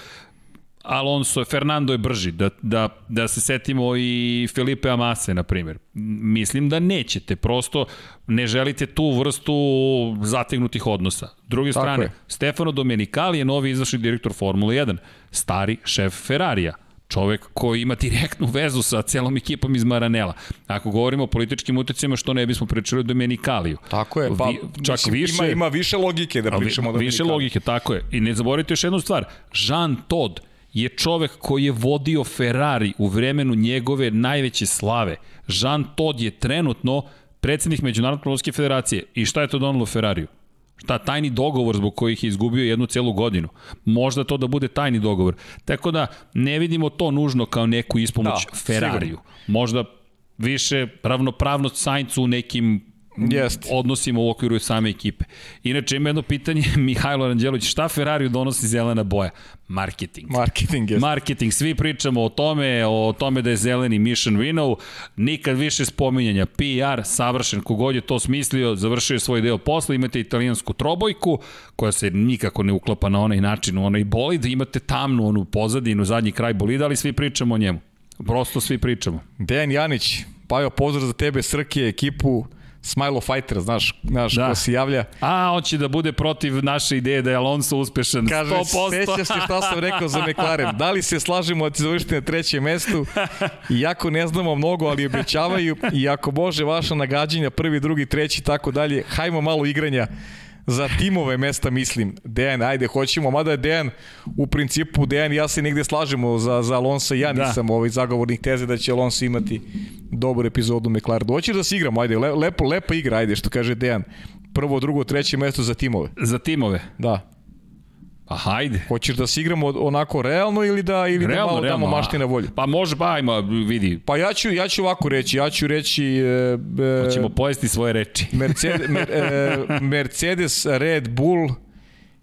Alonso, Fernando je brži, da, da, da se setimo i Felipe Amase, na primjer. Mislim da nećete, prosto ne želite tu vrstu zategnutih odnosa. Druge strane, Stefano Domenicali je novi izvršni direktor Formule 1, stari šef Ferrarija čovek koji ima direktnu vezu sa celom ekipom iz Maranela. Ako govorimo o političkim uticima, što ne bismo pričali o Domenikaliju. Tako je, pa Vi, čak mislim, više, ima, ima više logike da pričamo o Domenikaliju. Više logike, tako je. I ne zaboravite još jednu stvar, Jean Todt je čovek koji je vodio Ferrari u vremenu njegove najveće slave. Jean Todt je trenutno predsednik Međunarodne federacije. I šta je to donalo Ferrariju? Ta tajni dogovor zbog kojih je izgubio jednu celu godinu. Možda to da bude tajni dogovor. Tako da ne vidimo to nužno kao neku ispomoć da, Ferrariju. Sigurno. Možda više ravnopravnost Saincu u nekim Jest. odnosima u okviru same ekipe. Inače, ima jedno pitanje, Mihajlo Ranđelović, šta Ferrari donosi zelena boja? Marketing. Marketing, jest. Marketing, svi pričamo o tome, o tome da je zeleni mission winnow, nikad više spominjanja, PR, savršen, kogod je to smislio, završio je svoj deo posla, imate italijansku trobojku, koja se nikako ne uklapa na onaj način, u onaj bolid, imate tamnu onu pozadinu, zadnji kraj bolida, ali svi pričamo o njemu. Prosto svi pričamo. Dejan Janić, pa jo, pozdrav za tebe, Srke, ekipu, Smilo Fighter, znaš, znaš da. ko se javlja. A, on će da bude protiv naše ideje da je Alonso uspešan Kaže, 100%. Sećaš se šta sam rekao za McLaren. Da li se slažemo da ti završiti na trećem mestu? Iako ne znamo mnogo, ali obećavaju. I ako može vaša nagađanja, prvi, drugi, treći, tako dalje, hajmo malo igranja za timove mesta mislim. Dejan, ajde, hoćemo, mada je Dejan, u principu Dejan i ja se negde slažemo za, za Alonso, ja da. nisam ovaj zagovornik teze da će Alonso imati dobru epizodu McLaren. Hoćeš da se igramo, ajde, lepo, lepa igra, ajde, što kaže Dejan. Prvo, drugo, treće mesto za timove. Za timove? Da. Pa hajde. Hoćeš da se igramo onako realno ili da ili da realno, da malo realno, damo maštine volje? Pa može, pa ajmo, vidi. Pa ja ću, ja ću ovako reći, ja ću reći... E, e, Hoćemo pojesti svoje reči. Mercedes, mer, e, Mercedes, Red Bull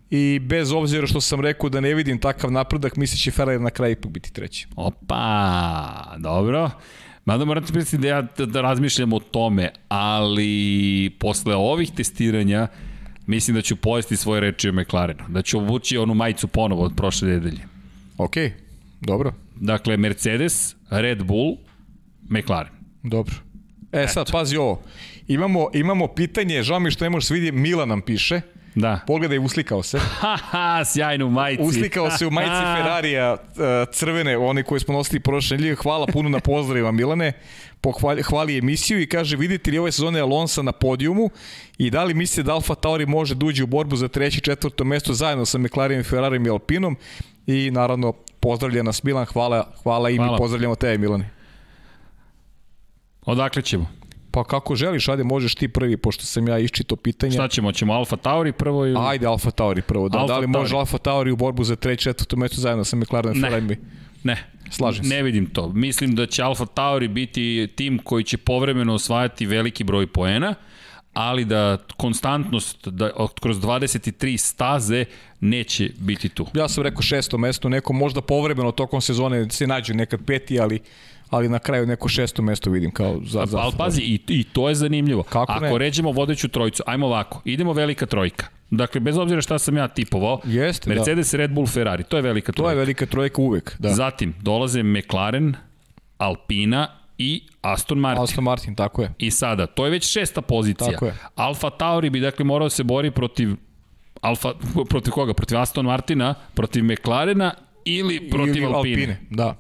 i bez obzira što sam rekao da ne vidim takav napredak, misli će Ferrari na kraju ipak biti treći. Opa, dobro. Mada moram ti da ja da razmišljam o tome, ali posle ovih testiranja Mislim da ću pojesti svoje reči o McLarenu. Da ću obući onu majicu ponovo od prošle nedelje. Ok, dobro. Dakle, Mercedes, Red Bull, McLaren. Dobro. E Eto. sad, pazi ovo. Imamo, imamo pitanje, žao mi što ne možeš vidi, Mila nam piše. Da. Pogledaj, uslikao se. Haha, sjajno u majici. Uslikao se u majici Ferrarija e, crvene, one koje smo nosili prošle nedelje. Hvala puno na pozdravima, Milane. Pohvali, hvali emisiju i kaže, vidite li ove sezone Alonsa na podijumu i da li mislite da Alfa Tauri može da uđe u borbu za treći, četvrto mesto zajedno sa McLarenom, Ferrariom i Alpinom i naravno pozdravlja nas Milan, hvala, hvala i hvala. mi pozdravljamo tebe Milane. Odakle ćemo? Pa kako želiš, ajde možeš ti prvi, pošto sam ja iščito pitanje. Šta ćemo, ćemo Alfa Tauri prvo ili... Ajde Alfa Tauri prvo, da, Alfa da li može Alfa Tauri u borbu za treći, četvrto mesto zajedno sa McLaren ne. Ferrari? Ne. Slažem se. Ne vidim to. Mislim da će Alfa Tauri biti tim koji će povremeno osvajati veliki broj poena, ali da konstantnost da kroz 23 staze neće biti tu. Ja sam rekao šesto mesto, neko možda povremeno tokom sezone se nađu nekad peti, ali ali na kraju neko šesto mesto vidim kao za... za ali pazi, i, i to je zanimljivo. Kako Ako ne? ređemo vodeću trojicu, ajmo ovako, idemo velika trojka. Dakle, bez obzira šta sam ja tipovao, Jeste, da. Mercedes, da. Red Bull, Ferrari, to je velika trojka. To je velika trojka uvek, da. Zatim, dolaze McLaren, Alpina i Aston Martin. Aston Martin, tako je. I sada, to je već šesta pozicija. Tako je. Alfa Tauri bi, dakle, morao da se bori protiv Alfa, protiv koga? Protiv Aston Martina, protiv McLarena ili protiv ili Alpine. Alpine. Da.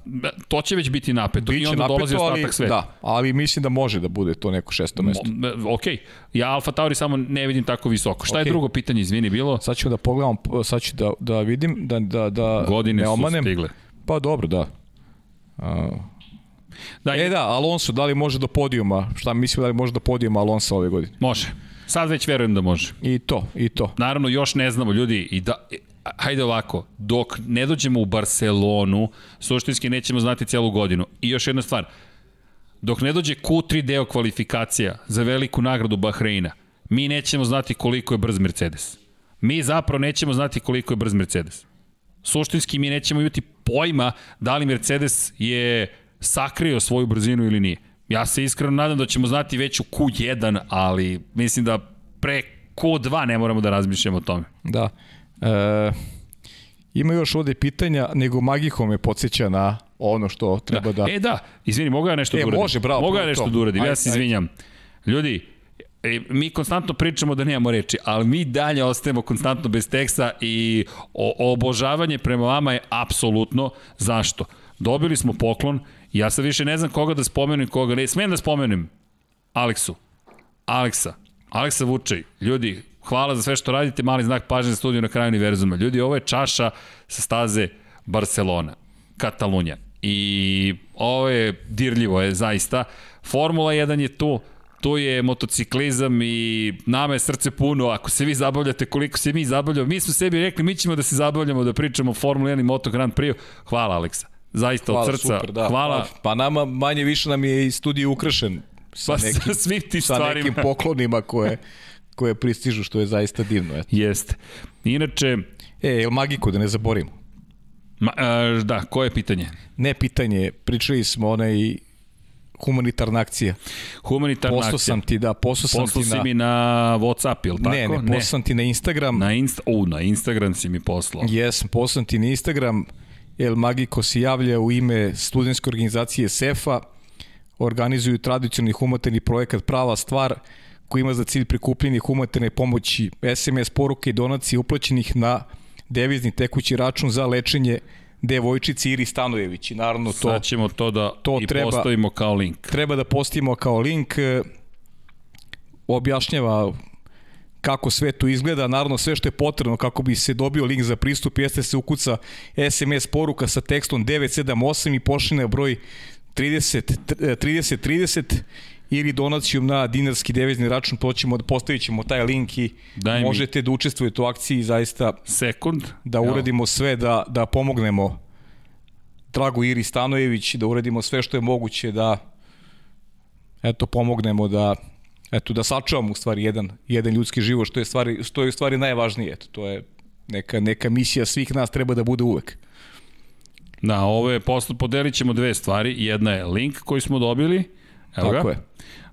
To će već biti napeto Biće i onda napeto, dolazi ostatak sveta. Da, ali mislim da može da bude to neko šesto mesto. Mo, ok, ja Alfa Tauri samo ne vidim tako visoko. Šta okay. je drugo pitanje, izvini, bilo? Sad ću da pogledam, sad ću da, da vidim, da, da, da Godine ne omanem. su stigle. Pa dobro, da. Uh, da e da, Alonso, da li može do podijuma? Šta mislim da li može do podijuma Alonso ove godine? Može. Sad već verujem da može. I to, i to. Naravno, još ne znamo, ljudi, i da, hajde ovako, dok ne dođemo u Barcelonu, suštinski nećemo znati celu godinu. I još jedna stvar, dok ne dođe Q3 deo kvalifikacija za veliku nagradu Bahreina, mi nećemo znati koliko je brz Mercedes. Mi zapravo nećemo znati koliko je brz Mercedes. Suštinski mi nećemo imati pojma da li Mercedes je sakrio svoju brzinu ili nije. Ja se iskreno nadam da ćemo znati već u Q1, ali mislim da pre Q2 ne moramo da razmišljamo o tome. Da. E, ima još ovde pitanja, nego Magiho me podsjeća na ono što treba da... da... E da, izvini, mogu ja nešto e, da uradim? može, bravo. Mogu ja nešto da uradim, ja se izvinjam. Ljudi, E, mi konstantno pričamo da nemamo reči, ali mi dalje ostajemo konstantno bez teksta i o, obožavanje prema vama je apsolutno. Zašto? Dobili smo poklon, ja sad više ne znam koga da spomenem, koga ne. Smijem da spomenem Aleksu. Aleksa. Aleksa Vučaj. Ljudi, hvala za sve što radite, mali znak pažnje za studiju na kraju univerzuma. Ljudi, ovo je čaša sa staze Barcelona, Katalunja. I ovo je dirljivo je zaista. Formula 1 je tu, tu je motociklizam i nama je srce puno, ako se vi zabavljate koliko se mi zabavljamo, mi smo sebi rekli mi ćemo da se zabavljamo, da pričamo o Formula 1 i Moto Grand Prix. Hvala Aleksa, zaista Hvala, od srca. Super, da. Hvala. Pa, pa nama manje više nam je i studij ukrašen sa, pa, nekim, svim tim sa stvarima. nekim poklonima koje, koje pristižu, što je zaista divno. Eto. Jeste. Inače... E, jel Magiku, da ne zaborimo? Ma, a, da, koje pitanje? Ne pitanje, pričali smo onaj humanitarna akcija. Humanitarna akcija. sam ti, da, poslao sam ti na... na... si mi na Whatsapp, ili tako? Ne, ne, poslao sam ti na Instagram. Na, insta... U, na Instagram si mi poslao. Jesam, poslao ti na Instagram. El Magico se javlja u ime studentske organizacije SEFA. Organizuju tradicionalni humanitarni projekat Prava stvar koji ima za cilj prikupljanje humanitarne pomoći SMS poruke i donacije uplaćenih na devizni tekući račun za lečenje devojčici Iri Stanojević. I naravno to... Sad ćemo to da to i treba, postavimo kao link. Treba da postavimo kao link. E, objašnjava kako sve to izgleda, naravno sve što je potrebno kako bi se dobio link za pristup jeste se ukuca SMS poruka sa tekstom 978 i pošli na broj 30 30 30 ili donacijom na dinarski devizni račun, poćemo, postavit ćemo taj link i Daj možete mi. da učestvujete u akciji zaista sekund da uradimo sve da, da pomognemo Drago Iri Stanojević, da uradimo sve što je moguće da eto pomognemo da eto da sačuvamo u stvari jedan jedan ljudski život što je stvari što je u stvari najvažnije eto to je neka neka misija svih nas treba da bude uvek. Da, ovo je posle podelit ćemo dve stvari. Jedna je link koji smo dobili. Evo Tako ga. je.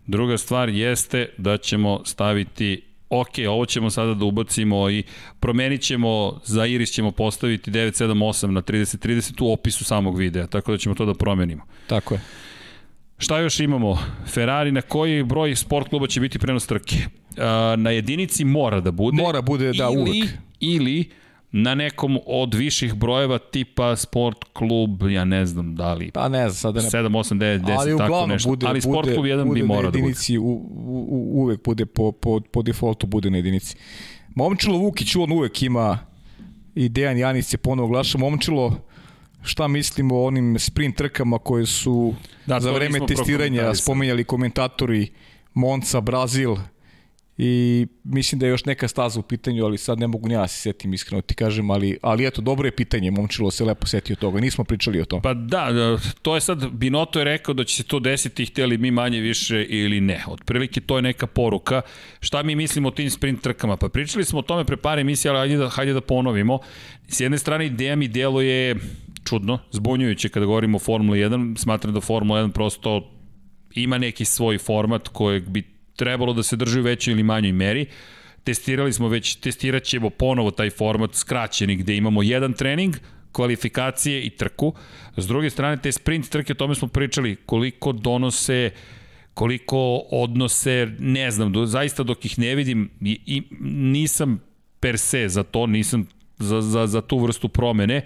Druga stvar jeste da ćemo staviti ok, ovo ćemo sada da ubacimo i promenit ćemo, za Iris ćemo postaviti 978 na 3030 u opisu samog videa, tako da ćemo to da promenimo. Tako je. Šta još imamo? Ferrari, na koji broj sport kluba će biti prenos trke? Na jedinici mora da bude. Mora bude, da, ili, uvek. Ili na nekom od viših brojeva tipa sport klub, ja ne znam da li pa ne znam, sada ne 7, 8, 9, 10, ali tako nešto. Bude, ali sport klub jedan bi morao da bude. U, u, uvek bude po, po, po defaultu bude na jedinici. Momčilo Vukić, on uvek ima i Dejan Janis se ponovo glaša. Momčilo, šta mislimo o onim sprint trkama koje su da, za vreme testiranja spominjali komentatori Monca, Brazil i mislim da je još neka staza u pitanju, ali sad ne mogu ja se setim iskreno ti kažem, ali, ali eto, dobro je pitanje, momčilo se lepo setio toga, nismo pričali o tom. Pa da, da, to je sad, Binoto je rekao da će se to desiti, htjeli mi manje više ili ne. Otprilike to je neka poruka. Šta mi mislimo o tim sprint trkama? Pa pričali smo o tome pre par emisija, ali hajde da, hajde da ponovimo. S jedne strane, ideja mi je čudno, zbunjujuće kada govorimo o Formula 1, smatram da Formula 1 prosto ima neki svoj format kojeg bi trebalo da se drži u većoj ili manjoj meri. Testirali smo već, testirat ćemo ponovo taj format skraćeni gde imamo jedan trening, kvalifikacije i trku. S druge strane, te sprint trke, o tome smo pričali, koliko donose koliko odnose, ne znam, do, zaista dok ih ne vidim, i, i nisam per se za to, nisam za, za, za tu vrstu promene,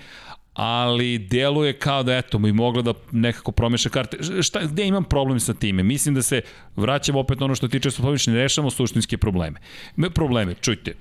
ali deluje kao da eto mi mogla da nekako promeša karte. Šta, gde imam problem sa time? Mislim da se vraćamo opet na ono što ti često pomišljamo, ne rešamo suštinske probleme. Me probleme, čujte,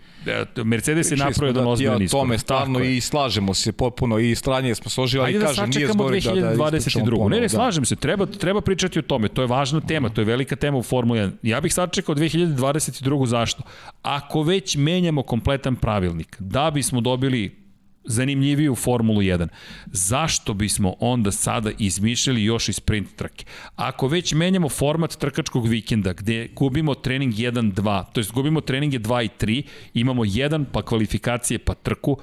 Mercedes je napravio da ozbiljan iskorak. tome stalno i slažemo se potpuno i stranje smo složili, ali da kažem, nije zgore da, da 2022. Ne, ne, da. slažem se, treba, treba pričati o tome, to je važna tema, to je velika tema u Formuli 1. Ja bih sačekao 2022. zašto? Ako već menjamo kompletan pravilnik, da bismo dobili zanimljiviju Formulu 1. Zašto bismo onda sada izmišljali još i sprint trke? Ako već menjamo format trkačkog vikenda gde gubimo trening 1-2, to jest gubimo treninge 2 i 3, imamo 1 pa kvalifikacije pa trku,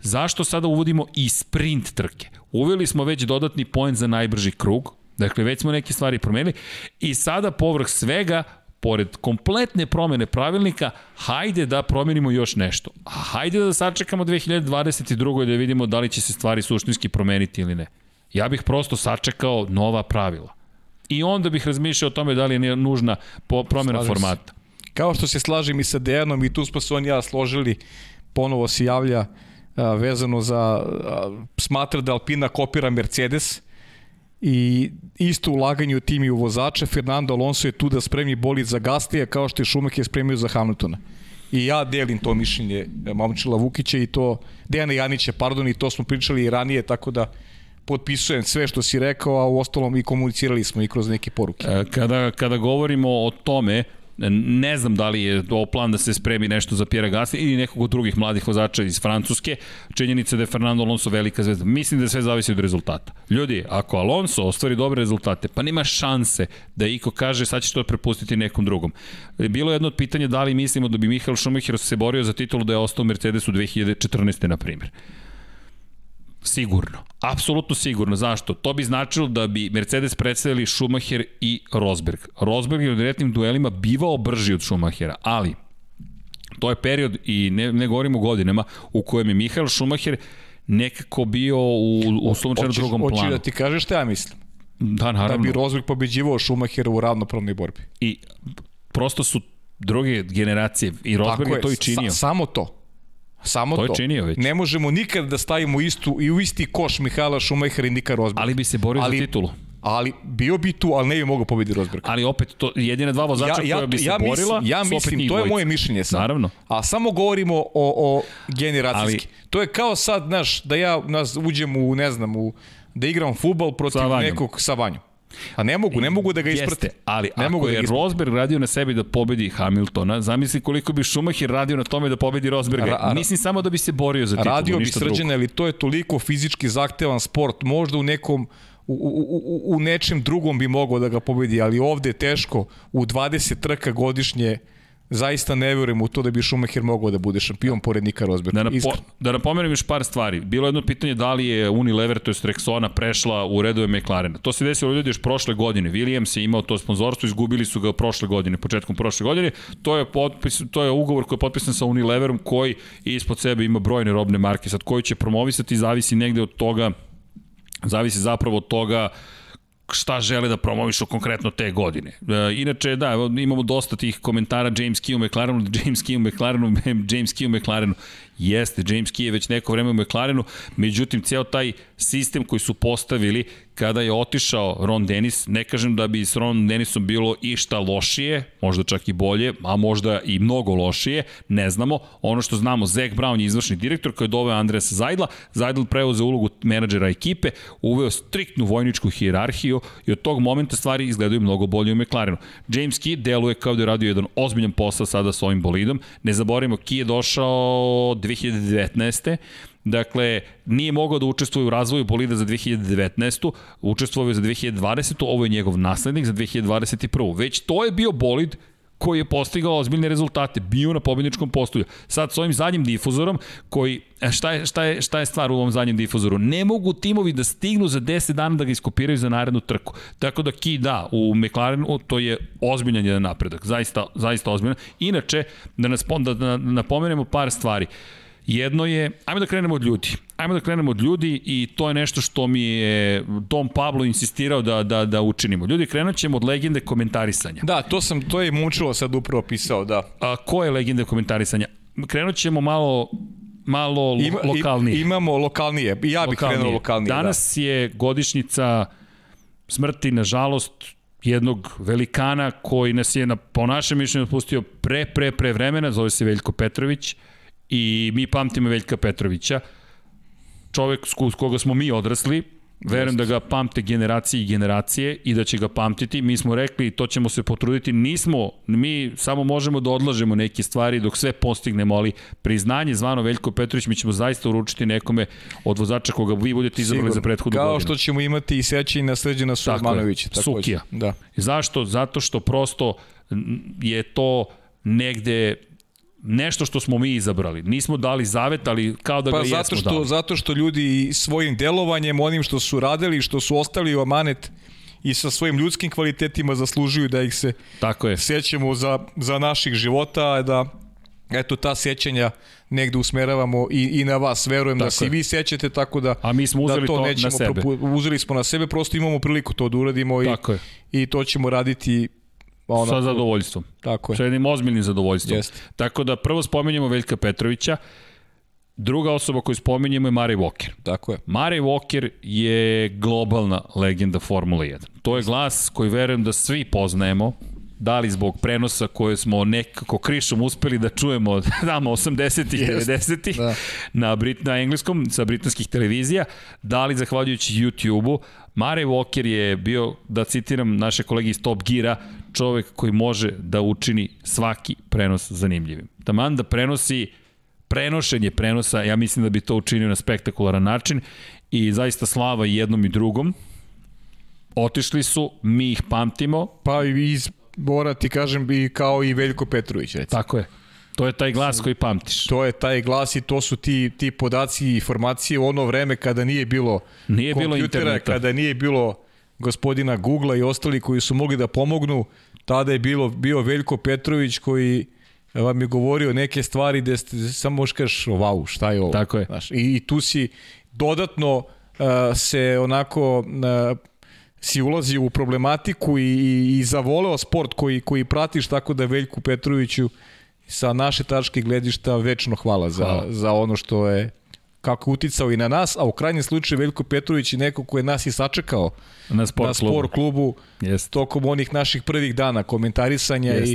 zašto sada uvodimo i sprint trke? Uveli smo već dodatni poen za najbrži krug, Dakle, već smo neke stvari promenili i sada povrh svega pored kompletne promene pravilnika, hajde da promenimo još nešto. A hajde da sačekamo 2022. da vidimo da li će se stvari suštinski promeniti ili ne. Ja bih prosto sačekao nova pravila. I onda bih razmišljao o tome da li je nužna promena Slažim formata. Se. Kao što se slažem i sa Dejanom i tu smo se on ja složili, ponovo se javlja a, vezano za a, smatra da Alpina kopira Mercedes, i isto ulaganje u tim i u vozače. Fernando Alonso je tu da spremi bolid za Gastija kao što je Schumacher spremio za Hamiltona. I ja delim to mišljenje Momčila Vukića i to, Dejana Janića, pardon, i to smo pričali i ranije, tako da potpisujem sve što si rekao, a u ostalom i komunicirali smo i kroz neke poruke. E, kada, kada govorimo o tome, Ne znam da li je ovo plan da se spremi nešto za Pierre Gasly ili nekog od drugih mladih vozača iz Francuske. Činjenica da je Fernando Alonso velika zvezda. Mislim da sve zavisi od rezultata. Ljudi, ako Alonso ostvari dobre rezultate, pa nema šanse da Iko kaže sad će to prepustiti nekom drugom. Bilo je jedno od pitanja da li mislimo da bi Michael Schumacher se borio za titulu da je ostao u Mercedesu 2014. na primjer. Sigurno. Apsolutno sigurno. Zašto? To bi značilo da bi Mercedes predstavili Schumacher i Rosberg. Rosberg je u direktnim duelima bivao brži od Schumachera, ali to je period, i ne, ne govorimo o godinama, u kojem je Michael Schumacher nekako bio u, u slučajno drugom planu. Hoći da ti kažeš šta ja mislim? Da, naravno. Da bi Rosberg pobeđivao Schumachera u ravnopravnoj borbi. I prosto su druge generacije i Rosberg je to i činio. Sa, samo to. Samo to. To je činio već. Ne možemo nikad da stavimo istu i u isti koš Mihaela Šumahera i Nika Rosberga. Ali bi se borio ali, za titulu. Ali bio bi tu, ali ne bi mogao pobediti Rosberg. Ali opet, to jedine dva vozača ja, ja, koja bi se ja borila mislim, Ja mislim, to je moje mišljenje sad. Naravno. A samo govorimo o, o generacijski. Ali, to je kao sad, znaš, da ja nas uđem u, ne znam, u, da igram futbol protiv sa nekog sa vanjom. A ne mogu, ne mogu da ga isprate. Jeste, ali ne ako mogu da je Rosberg radio na sebi da pobedi Hamiltona, zamisli koliko bi Schumacher radio na tome da pobedi Rosberga. Ra, Mislim samo da bi se borio za titulu, Radio bi srđene, ali to je toliko fizički zahtevan sport, možda u nekom u, u, u, u nečem drugom bi mogao da ga pobedi, ali ovde je teško u 20 trka godišnje zaista ne verujem u to da bi Schumacher mogao da bude šampion pored Nika Rosberga. Da, napo, da napomenem još par stvari. Bilo je jedno pitanje da li je Unilever, to je Rexona, prešla u redove McLarena. To se desilo ljudi još prošle godine. Williams je imao to sponzorstvo, izgubili su ga prošle godine, početkom prošle godine. To je, potpis, to je ugovor koji je potpisan sa Unileverom koji ispod sebe ima brojne robne marke. Sad koji će promovisati zavisi negde od toga zavisi zapravo od toga uh, šta žele da promovišu konkretno te godine. E, inače, da, imamo dosta tih komentara James Key u McLarenu, James Key u McLarenu, James Key u McLarenu. Jeste, James Key je već neko vreme u McLarenu, međutim, ceo taj sistem koji su postavili kada je otišao Ron Dennis, ne kažem da bi s Ron Dennisom bilo išta lošije, možda čak i bolje, a možda i mnogo lošije, ne znamo. Ono što znamo, Zach Brown je izvršni direktor koji je doveo Andreasa Zajdla, Zajdl preuzeo ulogu menadžera ekipe, uveo striktnu vojničku hijerarhiju i od tog momenta stvari izgledaju mnogo bolje u McLarenu. James Key deluje kao da je radio jedan ozbiljan posao sada sa ovim bolidom. Ne zaboravimo, Key je došao 2019. Dakle, nije mogao da učestvuje u razvoju bolida za 2019. Učestvovao je za 2020. Ovo je njegov naslednik za 2021. Već to je bio bolid koji je postigao ozbiljne rezultate, bio na pobjedničkom postolju. Sad s ovim zadnjim difuzorom, koji, e, šta je, šta, je, šta je stvar u ovom zadnjem difuzoru? Ne mogu timovi da stignu za 10 dana da ga iskopiraju za narednu trku. Tako da Ki da, u McLarenu to je ozbiljan jedan napredak, zaista, zaista ozbiljan. Inače, da, nas, da, da napomenemo par stvari. Uh, Jedno je, ajmo da krenemo od ljudi. Ajmo da krenemo od ljudi i to je nešto što mi je Dom Pablo insistirao da, da, da učinimo. Ljudi, krenut ćemo od legende komentarisanja. Da, to sam, to je Mučilo sad upravo pisao, da. A ko je legende komentarisanja? Krenut ćemo malo malo Ima, lokalnije. Imamo lokalnije. Ja bih lokalnije. krenuo lokalnije. Da. Danas da. je godišnjica smrti, nažalost, jednog velikana koji nas je na, po našem mišljenju pustio pre, pre, pre vremena, zove se Veljko Petrović. I mi pamtimo Veljka Petrovića, čovek s koga smo mi odrasli, Verujem da ga pamte generacije i generacije i da će ga pamtiti. Mi smo rekli, to ćemo se potruditi. Nismo, mi samo možemo da odlažemo neke stvari dok sve postignemo, ali priznanje zvano Veljko Petrović mi ćemo zaista uručiti nekome od vozača koga vi budete izabrali za prethodnu Kao godinu. Kao što ćemo imati i sećanje na Srđana Suzmanovića. Sukija. Da. Zašto? Zato što prosto je to negde nešto što smo mi izabrali. Nismo dali zavet, ali kao da pa ga zato jesmo što, dali. Zato što ljudi svojim delovanjem, onim što su radili, što su ostali u amanet i sa svojim ljudskim kvalitetima zaslužuju da ih se Tako je. sećamo za, za naših života, da eto ta sećanja negde usmeravamo i, i na vas. Verujem da tako da se i vi sećate, tako da, A mi smo uzeli da to, to nećemo na sebe. Propu, uzeli smo na sebe, prosto imamo priliku to da uradimo i, tako je. i to ćemo raditi Ono, sa zadovoljstvom. Tako je. Sa jednim ozbiljnim zadovoljstvom. Jeste. Tako da prvo spomenjemo Veljka Petrovića, Druga osoba koju spominjemo je Mari Walker. Tako je. Mari Walker je globalna legenda Formula 1. To je glas koji verujem da svi poznajemo, da li zbog prenosa koje smo nekako krišom uspeli da čujemo tamo 80-ih, 90-ih da. na, Brit, na engleskom, sa britanskih televizija, da li zahvaljujući YouTube-u, Mare Walker je bio, da citiram naše kolege iz Top Geara, čovek koji može da učini svaki prenos zanimljivim. Taman da prenosi prenošenje prenosa, ja mislim da bi to učinio na spektakularan način i zaista slava jednom i drugom. Otišli su, mi ih pamtimo. Pa i iz Bora ti kažem i kao i Veljko Petrović recimo. Tako je. To je taj glas koji pamtiš. To je taj glas i to su ti, ti podaci i informacije u ono vreme kada nije bilo nije bilo interneta. kada nije bilo gospodina Google i ostali koji su mogli da pomognu, tada je bilo bio Veljko Petrović koji vam je govorio neke stvari gde ste samo možeš kažeš wow, šta je ovo? Tako je. Znaš, i, I tu si dodatno uh, se onako uh, si ulazi u problematiku i, i, i zavoleo sport koji, koji pratiš tako da Veljku Petroviću sa naše tačke gledišta večno hvala za, hvala. za ono što je kako uticao i na nas, a u krajnjem slučaju Veljko Petrović je neko ko je nas i sačekao na sport, na sport klubu, klubu tokom onih naših prvih dana komentarisanja Jest.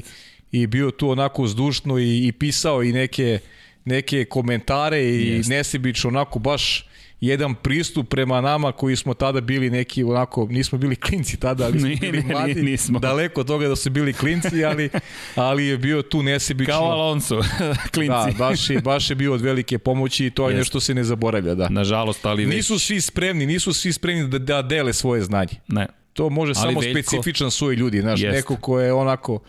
i, i bio tu onako zdušno i, i pisao i neke, neke komentare i Jest. nesebično onako baš jedan pristup prema nama koji smo tada bili neki onako, nismo bili klinci tada, ali smo bili mladi, nismo. daleko od toga da su bili klinci, ali, ali je bio tu nesebično. Kao Alonso, klinci. Da, baš je, baš je bio od velike pomoći i to je Jest. nešto se ne zaboravlja. Da. Nažalost, ali već... Nisu svi spremni, nisu svi spremni da, da dele svoje znanje. Ne. To može ali samo veljko... specifičan svoj ljudi, znaš, Jest. neko ko je onako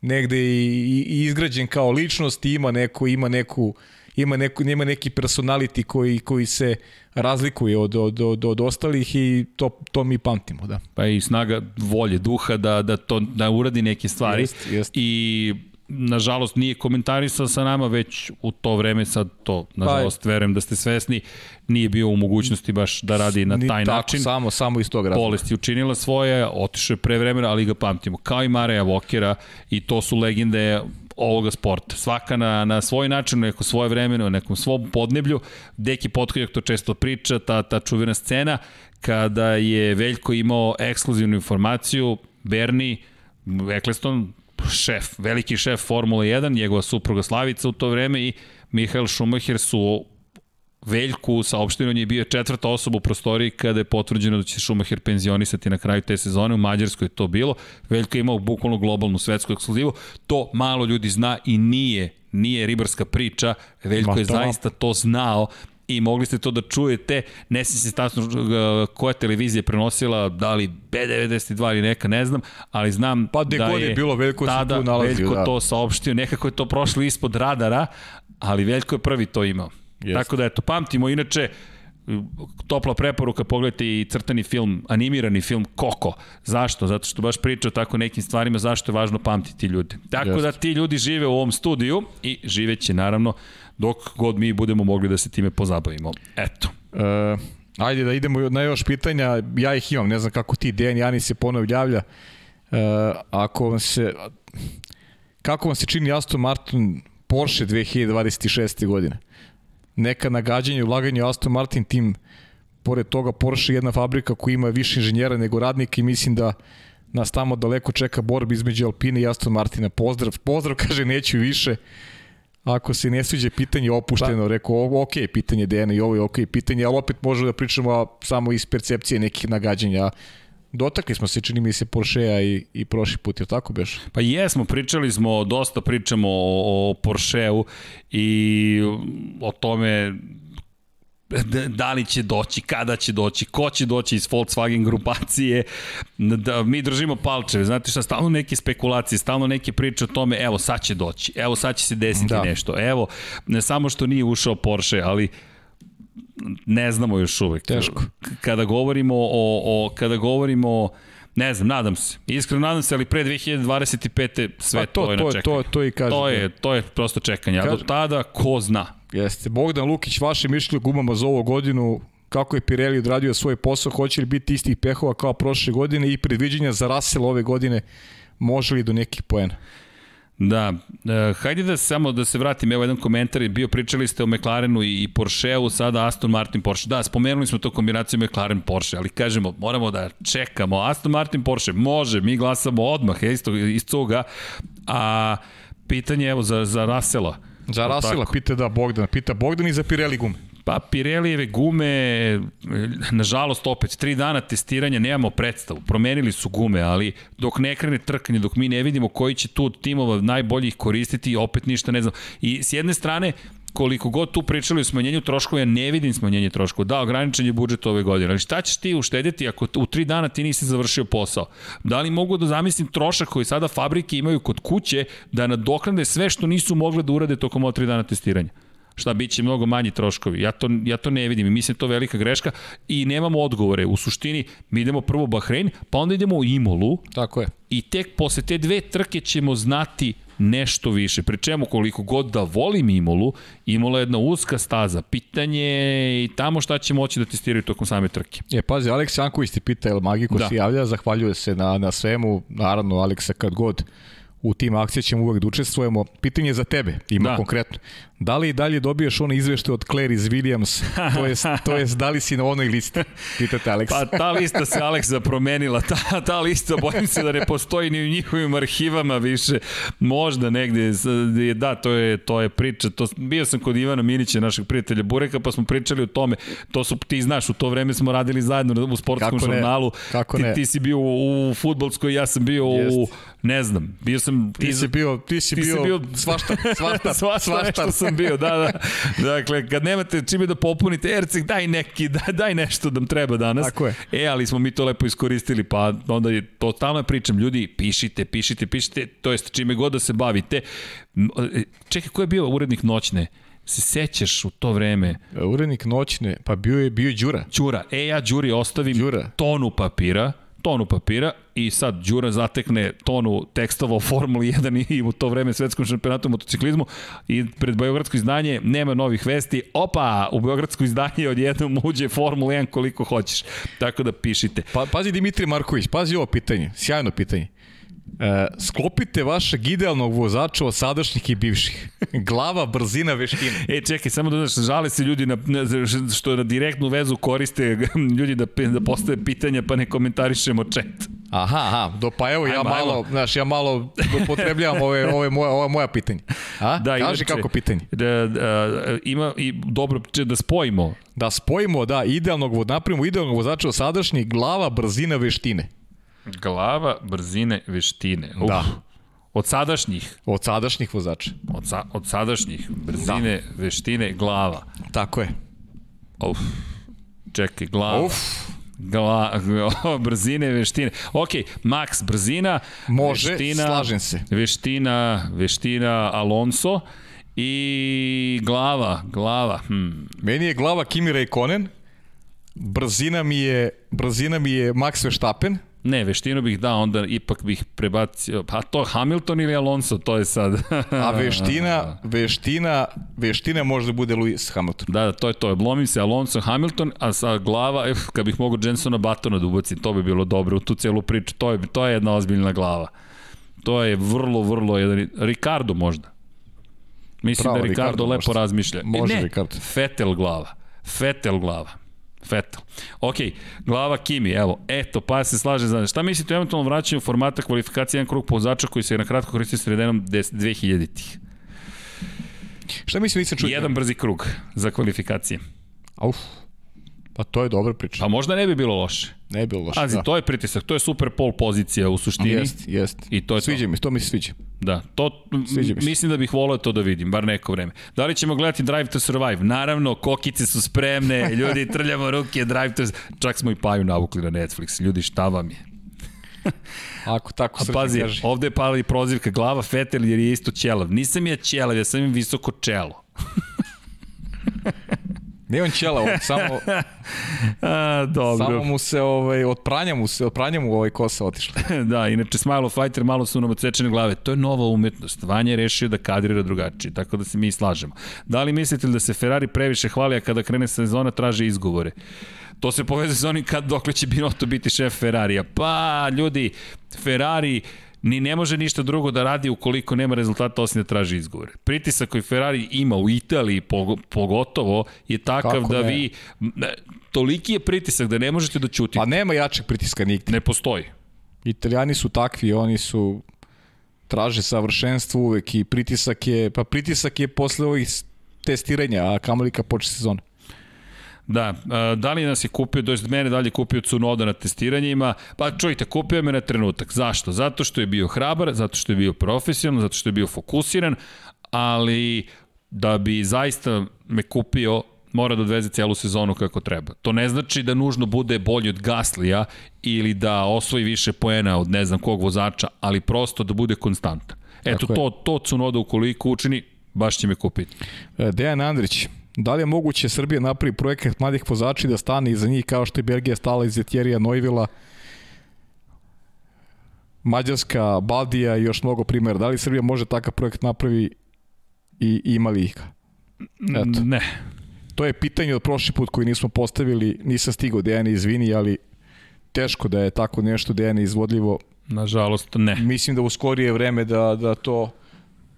negde i, i izgrađen kao ličnost, ima neko, ima neku ima, neko, ima neki personality koji, koji se razlikuje od, od, od, od ostalih i to, to mi pamtimo, da. Pa i snaga volje, duha da, da, to, da uradi neke stvari. Jest, jest. I nažalost nije komentarisao sa nama već u to vreme sad to nažalost pa, verujem da ste svesni nije bio u mogućnosti baš da radi na taj tako, način. Samo samo iz tog razloga. Bolest je učinila svoje, otišao je pre vremena, ali ga pamtimo. Kao i Mareja Vokera i to su legende ovoga sporta. Svaka na, na svoj način, neko svoje vremeno, nekom svom podneblju. Deki Potkonjak to često priča, ta, ta čuvena scena, kada je Veljko imao ekskluzivnu informaciju, Bernie Eccleston, šef, veliki šef Formula 1, njegova supruga Slavica u to vreme i Mihael Schumacher su Veljku saopšteno je bio četvrta osoba u prostoriji kada je potvrđeno da će Schumacher penzionisati na kraju te sezone, u Mađarskoj je to bilo. Veljko je imao bukvalno globalnu svetsku ekskluzivu, to malo ljudi zna i nije nije ribarska priča, Veljko Ma, je zaista to znao i mogli ste to da čujete, ne si se tačno uh, koja televizija prenosila, da li B92 ili neka, ne znam, ali znam pa, da je, je bilo Veljko tada nalazio, Veljko da. to saopštio, nekako je to prošlo ispod radara, ali Veljko je prvi to imao. Jest. Tako da eto, pamtimo, inače, topla preporuka, pogledajte i crtani film, animirani film Koko. Zašto? Zato što baš priča o tako nekim stvarima, zašto je važno pamtiti ljude. Tako Jest. da ti ljudi žive u ovom studiju i živeće naravno dok god mi budemo mogli da se time pozabavimo. Eto. E, ajde da idemo na još pitanja, ja ih imam, ne znam kako ti, Dejan Jani se ponovo javlja. E, ako vam se, kako vam se čini Aston Martin Porsche 2026. godine? Neka nagađanja i ulaganja Aston Martin tim, pored toga Porsche je jedna fabrika koja ima više inženjera nego radnika i mislim da nas tamo daleko čeka borba između Alpine i Aston Martina. Pozdrav, pozdrav, kaže, neću više. Ako se ne sviđa pitanje opušteno, pa. rekao, ok, pitanje Dejana i ovo je ok pitanje, ali opet možemo da pričamo samo iz percepcije nekih nagađanja. Dotakli smo se, čini mi se, Porschea i, i prošli put, je tako beš? Pa jesmo, pričali smo, dosta pričamo o, o Porscheu i o tome da li će doći, kada će doći, ko će doći iz Volkswagen grupacije, da mi držimo palčeve, znate šta, stalno neke spekulacije, stalno neke priče o tome, evo sad će doći, evo sad će se desiti da. nešto, evo, ne samo što nije ušao Porsche, ali ne znamo još uvek. Teško. Kada govorimo o, o kada govorimo o Ne znam, nadam se. Iskreno nadam se, ali pre 2025. sve pa to, to je na čekanju. To, to, to i kažem. To je, to je prosto čekanje. A do tada, ko zna? Jeste. Bogdan Lukić, vaše mišlje o gumama za ovu godinu, kako je Pirelli odradio svoj posao, hoće li biti istih pehova kao prošle godine i predviđenja za Russell ove godine, može li do nekih poena? Da, e, hajde da samo da se vratim, evo jedan komentar, bio pričali ste o McLarenu i Porscheu, sada Aston Martin Porsche. Da, spomenuli smo to kombinaciju McLaren Porsche, ali kažemo, moramo da čekamo. Aston Martin Porsche, može, mi glasamo odmah, isto, iz toga, a pitanje evo za, za Rasela. Za Rasela, pita da Bogdan, pita Bogdan i za Pirelli gume. Pa Pirelijeve gume, nažalost opet, tri dana testiranja, nemamo predstavu. Promenili su gume, ali dok ne krene trkanje, dok mi ne vidimo koji će tu od timova najbolji koristiti, opet ništa ne znam. I s jedne strane, koliko god tu pričali o smanjenju troškova, ja ne vidim smanjenje troškova. Da, ograničen je budžet ove godine, ali šta ćeš ti uštediti ako u tri dana ti nisi završio posao? Da li mogu da zamislim trošak koji sada fabrike imaju kod kuće da nadoknade sve što nisu mogle da urade tokom ova tri dana testiranja? Šta biće mnogo manji troškovi. Ja to, ja to ne vidim i mislim da to velika greška i nemamo odgovore. U suštini mi idemo prvo Bahrein, pa onda idemo u Imolu. Tako je. I tek posle te dve trke ćemo znati nešto više. Pri čemu koliko god da volim Imolu, Imola je jedna uska staza. Pitanje je i tamo šta će moći da testiraju tokom same trke. Je, pazi, Aleks Janković ti pita, jel Magiko da. se javlja, zahvaljuje se na, na svemu, naravno Aleksa kad god u tim akcija ćemo uvek da učestvujemo. Pitanje za tebe, ima da. konkretno. Da li i dalje dobiješ one izvešte od Claire iz Williams, to je, to je da li si na onoj listi, pitate Aleksa. Pa ta lista se Aleksa promenila, ta, ta lista bojim se da ne postoji ni u njihovim arhivama više, možda negde, da, to je, to je priča, to, bio sam kod Ivana Minića, našeg prijatelja Bureka, pa smo pričali o tome, to su, ti znaš, u to vreme smo radili zajedno u sportskom Kako žurnalu, Kako ti, ne? ti si bio u, u futbolskoj, ja sam bio Jest. u, ne znam, bio sam... Ti, ti si bio, ti si, ti bio, si bio svašta, svašta, svašta, svašta sam bio, da, da. Dakle, kad nemate čime da popunite Erceg, daj neki, daj, daj nešto da nam treba danas. Tako je. E, ali smo mi to lepo iskoristili, pa onda je, to stalno pričam, ljudi, pišite, pišite, pišite, to jest čime god da se bavite. E, čekaj, ko je bio urednik noćne? se sećaš u to vreme? Urednik noćne, pa bio je bio Đura. Đura. E, ja Đuri ostavim Đura. tonu papira tonu papira i sad Đura zatekne tonu tekstova o Formuli 1 i u to vreme svetskom šampionatu u motociklizmu i pred Beogradsko izdanje nema novih vesti. Opa, u Beogradsko izdanje odjednom uđe Formula 1 koliko hoćeš. Tako da pišite. Pa, pazi Dimitri Marković, pazi ovo pitanje, sjajno pitanje. E, sklopite vašeg idealnog vozača od sadašnjih i bivših. Glava, brzina, veštine. E, čekaj, samo da znaš, žale se ljudi na, što na direktnu vezu koriste ljudi da, da postave pitanja pa ne komentarišemo chat. Aha, aha, do, pa evo ja malo, znaš, ja malo upotrebljavam ove, ove moja, ova moja pitanja. A? Da, Kaži inače, kako pitanje. Da, da, ima i dobro da spojimo. Da spojimo, da, idealnog, napravimo idealnog vozača od sadašnjih glava, brzina, veštine. Glava, brzine, veštine. Uf. Da. Od sadašnjih. Od sadašnjih vozača. Od, sa, od sadašnjih. Brzine, da. veštine, glava. Tako je. Uf. Čekaj, glava. Uf. Gla, brzine, veštine. Ok, Max, brzina, Može, veština, slažem se. Veština, veština Alonso i glava, glava. Hmm. Meni je glava Kimi Raikkonen, brzina mi je, brzina mi je Max Verstappen, Ne, veštinu bih dao, onda ipak bih prebacio, pa to Hamilton ili Alonso, to je sad. A veština, veština, veština može da bude Lewis Hamilton. Da, da, to je to. Blomim se Alonso Hamilton, a sa glava, eh, kad bih mogao Jensona Batona da ubacim, to bi bilo dobro u tu celu priču. To je, to je jedna ozbiljna glava. To je vrlo, vrlo jedan... Ricardo možda. Mislim Pravo, da Ricardo, Ricardo lepo možda. razmišlja. Može ne, Ricardo. Fetel glava. Fetel glava. Vettel. Ok, glava Kimi, evo, eto, pa se slaže za šta mislite o eventualnom vraćanju formata kvalifikacije jedan krug pozača koji se na kratko koristi sredinom 2000-ih? Šta mislim, nisam čuo? Jedan brzi krug za kvalifikacije. Uf, Pa to je dobra priča. Pa možda ne bi bilo loše. Ne bi bilo loše, Azi, da. to je pritisak, to je super pol pozicija u suštini. Jest, jest. I to je sviđa to. mi, to mi se sviđa. Da, to sviđa mi mislim da bih voleo to da vidim, bar neko vreme. Da li ćemo gledati Drive to Survive? Naravno, kokice su spremne, ljudi trljamo ruke, Drive to Čak smo i Paju navukli na Netflix. Ljudi, šta vam je? Ako tako se pazi, kaže. ovde je pala i prozivka glava Fetel jer je isto ćelav. Nisam ja ćelav, ja sam im visoko čelo. Nije on ćela, on samo... A, dobro. Samo mu se, ovaj, od pranja mu se, od pranja mu ovaj kosa otišla. da, inače Smile of Fighter malo su nam odsečene glave. To je nova umetnost. Vanja je rešio da kadrira drugačije, tako da se mi slažemo. Da li mislite da se Ferrari previše hvali, a kada krene sezona traže izgovore? To se poveze sa onim kad dokle će Binotto biti šef Ferrarija. Pa, ljudi, Ferrari ni ne može ništa drugo da radi ukoliko nema rezultata osim da traži izgovore. Pritisak koji Ferrari ima u Italiji pogotovo je takav Kako da ne? vi toliki je pritisak da ne možete da ćutite. Pa nema jačeg pritiska nigde. Ne postoji. Italijani su takvi, oni su traže savršenstvo uvek i pritisak je, pa pritisak je posle ovih testiranja, a kamalika počne sezona. Da, da li nas je kupio, to mene dalje kupio Cunoda na testiranjima, pa čujte, kupio me na trenutak. Zašto? Zato što je bio hrabar, zato što je bio profesionalan, zato što je bio fokusiran, ali da bi zaista me kupio, mora da odveze celu sezonu kako treba. To ne znači da nužno bude bolji od Gaslija ili da osvoji više poena od ne znam kog vozača, ali prosto da bude konstantan. Eto, to, to Cunoda ukoliko učini, baš će me kupiti. E, Dejan Andrić, Da li je moguće Srbija napravi projekat mladih vozača da stane iza njih kao što je Belgija stala iz Etjerija Nojvila, Mađarska, Baldija i još mnogo primjera. Da li Srbija može takav projekt napravi i ima li ih Eto. Ne. To je pitanje od prošli put koji nismo postavili, nisam stigao Dejan izvini, ali teško da je tako nešto Dejan izvodljivo. Nažalost, ne. Mislim da u skorije vreme da, da to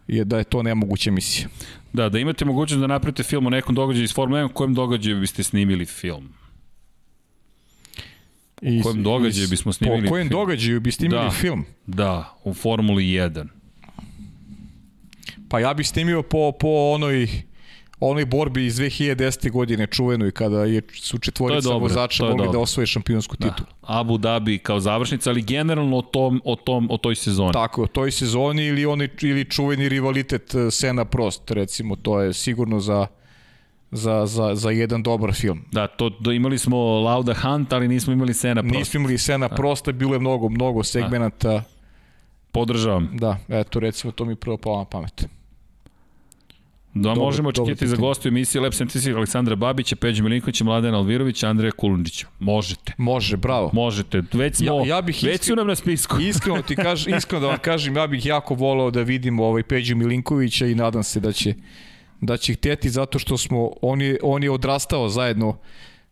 je da je to nemoguća misija. Da, da imate mogućnost da napravite film o nekom događaju iz Formule 1, kojem događaju biste snimili film? U kojem događaju bismo snimili film? Po kojem film? događaju biste snimili da, film? Da, u Formuli 1. Pa ja bih snimio po, po onoj onoj borbi iz 2010. godine čuvenoj kada je, su četvorica je vozača mogli dobro. da osvoje šampionsku da. titulu. Da. Abu Dhabi kao završnica, ali generalno o, tom, o, tom, o toj sezoni. Tako, o toj sezoni ili, oni, ili čuveni rivalitet e, Sena Prost, recimo, to je sigurno za za, za, za jedan dobar film. Da, to, to imali smo Lauda Hunt, ali nismo imali Sena Prost. Nismo imali Sena da. Prosta, bilo je mnogo, mnogo segmenata. Da. Podržavam. Da, eto recimo to mi prvo palo na pamet. Da, dobro, možemo očekivati za gostu emisije Lep Scientific Aleksandra Babića, Peđa Milinkovića, Mladena Alvirovića, Andreja Kulundića. Možete. Može, bravo. Možete. Već smo, ja, ja bih već su nam na spisku. Iskreno ti kaž, iskreno da vam kažem, ja bih jako volao da vidim ovaj Peđu Milinkovića i nadam se da će da će hteti zato što smo on je, on je odrastao zajedno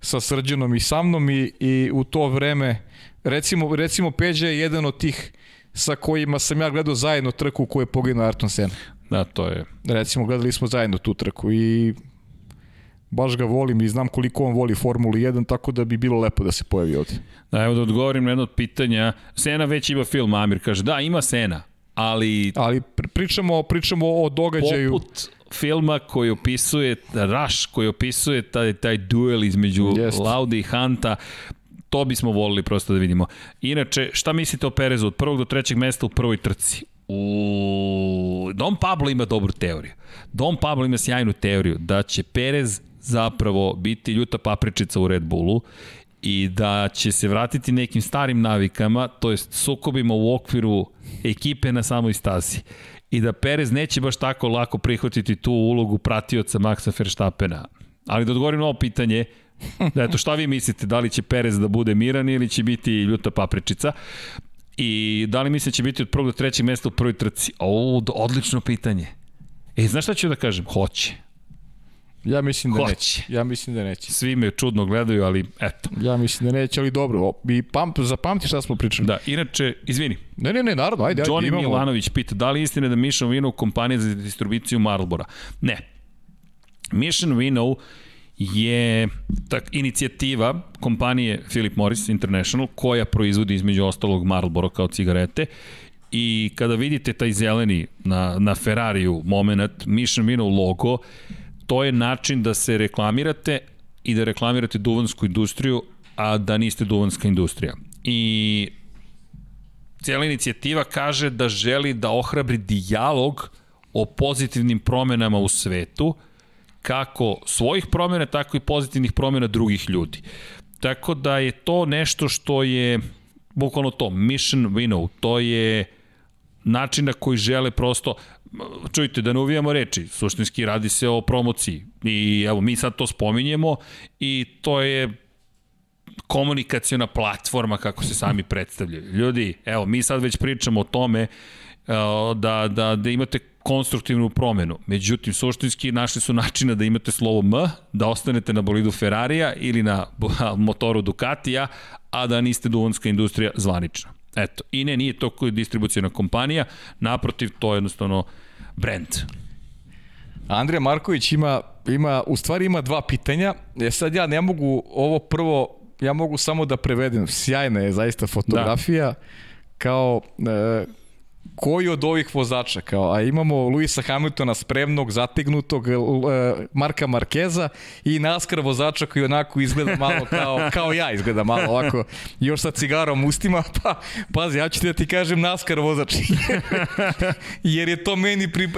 sa Srđanom i sa mnom i, i u to vreme recimo, recimo Peđa je jedan od tih sa kojima sam ja gledao zajedno trku koju je poginuo Ayrton Senna. Da, to je. Recimo, gledali smo zajedno tu trku i baš ga volim i znam koliko on voli Formulu 1, tako da bi bilo lepo da se pojavi ovde. Da, evo da odgovorim na jedno od pitanja. Sena već ima film, Amir kaže, da, ima Sena, ali... Ali pričamo, pričamo o događaju... Poput filma koji opisuje, Rush koji opisuje taj, taj duel između Jest. Lauda i Hanta, to bismo volili prosto da vidimo. Inače, šta mislite o Perezu od prvog do trećeg mesta u prvoj trci? U... Don Pablo ima dobru teoriju. Don Pablo ima sjajnu teoriju da će Perez zapravo biti ljuta papričica u Red Bullu i da će se vratiti nekim starim navikama, to jest sukobima u okviru ekipe na samoj stazi. I da Perez neće baš tako lako prihvatiti tu ulogu pratioca Maxa Verstappena. Ali da odgovorim na ovo pitanje, da eto šta vi mislite, da li će Perez da bude miran ili će biti ljuta papričica? I da li mislite da će biti od prvog do trećeg mesta u prvoj trci? O, odlično pitanje. E, znaš šta ću da kažem? Hoće. Ja mislim da Hoće. neće. Ja mislim da neće. Svi me čudno gledaju, ali eto. Ja mislim da neće, ali dobro. I pam, zapamti šta smo pričali. Da, inače, izvini. Ne, ne, ne, naravno, ajde, Johnny ajde, imamo. Milanović pita, da li istina da Mission Winnow kompanija za distribuciju Marlbora? Ne. Mission Winnow je tak, inicijativa kompanije Philip Morris International koja proizvodi između ostalog Marlboro kao cigarete i kada vidite taj zeleni na, na Ferrariju moment, Mission Winnow logo, to je način da se reklamirate i da reklamirate duvansku industriju, a da niste duvanska industrija. I cijela inicijativa kaže da želi da ohrabri dijalog o pozitivnim promenama u svetu, kako svojih promena, tako i pozitivnih promena drugih ljudi. Tako da je to nešto što je bukvalno to, mission winnow, to je način na koji žele prosto, čujte, da ne uvijamo reči, suštinski radi se o promociji i evo mi sad to spominjemo i to je komunikacijona platforma kako se sami predstavljaju. Ljudi, evo mi sad već pričamo o tome da, da, da imate konstruktivnu promenu. Međutim, suštinski našli su načina da imate slovo M, da ostanete na bolidu Ferrarija ili na motoru Ducatija, a da niste duvanska industrija zvanična. Eto, i ne, nije to koji distribucijona kompanija, naprotiv, to je jednostavno brand. Andrija Marković ima, ima, u stvari ima dva pitanja. E sad ja ne mogu ovo prvo, ja mogu samo da prevedem. Sjajna je zaista fotografija. Da. Kao, e, koji od ovih vozača, kao, a imamo Luisa Hamiltona spremnog, zategnutog, e, Marka Markeza i NASCAR vozača koji onako izgleda malo kao, kao ja izgleda malo ovako, još sa cigarom ustima, pa pazi, ja ću ti da ti kažem NASCAR vozač, jer je to meni pri...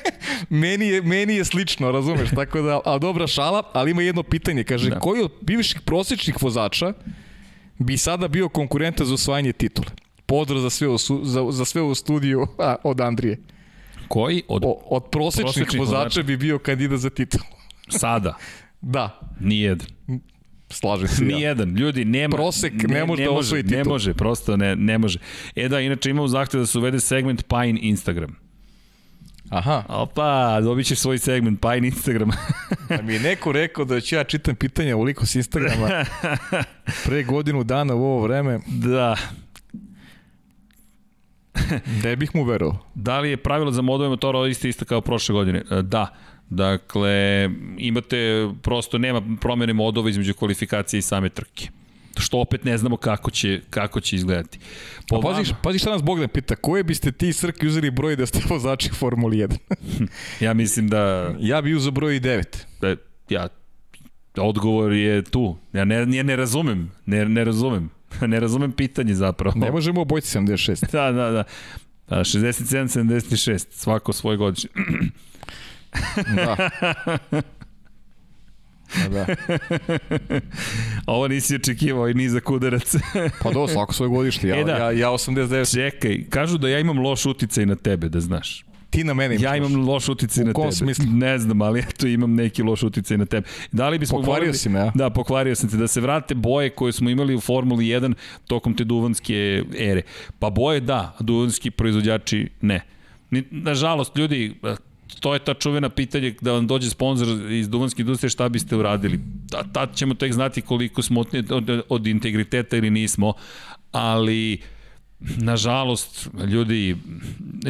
meni, je, meni je slično, razumeš, tako da, a dobra šala, ali ima jedno pitanje, kaže, da. koji od bivših prosječnih vozača bi sada bio konkurenta za osvajanje titule? Pozdrav za sve u, za, za sve u studiju a, od Andrije. Koji? Od, o, od prosečnih, prosečnih vozača bi bio kandidat za titul. Sada? da. Nijedan. Slažem se Nijedan. Ja. Ljudi, nema... Prosek ne, ne može ne da osvoji titul. Ne može, prosto ne, ne može. E da, inače imamo zahtev da se uvede segment Pine Instagram. Aha. Opa, dobit ćeš svoj segment, Pine Instagram. da mi je neko rekao da ću ja čitam pitanja uliko s Instagrama pre godinu dana u ovo vreme. Da, ne bih mu verovao. Da li je pravilo za modove motora isto isto kao prošle godine? E, da. Dakle, imate, prosto nema promene modova između kvalifikacije i same trke što opet ne znamo kako će, kako će izgledati. Po A pazi, pazi šta nas Bogdan pita, koje biste ti Srki uzeli broj da ste vozači Formuli 1? ja mislim da... Ja bi uzao broj 9. Da, ja, odgovor je tu. Ja ne, ja ne razumem, ne, ne razumem. ne razumem pitanje zapravo. Ne možemo obojiti 76. da, da, da. 67, 76, svako svoj godišnje. da. da. Ovo nisi očekivao i ni za kudarac. pa do, svako svoj godišnje. Ja, e da, ja, ja 89. Čekaj, kažu da ja imam loš uticaj na tebe, da znaš ti na mene imaš Ja imam loš uticaj na tebe. U kom smislu? Ne znam, ali eto imam neki loš uticaj na tebe. Da li bismo pokvario volili, si me, ja? Da, pokvario sam te. Da se vrate boje koje smo imali u Formuli 1 tokom te duvanske ere. Pa boje da, a duvanski proizvođači ne. Nažalost, ljudi, to je ta čuvena pitanje da vam dođe sponsor iz duvanske industrije šta biste uradili. Tad ćemo tek znati koliko smo od, od, od integriteta ili nismo, ali nažalost, ljudi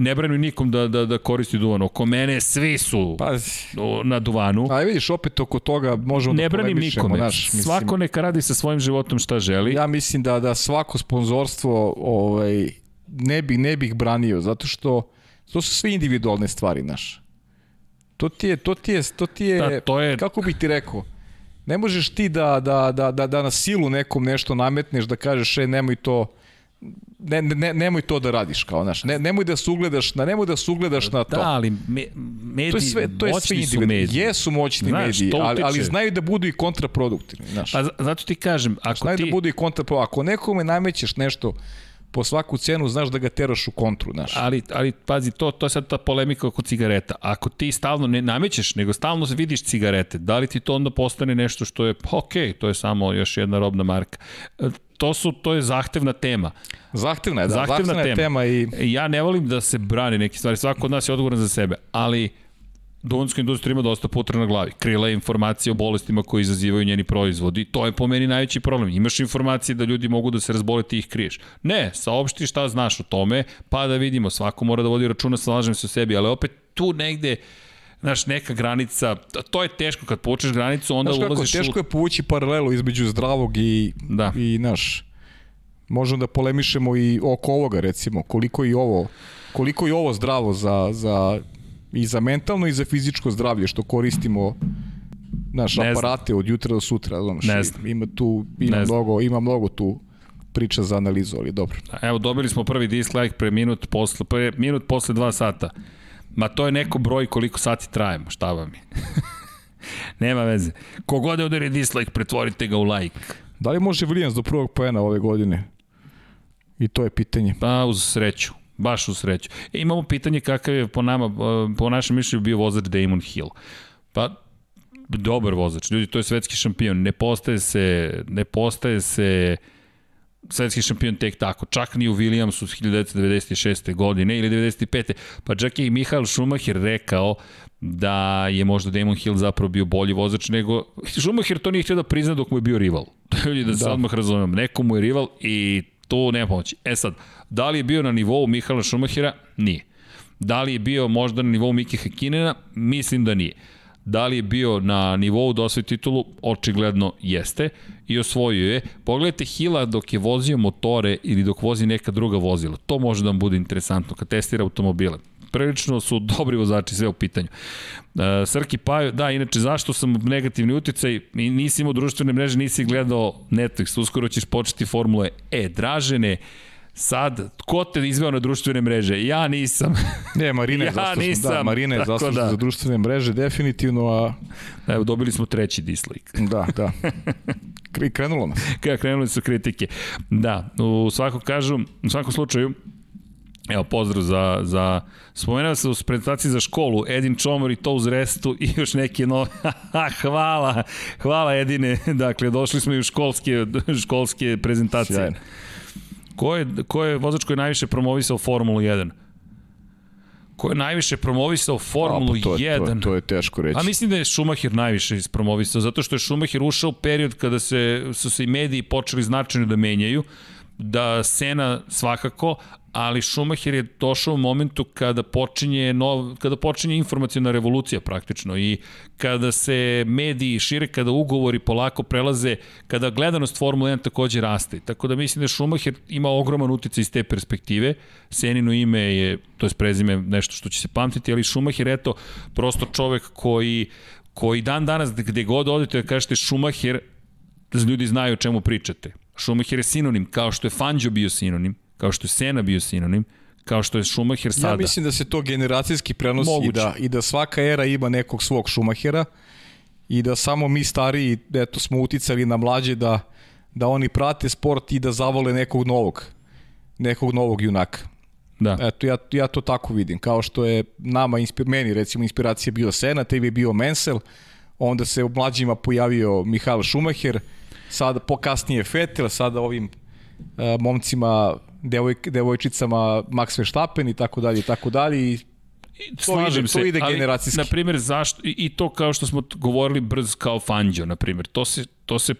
ne branu nikom da, da, da koristi duvan. Oko mene svi su pa, na duvanu. A vidiš, opet oko toga možemo ne da branim nikome. Naš, mislim, Svako neka radi sa svojim životom šta želi. Ja mislim da da svako sponzorstvo ovaj, ne, bi, ne bih branio, zato što to su sve individualne stvari, naš. To ti je, to ti je, to ti je, da, to je... kako bih ti rekao, ne možeš ti da, da, da, da, da na silu nekom nešto nametneš, da kažeš, e, nemoj to, ne, ne, nemoj to da radiš kao naš. Ne, nemoj da se ugledaš na nemoj da se ugledaš na to. Da, ali me, mediji to je sve to je sve su mediji. Jesu moćni znaš, mediji, ali, ali znaju da budu i kontraproduktivni, znaš. Pa zato ti kažem, ako znaju ti da budu i kontraproduktivni. Ako nekome namećeš nešto po svaku cenu znaš da ga teraš u kontru, znaš. Ali, ali pazi, to, to je sad ta polemika oko cigareta. Ako ti stalno ne namećeš, nego stalno vidiš cigarete, da li ti to onda postane nešto što je, pa ok, to je samo još jedna robna marka. E, to su to je zahtevna tema. Zahtevna je, da, zahtevna, zahtevna tema. tema i ja ne volim da se brani neke stvari, svako od nas je odgovoran za sebe, ali Duvanska industrija ima dosta putra na glavi. Krila je informacije o bolestima koje izazivaju njeni proizvodi. To je po meni najveći problem. Imaš informacije da ljudi mogu da se razbole, ti ih kriješ. Ne, saopšti šta znaš o tome, pa da vidimo. Svako mora da vodi računa, slažem se o sebi, ali opet tu negde znaš, neka granica, to je teško kad počeš granicu, onda znaš ulaziš kako, teško je povući paralelu između zdravog i, da. i naš, možemo da polemišemo i oko ovoga, recimo, koliko i ovo, koliko je ovo zdravo za, za i za mentalno i za fizičko zdravlje što koristimo naš ne aparate znam. od jutra do sutra, znaš, ne znam. ima tu ima ne mnogo, ima mnogo tu priča za analizu, ali dobro. Evo dobili smo prvi dislike pre minut posle pre minut posle 2 sata. Ma to je neko broj koliko sati trajemo, šta vam je. Nema veze. Kogod je udari dislike, pretvorite ga u like. Da li može Williams do prvog poena ove godine? I to je pitanje. Pa uz sreću. Baš u sreću. E, imamo pitanje kakav je po nama, po našem mišljenju bio vozač Damon Hill. Pa, dobar vozač. Ljudi, to je svetski šampion. Ne postaje se, ne postaje se svetski šampion tek tako. Čak ni u Williamsu 1996. godine ili 95. Pa čak je i Mihael Schumacher rekao da je možda Damon Hill zapravo bio bolji vozač nego... Schumacher to nije htio da prizna dok mu je bio rival. Ljudi, da se da. odmah razumem. Neko mu je rival i to nema pomoći. E sad, da li je bio na nivou Mihala Šumahira? Nije. Da li je bio možda na nivou Miki Hakinena? Mislim da nije. Da li je bio na nivou da osvoji titulu? Očigledno jeste i osvojio je. Pogledajte Hila dok je vozio motore ili dok vozi neka druga vozila. To može da vam bude interesantno kad testira automobile prilično su dobri vozači sve u pitanju. Uh, Srki Paju, da, inače zašto sam negativni uticaj, nisi imao društvene mreže, nisi gledao Netflix, uskoro ćeš početi Formule E. Dražene, Sad, ko te izveo na društvene mreže? Ja nisam. Ne, Marina je ja zaslužna, nisam, da, Marina je zaslužna da. za društvene mreže, definitivno, a... Evo, dobili smo treći dislike. Da, da. Krenulo nas. Krenuli su kritike. Da, u svakom kažu, u svakom slučaju, Evo, pozdrav za, za spomenuo se u prezentaciji za školu, Edin Čomor i to uz restu i još neke nove, hvala, hvala Edine, dakle, došli smo i u školske, školske prezentacije. Sjajno. Ko je, ko je vozač koji je najviše promovisao Formulu 1? Ko je najviše promovisao Formulu A, pa to, 1? To, to je teško reći. A mislim da je Schumacher najviše ispromovisao, zato što je Schumacher ušao u period kada se, su se i mediji počeli značajno da menjaju, da Sena svakako, ali Schumacher je došao u momentu kada počinje, nov, kada počinje informacijona revolucija praktično i kada se mediji šire, kada ugovori polako prelaze, kada gledanost Formula 1 takođe raste. Tako da mislim da Schumacher ima ogroman uticaj iz te perspektive. Senino ime je, to je prezime nešto što će se pamtiti, ali Schumacher eto prosto čovek koji koji dan danas gde god odete da kažete Schumacher, ljudi znaju o čemu pričate. Schumacher je sinonim, kao što je Fangio bio sinonim kao što je Sena bio sinonim, kao što je Schumacher sada. Ja mislim da se to generacijski prenosi i da, i da svaka era ima nekog svog Schumachera i da samo mi stariji, eto, smo uticali na mlađe da, da oni prate sport i da zavole nekog novog, nekog novog junaka. Da. Eto, ja, ja to tako vidim. Kao što je nama, inspir, meni recimo, inspiracija bio Sena, tebi je bio Mensel, onda se u mlađima pojavio Mihael Schumacher, sada po kasnije Vettel, sada ovim momcima devojk, devojčicama Max Verstappen i tako dalje i tako dalje i to Slažem ide, se, to ide ali, generacijski. Na primjer, zašto, i, to kao što smo govorili brz kao Fangio, na primjer, to se, to se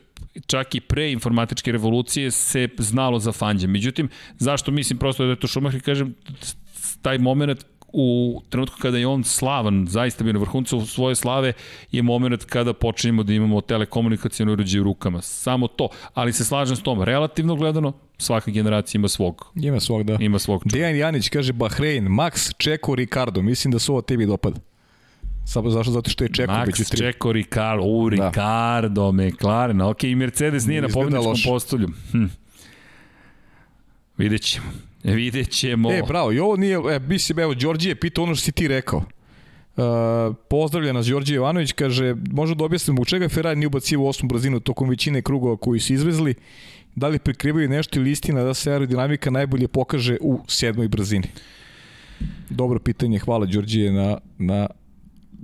čak i pre informatičke revolucije se znalo za Fangija. Međutim, zašto mislim prosto da je to Schumacher, kažem, taj moment u trenutku kada je on slavan, zaista bio na vrhuncu svoje slave, je moment kada počinjemo da imamo telekomunikacijone uređaje u rukama. Samo to. Ali se slažem s tom. Relativno gledano, svaka generacija ima svog. Ima svog, da. Ima svog. Dejan Janić kaže Bahrein, Max, Čeko, Ricardo. Mislim da su ovo tebi dopada. Samo zašto? Zato što je Čeko Max, među tri. Čeko, Ricardo, u, da. Ricardo, McLaren, ok, i Mercedes nije, nije na pobjedičkom postolju. Hm. Vidjet ćemo. Vidjet ćemo. E, bravo, i ovo nije, e, mislim, evo, Đorđe je pitao ono što si ti rekao. Uh, pozdravlja nas Đorđe Ivanović, kaže, možda da objasnim zbog čega Ferrari nije ubacivo osmu brzinu tokom većine krugova koji su izvezli, da li prikrivaju nešto ili istina da se aerodinamika najbolje pokaže u sedmoj brzini? Dobro pitanje, hvala Đorđe na, na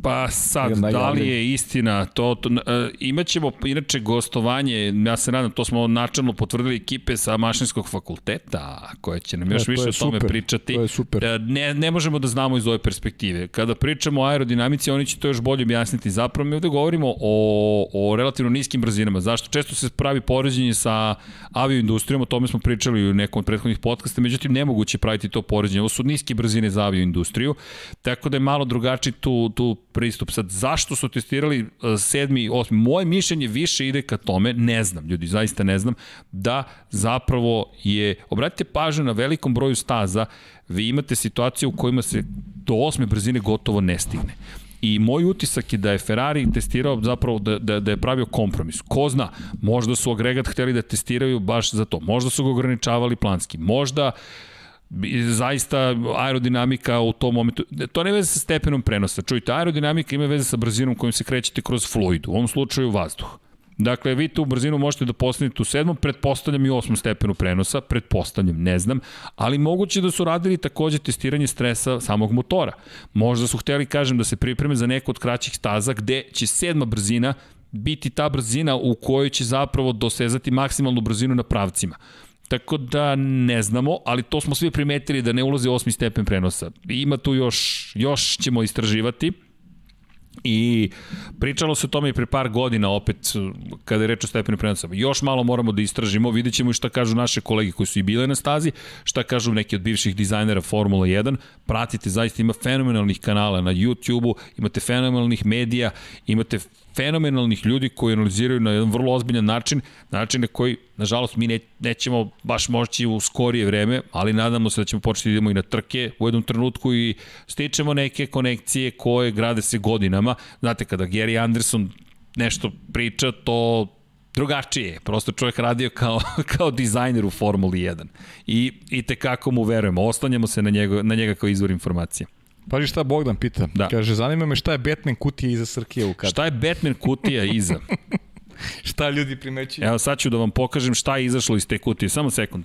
Pa sad, da li je istina, to, to uh, imaćemo inače gostovanje, ja se nadam, to smo načalno potvrdili ekipe sa mašinskog fakulteta, koje će nam još e, više o tome super, pričati. To je super. Uh, ne, ne možemo da znamo iz ove perspektive. Kada pričamo o aerodinamici, oni će to još bolje objasniti. Zapravo mi ovde govorimo o, o relativno niskim brzinama. Zašto? Često se pravi poređenje sa avioindustrijom, o tome smo pričali u nekom od prethodnih podcasta, međutim nemoguće praviti to poređenje. Ovo su niske brzine za avioindustriju, tako da je malo drugačiji tu, tu pristup. Sad, zašto su testirali e, sedmi i osmi? Moje mišljenje više ide ka tome, ne znam, ljudi, zaista ne znam, da zapravo je, obratite pažnju na velikom broju staza, vi imate situaciju u kojima se do osme brzine gotovo ne stigne. I moj utisak je da je Ferrari testirao zapravo da, da, da je pravio kompromis. Ko zna, možda su agregat hteli da testiraju baš za to. Možda su ga ograničavali planski. Možda uh, zaista aerodinamika u tom momentu, to ne veze sa stepenom prenosa. Čujte, aerodinamika ima veze sa brzinom kojom se krećete kroz fluid, u ovom slučaju vazduh. Dakle, vi tu brzinu možete da postanete u sedmom, pretpostavljam i osmom stepenu prenosa, pretpostavljam, ne znam, ali moguće da su radili takođe testiranje stresa samog motora. Možda su hteli, kažem, da se pripreme za neku od kraćih staza gde će sedma brzina biti ta brzina u kojoj će zapravo dosezati maksimalnu brzinu na pravcima. Tako da ne znamo, ali to smo svi primetili da ne ulazi osmi stepen prenosa. Ima tu još, još ćemo istraživati. I pričalo se o tome i pre par godina opet kada je reč o stepenu prenosa. Još malo moramo da istražimo, vidjet ćemo i šta kažu naše kolege koji su i bile na stazi, šta kažu neki od bivših dizajnera Formula 1. Pratite, zaista ima fenomenalnih kanala na YouTube-u, imate fenomenalnih medija, imate fenomenalnih ljudi koji analiziraju na jedan vrlo ozbiljan način, način na koji, nažalost, mi ne, nećemo baš moći u skorije vreme, ali nadamo se da ćemo početi da idemo i na trke u jednom trenutku i stičemo neke konekcije koje grade se godinama. Znate, kada Gary Anderson nešto priča, to drugačije. Prosto čovjek radio kao, kao dizajner u Formuli 1. I, i tekako mu verujemo. Ostanjamo se na njega, na njega kao izvor informacije. Paži šta Bogdan pita. Da. Kaže, zanima me šta je Batman kutija iza Srkije u kadru. Šta je Batman kutija iza? šta ljudi primećuju? Evo sad ću da vam pokažem šta je izašlo iz te kutije. Samo sekund.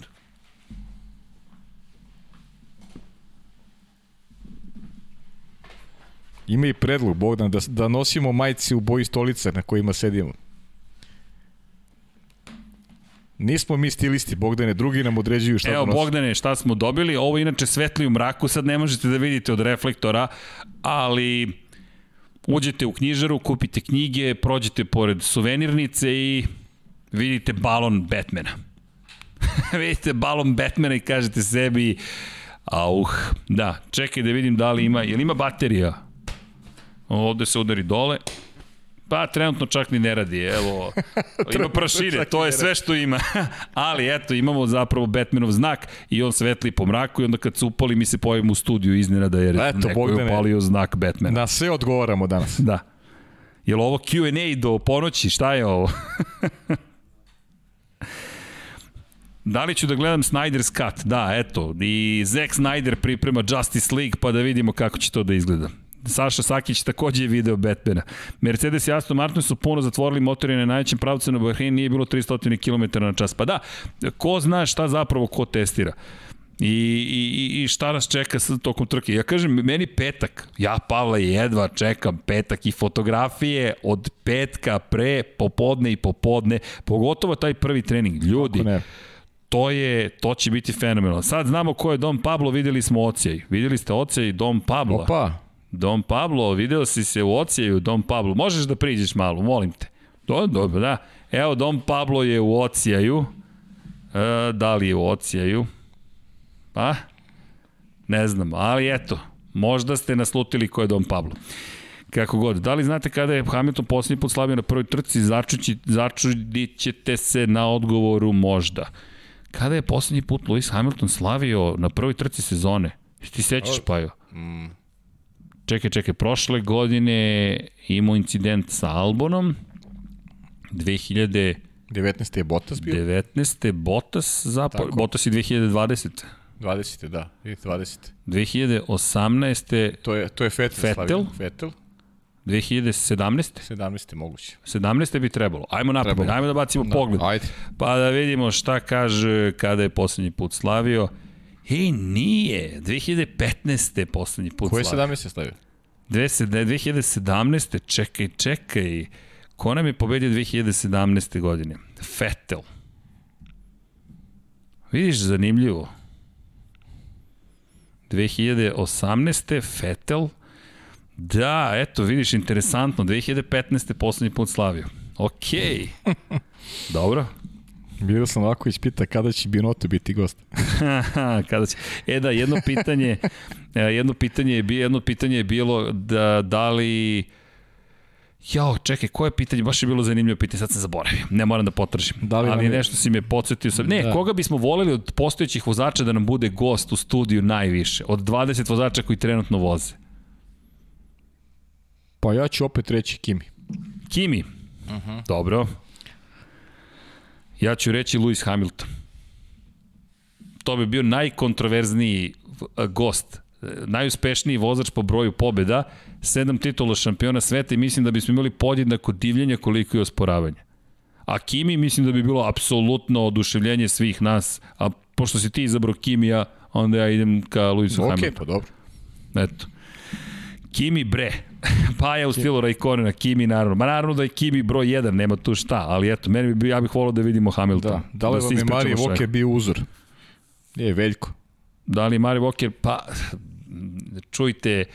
Ima i predlog, Bogdan, da, da nosimo majci u boji stolice na kojima sedimo. Nismo mi stilisti, Bogdane, drugi nam određuju šta Evo, Bogdane, šta smo dobili? Ovo inače svetli u mraku, sad ne možete da vidite od reflektora, ali uđete u knjižaru, kupite knjige, prođete pored suvenirnice i vidite balon Batmana. vidite balon Batmana i kažete sebi, auh, da, čekaj da vidim da li ima, jel ima baterija? Ovde se udari dole, Pa trenutno čak ni ne radi, evo, ima prašine, to je sve što ima. Ali eto, imamo zapravo Batmanov znak i on svetli po mraku i onda kad se upali mi se pojavimo u studiju iznenada jer eto, neko Bogdane, je upalio znak Batmana. Na sve odgovaramo danas. Da. Je li ovo Q&A do ponoći? Šta je ovo? Da li ću da gledam Snyder's Cut? Da, eto. I Zack Snyder priprema Justice League pa da vidimo kako će to da izgleda. Saša Sakić takođe je video Batmana. Mercedes i Aston Martin su puno zatvorili motori na najvećem pravcu na Bahrein, nije bilo 300 km na čas. Pa da, ko zna šta zapravo ko testira. I, i, i šta nas čeka sa tokom trke. Ja kažem, meni petak, ja Pavla jedva čekam petak i fotografije od petka pre, popodne i popodne, pogotovo taj prvi trening. Ljudi, to je, to će biti fenomenalno. Sad znamo ko je Dom Pablo, videli smo Ocijaj. Videli ste Ocijaj Dom Pablo. Opa, Dom Pablo, video si se u ocijaju Dom Pablo. Možeš da priđeš malo, molim te. Do, dobro, da. Evo, Dom Pablo je u ocijaju. E, da li je u ocijaju? Pa, ne znam, ali eto, možda ste naslutili ko je Dom Pablo. Kako god. Da li znate kada je Hamilton poslednji put slavio na prvoj trci? Začući, začudit ćete se na odgovoru možda. Kada je poslednji put Lewis Hamilton slavio na prvoj trci sezone? Ti sećaš, Pajo? Mm. Čekaj, čekaj, prošle godine imao incident sa Albonom, 2000... 19. je Bottas bio? 19. Bottas, zapo... Bottas i 2020. 20. da, 20. 2018. To je, to je Vettel, Vettel. Vettel. 2017. 17. moguće. 17. bi trebalo. Ajmo napred, ajmo da bacimo da, pogled. Ajde. Pa da vidimo šta kaže kada je poslednji put slavio. Ej, nije. 2015. je poslednji put Koje slavio. Koje 17. je slavio? 2017. Čekaj, čekaj. Ko nam je pobedio 2017. godine? Vettel. Vidiš, zanimljivo. 2018. Vettel. Da, eto, vidiš, interesantno. 2015. poslednji put slavio. Okej. Okay. Dobro. Bilo sam ovako ispita kada će Binoto biti gost. kada će. E da, jedno pitanje, e, jedno pitanje je, jedno pitanje je bilo da, da li Jao, čekaj, koje pitanje? Baš je bilo zanimljivo pitanje, sad sam zaboravio. Ne moram da potražim. Da li Ali nešto si me podsjetio. Sam... Ne, da. koga bismo voleli od postojećih vozača da nam bude gost u studiju najviše? Od 20 vozača koji trenutno voze. Pa ja ću opet reći Kimi. Kimi? Uh mhm. -huh. Dobro. Ja ću reći Lewis Hamilton. To bi bio najkontroverzniji gost, najuspešniji vozač po broju pobeda, sedam titula šampiona sveta i mislim da bismo imali podjednako divljenja koliko i osporavanja. A Kimi mislim da bi bilo apsolutno oduševljenje svih nas, a pošto si ti izabrao Kimija, onda ja idem ka Luisu okay, Hamiltonu. Ok, pa dobro. Eto. Kimi bre, pa je u stilu Raikkonena, Kimi naravno. Ma naravno da je Kimi broj 1, nema tu šta, ali eto, meni bi, ja bih volao da vidimo Hamilton. Da, da li da vam je Marije Voke bio uzor? Je, Veljko. Da li Marije Voke, pa čujte,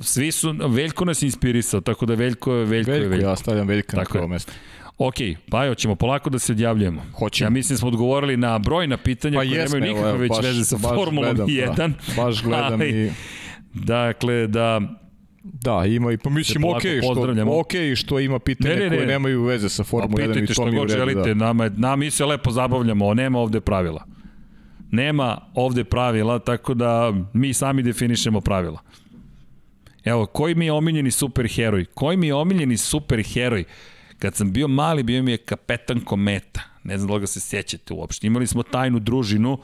svi su, Veljko nas inspirisao, tako da Veljko je Veljko, Veljko, je Veljko. ja stavljam Veljka na prvo mesto. Ok, pa ćemo polako da se odjavljujemo. Hoćemo. Ja mislim da smo odgovorili na brojna pitanja pa koje nemaju nikakve već baš, veze sa Formulom gledam, 1. Da, baš gledam ali, i... Dakle, da Da, ima i pa mislim ok što ok što ima pitanja ne, ne, ne. koje nemaju veze sa Formulom 1 i to mi redu. Želite, da. nama, nama mi se lepo zabavljamo, nema ovde pravila. Nema ovde pravila, tako da mi sami definišemo pravila. Evo, koji mi je omiljeni superheroj? Koji mi je omiljeni superheroj? Kad sam bio mali, bio mi je kapetan kometa. Ne znam da ga se sjećate uopšte. Imali smo tajnu družinu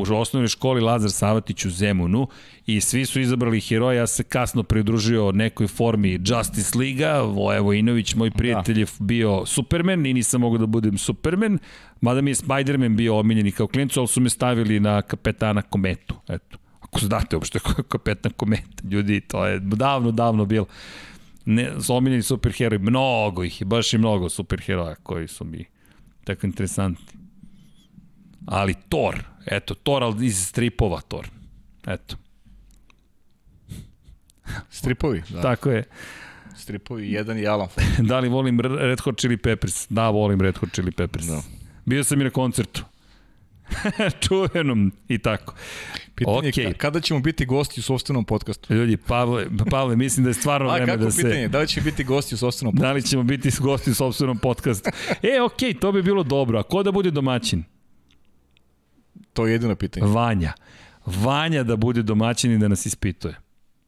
u osnovnoj školi Lazar Savatić u Zemunu i svi su izabrali heroja, ja se kasno pridružio nekoj formi Justice Liga, Voja Vojinović, moj prijatelj da. je bio Superman i nisam mogao da budem Superman, mada mi je Spider-Man bio omiljeni kao klincu, ali su me stavili na kapetana kometu, eto. Ako znate uopšte ko je kapetan kometa, ljudi, to je davno, davno bilo. Ne, omiljeni superheroj, mnogo ih je, baš i mnogo superheroja koji su mi tako interesantni. Ali Thor, eto, Thor, ali iz stripova Thor. Eto. Stripovi, da. Tako je. Stripovi, jedan i Alan da li volim Red Hot Chili Peppers? Da, volim Red Hot Chili Peppers. Da. Bio sam i na koncertu. Čuvenom i tako. Pitanje okay. kada ćemo biti gosti u sobstvenom podcastu? Ljudi, Pavle, Pavle mislim da je stvarno vreme da se... pitanje? Da li će biti gosti u sobstvenom podcastu? Da li ćemo biti gosti u sobstvenom podcastu? e, okej, okay, to bi bilo dobro. A ko da bude domaćin? To je jedino pitanje. Vanja. Vanja da bude domaćin i da nas ispituje.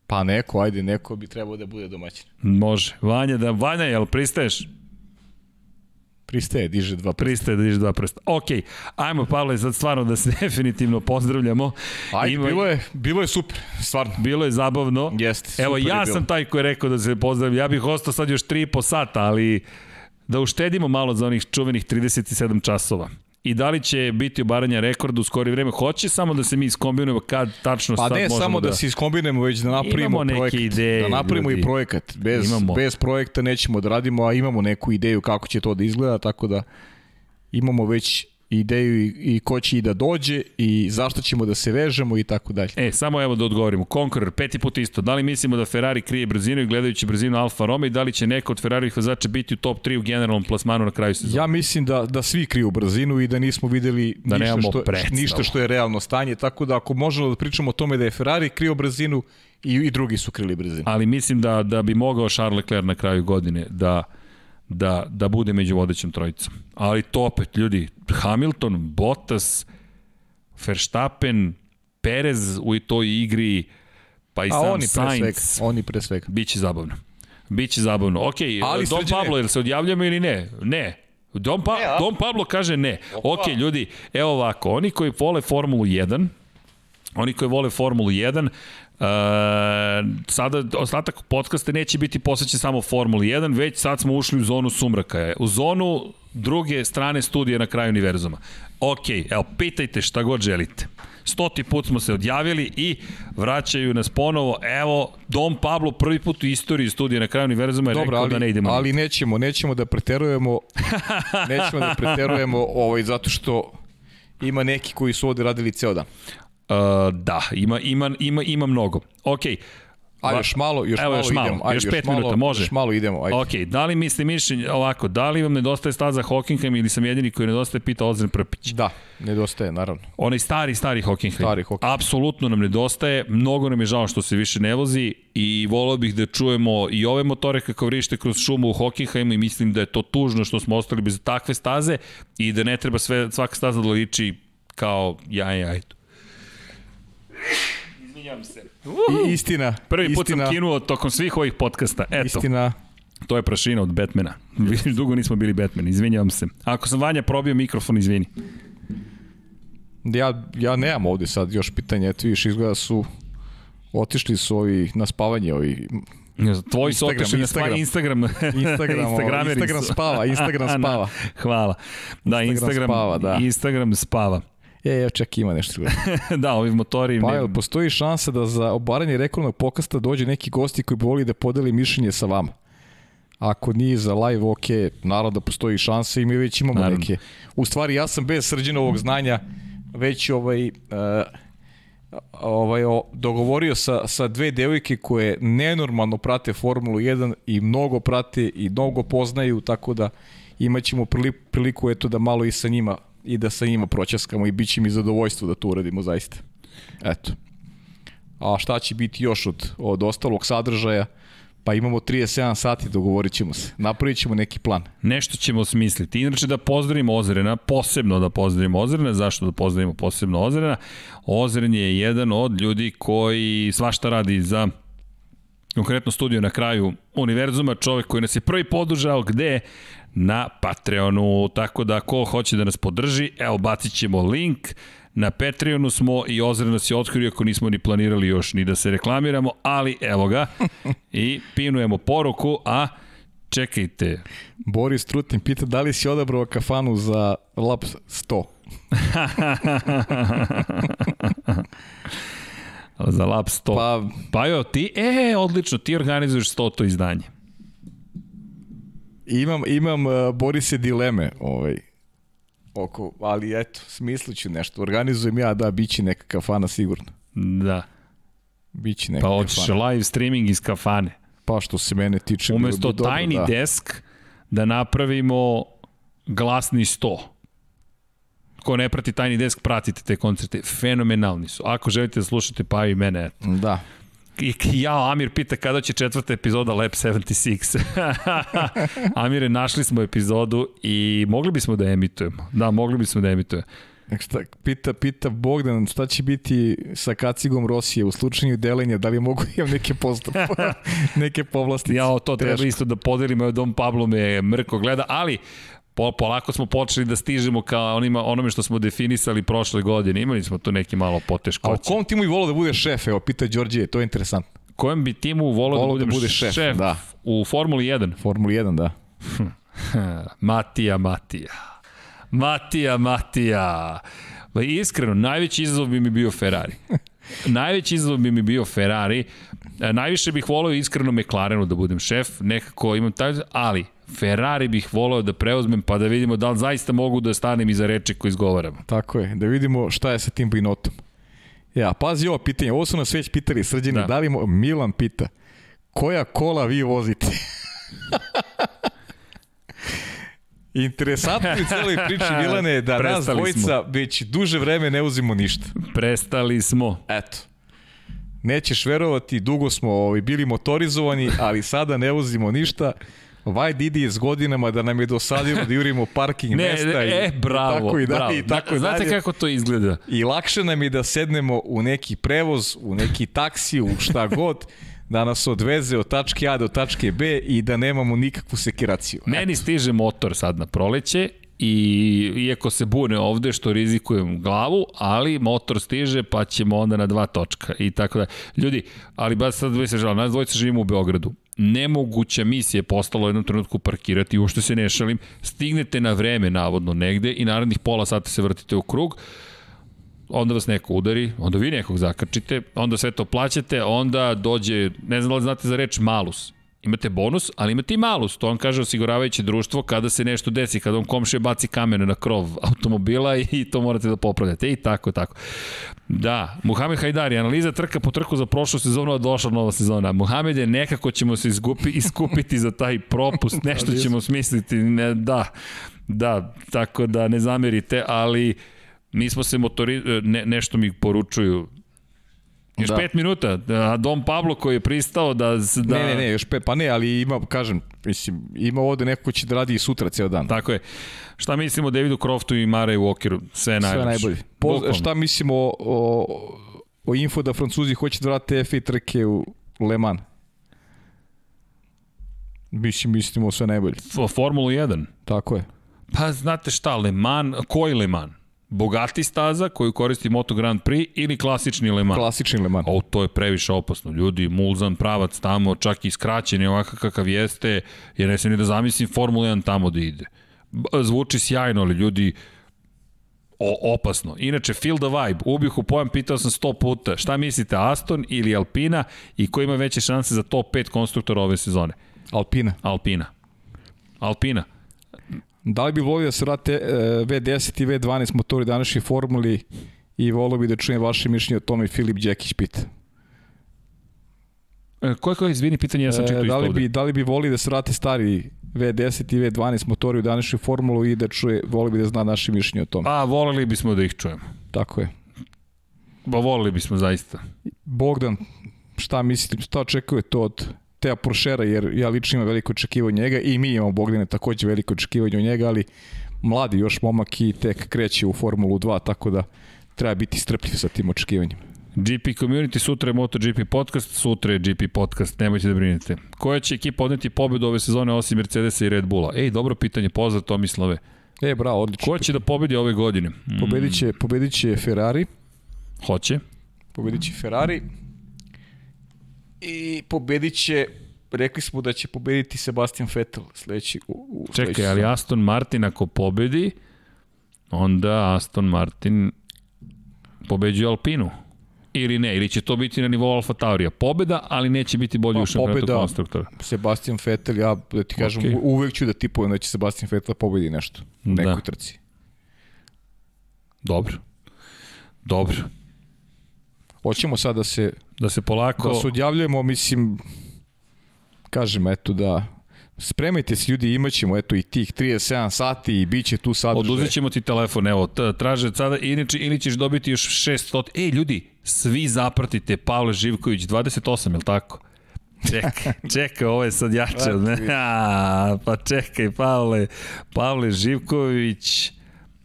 Pa neko, ajde, neko bi trebao da bude domaćin. Može. Vanja, da, Vanja, jel pristaješ? Pristaje, diže dva prsta. Pristaje da diže dva prsta. Ok, ajmo Pavle, sad stvarno da se definitivno pozdravljamo. Ajde, Ima... bilo, je, bilo je super, stvarno. Bilo je zabavno. Jeste, Evo, ja sam taj koji je rekao da se pozdravlja. Ja bih ostao sad još 3,5 sata, ali da uštedimo malo za onih čuvenih 37 časova i da li će biti obaranja rekorda u skori vreme. Hoće samo da se mi iskombinujemo kad tačno pa sad možemo da... Pa ne samo da, da se iskombinujemo, već da napravimo projekat. Ideje, da napravimo ljudi. i projekat. Bez, imamo. bez projekta nećemo da radimo, a imamo neku ideju kako će to da izgleda, tako da imamo već ideju i, i ko će i da dođe i zašto ćemo da se vežemo i tako dalje. E, samo evo da odgovorimo. Conqueror, peti put isto. Da li mislimo da Ferrari krije brzinu i gledajući brzinu Alfa Romeo i da li će neko od Ferrari vozača biti u top 3 u generalnom plasmanu na kraju sezona? Ja mislim da, da svi kriju brzinu i da nismo videli da ništa, što, ništa što je realno stanje, tako da ako možemo da pričamo o tome da je Ferrari krio brzinu i, i drugi su krili brzinu. Ali mislim da, da bi mogao Charles Leclerc na kraju godine da da, da bude među vodećom trojicom. Ali to opet, ljudi, Hamilton, Bottas, Verstappen, Perez u toj igri, pa i A sam oni Sainz. Pre svega, oni pre svega. Biće zabavno. Biće zabavno. Ok, Ali Don Pablo, jel se odjavljamo ili ne? Ne. Don, pa, ne, Don Pablo kaže ne. Ok, ljudi, evo ovako, oni koji vole Formulu 1, oni koji vole Formulu 1, Uh, sada ostatak podcasta neće biti posvećen samo Formuli 1, već sad smo ušli u zonu sumraka. U zonu druge strane studije na kraju univerzuma. Ok, evo, pitajte šta god želite. Stoti put smo se odjavili i vraćaju nas ponovo. Evo, Dom Pablo prvi put u istoriji studija na kraju univerzuma je Dobro, rekao ali, da ne idemo. Ali nećemo, nećemo da preterujemo, nećemo da preterujemo ovaj, zato što ima neki koji su ovde radili ceo dan. Uh, da, ima, ima, ima, ima mnogo. Okej, A još malo, još Evo, malo, još malo idemo. Ajde, još, još pet malo, minuta, može. Još malo idemo, ajde. Ok, da li misli mišljenje, ovako, da li vam nedostaje staza Hockenheim ili sam jedini koji nedostaje, pita Ozren Prpić. Da, nedostaje, naravno. Onaj stari, stari Hockenheim. Stari Hockenheim. Apsolutno nam nedostaje, mnogo nam je žao što se više ne vozi i volao bih da čujemo i ove motore kako vrište kroz šumu u Hockenheimu i mislim da je to tužno što smo ostali bez takve staze i da ne treba sve, svaka staza da liči kao jaj, jaj. Izvinjam se. I, istina. Prvi istina. put sam kinuo tokom svih ovih podcasta. Eto. Istina. To je prašina od Batmana. Dugo nismo bili Batman, izvinjavam se. Ako sam Vanja probio mikrofon, izvini. Ja, ja nemam ovde sad još pitanje, eto viš izgleda su otišli su ovi na spavanje ovi Tvoji su otišli Instagram. Instagram. Instagram, Instagram spava, Instagram spava. Hvala. Da, Instagram, Instagram spava, da. Instagram spava. E, evo čak ima nešto. da, ovi motori... Pa, ne... postoji šansa da za obaranje rekordnog pokasta dođe neki gosti koji bi voli da podeli mišljenje sa vama. Ako nije za live, ok, naravno da postoji šansa i mi već imamo naravno. neke. U stvari, ja sam bez srđenovog znanja već ovaj... Uh, ovaj, o, dogovorio sa, sa dve devojke koje nenormalno prate Formulu 1 i mnogo prate i mnogo poznaju, tako da imaćemo priliku eto da malo i sa njima i da sa njima proćaskamo i bit će mi zadovoljstvo da to uradimo zaista. Eto. A šta će biti još od, od ostalog sadržaja? Pa imamo 37 sati, dogovorit ćemo se. Napravit ćemo neki plan. Nešto ćemo smisliti. Inače da pozdravimo Ozrena, posebno da pozdravimo Ozrena. Zašto da pozdravimo posebno Ozrena? Ozren je jedan od ljudi koji svašta radi za konkretno studio na kraju univerzuma, čovek koji nas je prvi podržao gde na Patreonu, tako da ko hoće da nas podrži, evo bacit ćemo link, na Patreonu smo i nas je otkrio ako nismo ni planirali još ni da se reklamiramo, ali evo ga i pinujemo poruku, a čekajte. Boris Trutin pita da li si odabrao kafanu za Lab 100? za Lab 100. Pa, pa jo, ti, e, odlično, ti organizuješ 100 to izdanje. Imam, imam uh, Borise dileme, ovaj, oko, ali eto, smislit nešto. Organizujem ja, da, bit će neka kafana sigurno. Da. Biće neka Pa hoćeš live streaming iz kafane. Pa što se mene tiče. Umesto dobro, tiny da. desk da napravimo glasni sto. Ko ne prati Tiny Desk, pratite te koncerte. Fenomenalni su. Ako želite da slušate, pa i mene. Eto. Da. I ja, Amir pita kada će četvrta epizoda Lab 76. Amire, našli smo epizodu i mogli bismo da emitujemo. Da, mogli bismo da emitujemo. Šta, pita, pita Bogdan šta će biti sa kacigom Rosije u slučaju delenja, da li mogu imam neke postup, neke povlastice. Ja, to treba Teško. isto da podelimo, Dom Pablo me mrko gleda, ali po, polako smo počeli da stižemo ka onima, onome što smo definisali prošle godine. Imali smo tu neki malo poteškoće. A u kom timu i volao da bude šef? Evo, pita Đorđije, to je interesantno. Kojem bi timu volao da, budem da bude šef? šef da. U Formuli 1? Formuli 1, da. Matija, Matija. Matija, Matija. Ba, iskreno, najveći izazov bi mi bio Ferrari. najveći izazov bi mi bio Ferrari. E, najviše bih volio iskreno McLarenu da budem šef. Nekako imam taj, ali Ferrari bih voleo da preuzmem pa da vidimo da li zaista mogu da stanem iza reči koje izgovaram. Tako je, da vidimo šta je sa tim Binotom. Ja, pazi ovo pitanje, ovo su nas već pitali srđeni, da, da li Milan pita, koja kola vi vozite? Interesantno u celoj priči Milane je da nas dvojica smo. već duže vreme ne uzimo ništa. Prestali smo. Eto. Nećeš verovati, dugo smo ovaj, bili motorizovani, ali sada ne uzimo ništa. Vaj Didi s godinama da nam je dosadilo da jurimo parking ne, mesta i, e, bravo, i tako i dalje. I tako Znate dalje. kako to izgleda? I lakše nam je da sednemo u neki prevoz, u neki taksi, u šta god, da nas odveze od tačke A do tačke B i da nemamo nikakvu sekiraciju. Meni stiže motor sad na proleće i iako se bune ovde što rizikujem glavu, ali motor stiže pa ćemo onda na dva točka i tako da. Ljudi, ali baš sad dvoje se žalim, nas dvojice živimo u Beogradu. Nemoguća misija je postalo u jednom trenutku parkirati, uopšte se ne šalim, stignete na vreme navodno negde i narednih pola sata se vrtite u krug onda vas neko udari, onda vi nekog zakrčite, onda sve to plaćate, onda dođe, ne znam da li znate za reč malus, imate bonus, ali imate i malus, to vam kaže osiguravajuće društvo kada se nešto desi, kada vam komšija baci kamene na krov automobila i to morate da popravljate i tako, tako. Da, Muhamed Hajdari, analiza trka po trku za prošlu sezonu, a došla nova sezona. Muhamed je nekako ćemo se izgupi, iskupiti za taj propust, nešto ćemo smisliti, ne, da, da, tako da ne zamerite, ali Mi smo se motori... Ne, nešto mi poručuju Još da. pet minuta, a Dom Pablo koji je pristao da... da... Ne, ne, ne, još pet, pa ne, ali ima, kažem, mislim, ima ovde neko ko će da radi i sutra ceo dan. Tako je. Šta mislimo o Davidu Croftu i Mare Walkeru? Sve najbolje. Sve najbolje. Po, šta mislimo o, o, o info da Francuzi hoće da vrate F1 trke u Le Mans? Mislim, mislimo sve najbolje. Formula 1? Tako je. Pa znate šta, Le Mans, koji Le Mans? Bogati staza koju koristi Moto Grand Prix ili klasični Le Mans? Klasični Le Mans. O, to je previše opasno. Ljudi, mulzan pravac tamo, čak i skraćen je ovakav kakav jeste, jer ne se ni da zamislim Formula 1 tamo da ide. Zvuči sjajno, ali ljudi, o, opasno. Inače, feel the vibe. Ubih u pojam, pitao sam 100 puta. Šta mislite, Aston ili Alpina i ko ima veće šanse za top 5 konstruktora ove sezone? Alpina. Alpina. Alpina. Da li bi volio da se vrate e, V10 i V12 motori današnje formuli i volio bi da čujem vaše mišljenje o tome Filip Đekić pita. E, koje koje izvini pitanje, ja sam čitao e, da li bi, Da li bi volio da se vrate stari V10 i V12 motori u današnju formulu i da čuje, volio bi da zna naše mišljenje o tome. A, volili bismo da ih čujemo. Tako je. Ba, volili bismo zaista. Bogdan, šta mislite, šta očekujete od Teja Poršera, jer ja lično imam veliko očekivanje njega i mi imamo Bogdane takođe veliko očekivanje od njega, ali mladi još momak i tek kreće u Formulu 2, tako da treba biti strpljiv sa tim očekivanjem. GP Community, sutra je MotoGP podcast, sutra je GP podcast, nemojte da brinete. Koja će ekipa odneti pobedu ove sezone osim Mercedesa i Red Bulla? Ej, dobro pitanje, pozdrav Tomislave. E, bravo, odlično. Ko će da pobedi ove godine? Mm. Pobedit će, pobedit će Ferrari. Hoće. Pobedit će Ferrari i pobedit će rekli smo da će pobediti Sebastian Vettel sledeći u, u Čekaj, sledeći ali Aston Martin ako pobedi onda Aston Martin pobeđuje Alpinu ili ne, ili će to biti na nivou Alfa Taurija. Pobeda, ali neće biti bolji pa, u šampionatu konstruktora. Sebastian Vettel, ja da ti kažem, okay. uvek ću da tipujem da će Sebastian Vettel pobedi nešto u nekoj da. trci. Dobro. Dobro. Hoćemo sad da se da se polako da se odjavljujemo, mislim kažem eto da spremajte se ljudi, imaćemo eto i tih 37 sati i bit će tu sadržaj. Oduzet ćemo ti telefon, evo, traže sada, inače, ili ćeš dobiti još 600, ej ljudi, svi zapratite Pavle Živković, 28, je li tako? Čekaj, čekaj, ovo je sad jače od mene. pa čekaj, Pavle, Pavle Živković,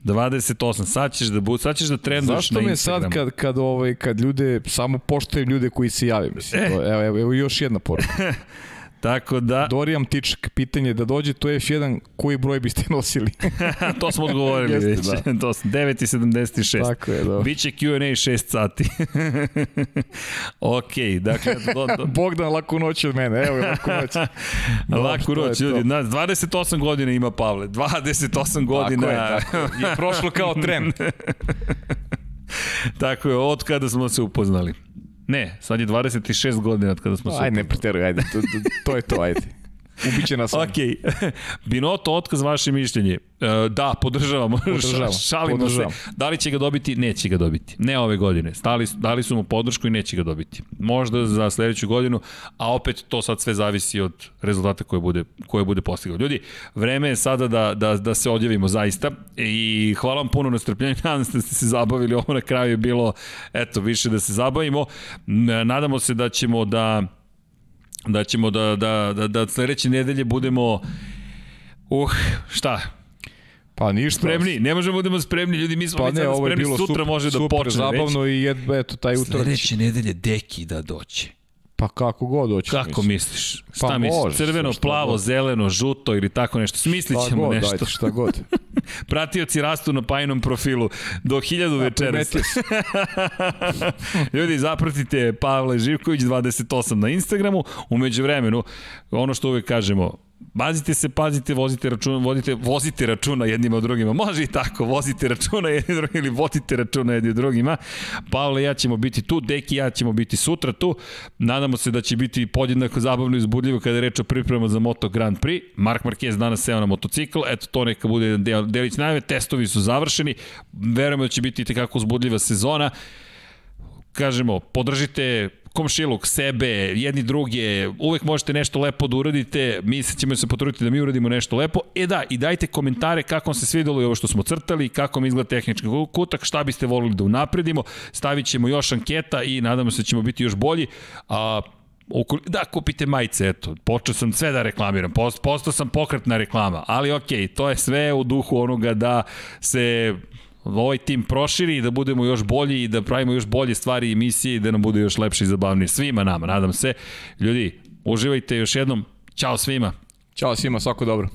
28. Sad ćeš da bu, sad ćeš da trenduješ na Instagram. Zašto me sad kad kad ovaj kad ljude samo poštujem ljude koji se jave, mislim. E. To, evo, evo, evo još jedna poruka. Tako da... Dorijam Tičak, pitanje da dođe to je F1, koji broj biste nosili? to smo odgovorili Jeste, već. Da. to smo 9.76. Tako je, dobro. Biće Q&A 6 sati. ok, dakle... Do, do... Bogdan, laku noć od mene, evo je laku noć. laku noć, ljudi. Na, 28 godina ima Pavle, 28 godina. Tako je, tako je. je prošlo kao trend. tako je, od kada smo se upoznali. Ne, sad je 26 godina od kada smo se... Ajde, ne preteruj, ajde, to, to, to je to, ajde. Ubiće nas. ok, Binoto, otkaz vaše mišljenje. E, da, podržavamo. Podržavam. Šalimo podržavam. se. Da li će ga dobiti? Neće ga dobiti. Ne ove godine. Stali, dali su mu podršku i neće ga dobiti. Možda za sledeću godinu, a opet to sad sve zavisi od rezultata koje bude, koje bude postigao. Ljudi, vreme je sada da, da, da se odjavimo zaista i hvala vam puno na strpljenju. Nadam se da ste se zabavili. Ovo na kraju je bilo, eto, više da se zabavimo. Nadamo se da ćemo da da ćemo da, da, da, da sledeće nedelje budemo uh, šta, Pa ništa. Spremni, ne možemo da budemo spremni, ljudi, mi smo pa ne, ovo spremni, sutra super, može da super, počne zabavno već. i jed, eto, taj utorak. Sledeće nedelje deki da doće. Pa kako god doći. Kako mislim. misliš? Šta pa misliš? Može, Crveno, plavo, god. zeleno, žuto ili tako nešto? Smislit ćemo god, nešto. Dajte, šta god. Pratioci rastu na pajnom profilu do 1000 večeras. Ljudi, zapratite Pavle Živković 28 na Instagramu. Umeđu vremenu, ono što uvek kažemo, Pazite se, pazite, vozite računa, vodite, vozite računa jednima drugima. Može i tako, vozite računa jednim drugima ili vodite računa jednim drugima. Pavle ja ćemo biti tu, Deki ja ćemo biti sutra tu. Nadamo se da će biti podjednako zabavno i uzbudljivo kada je reč o pripremama za Moto Grand Prix. Mark Marquez danas seo na motocikl, eto to neka bude del, delić najave, testovi su završeni. Verujemo da će biti tekako uzbudljiva sezona kažemo, podržite komšiluk, sebe, jedni druge, uvek možete nešto lepo da uradite, mi se ćemo se potruditi da mi uradimo nešto lepo. E da, i dajte komentare kako vam se svidelo i ovo što smo crtali, kako mi izgleda tehnički kutak, šta biste volili da unapredimo, stavit ćemo još anketa i nadamo se da ćemo biti još bolji. A, Da, kupite majice, eto, počeo sam sve da reklamiram, post, postao sam pokretna reklama, ali okej, okay, to je sve u duhu onoga da se ovaj tim proširi i da budemo još bolji i da pravimo još bolje stvari i emisije i da nam bude još lepše i zabavnije svima nama, nadam se. Ljudi, uživajte još jednom. Ćao svima. Ćao svima, svako dobro.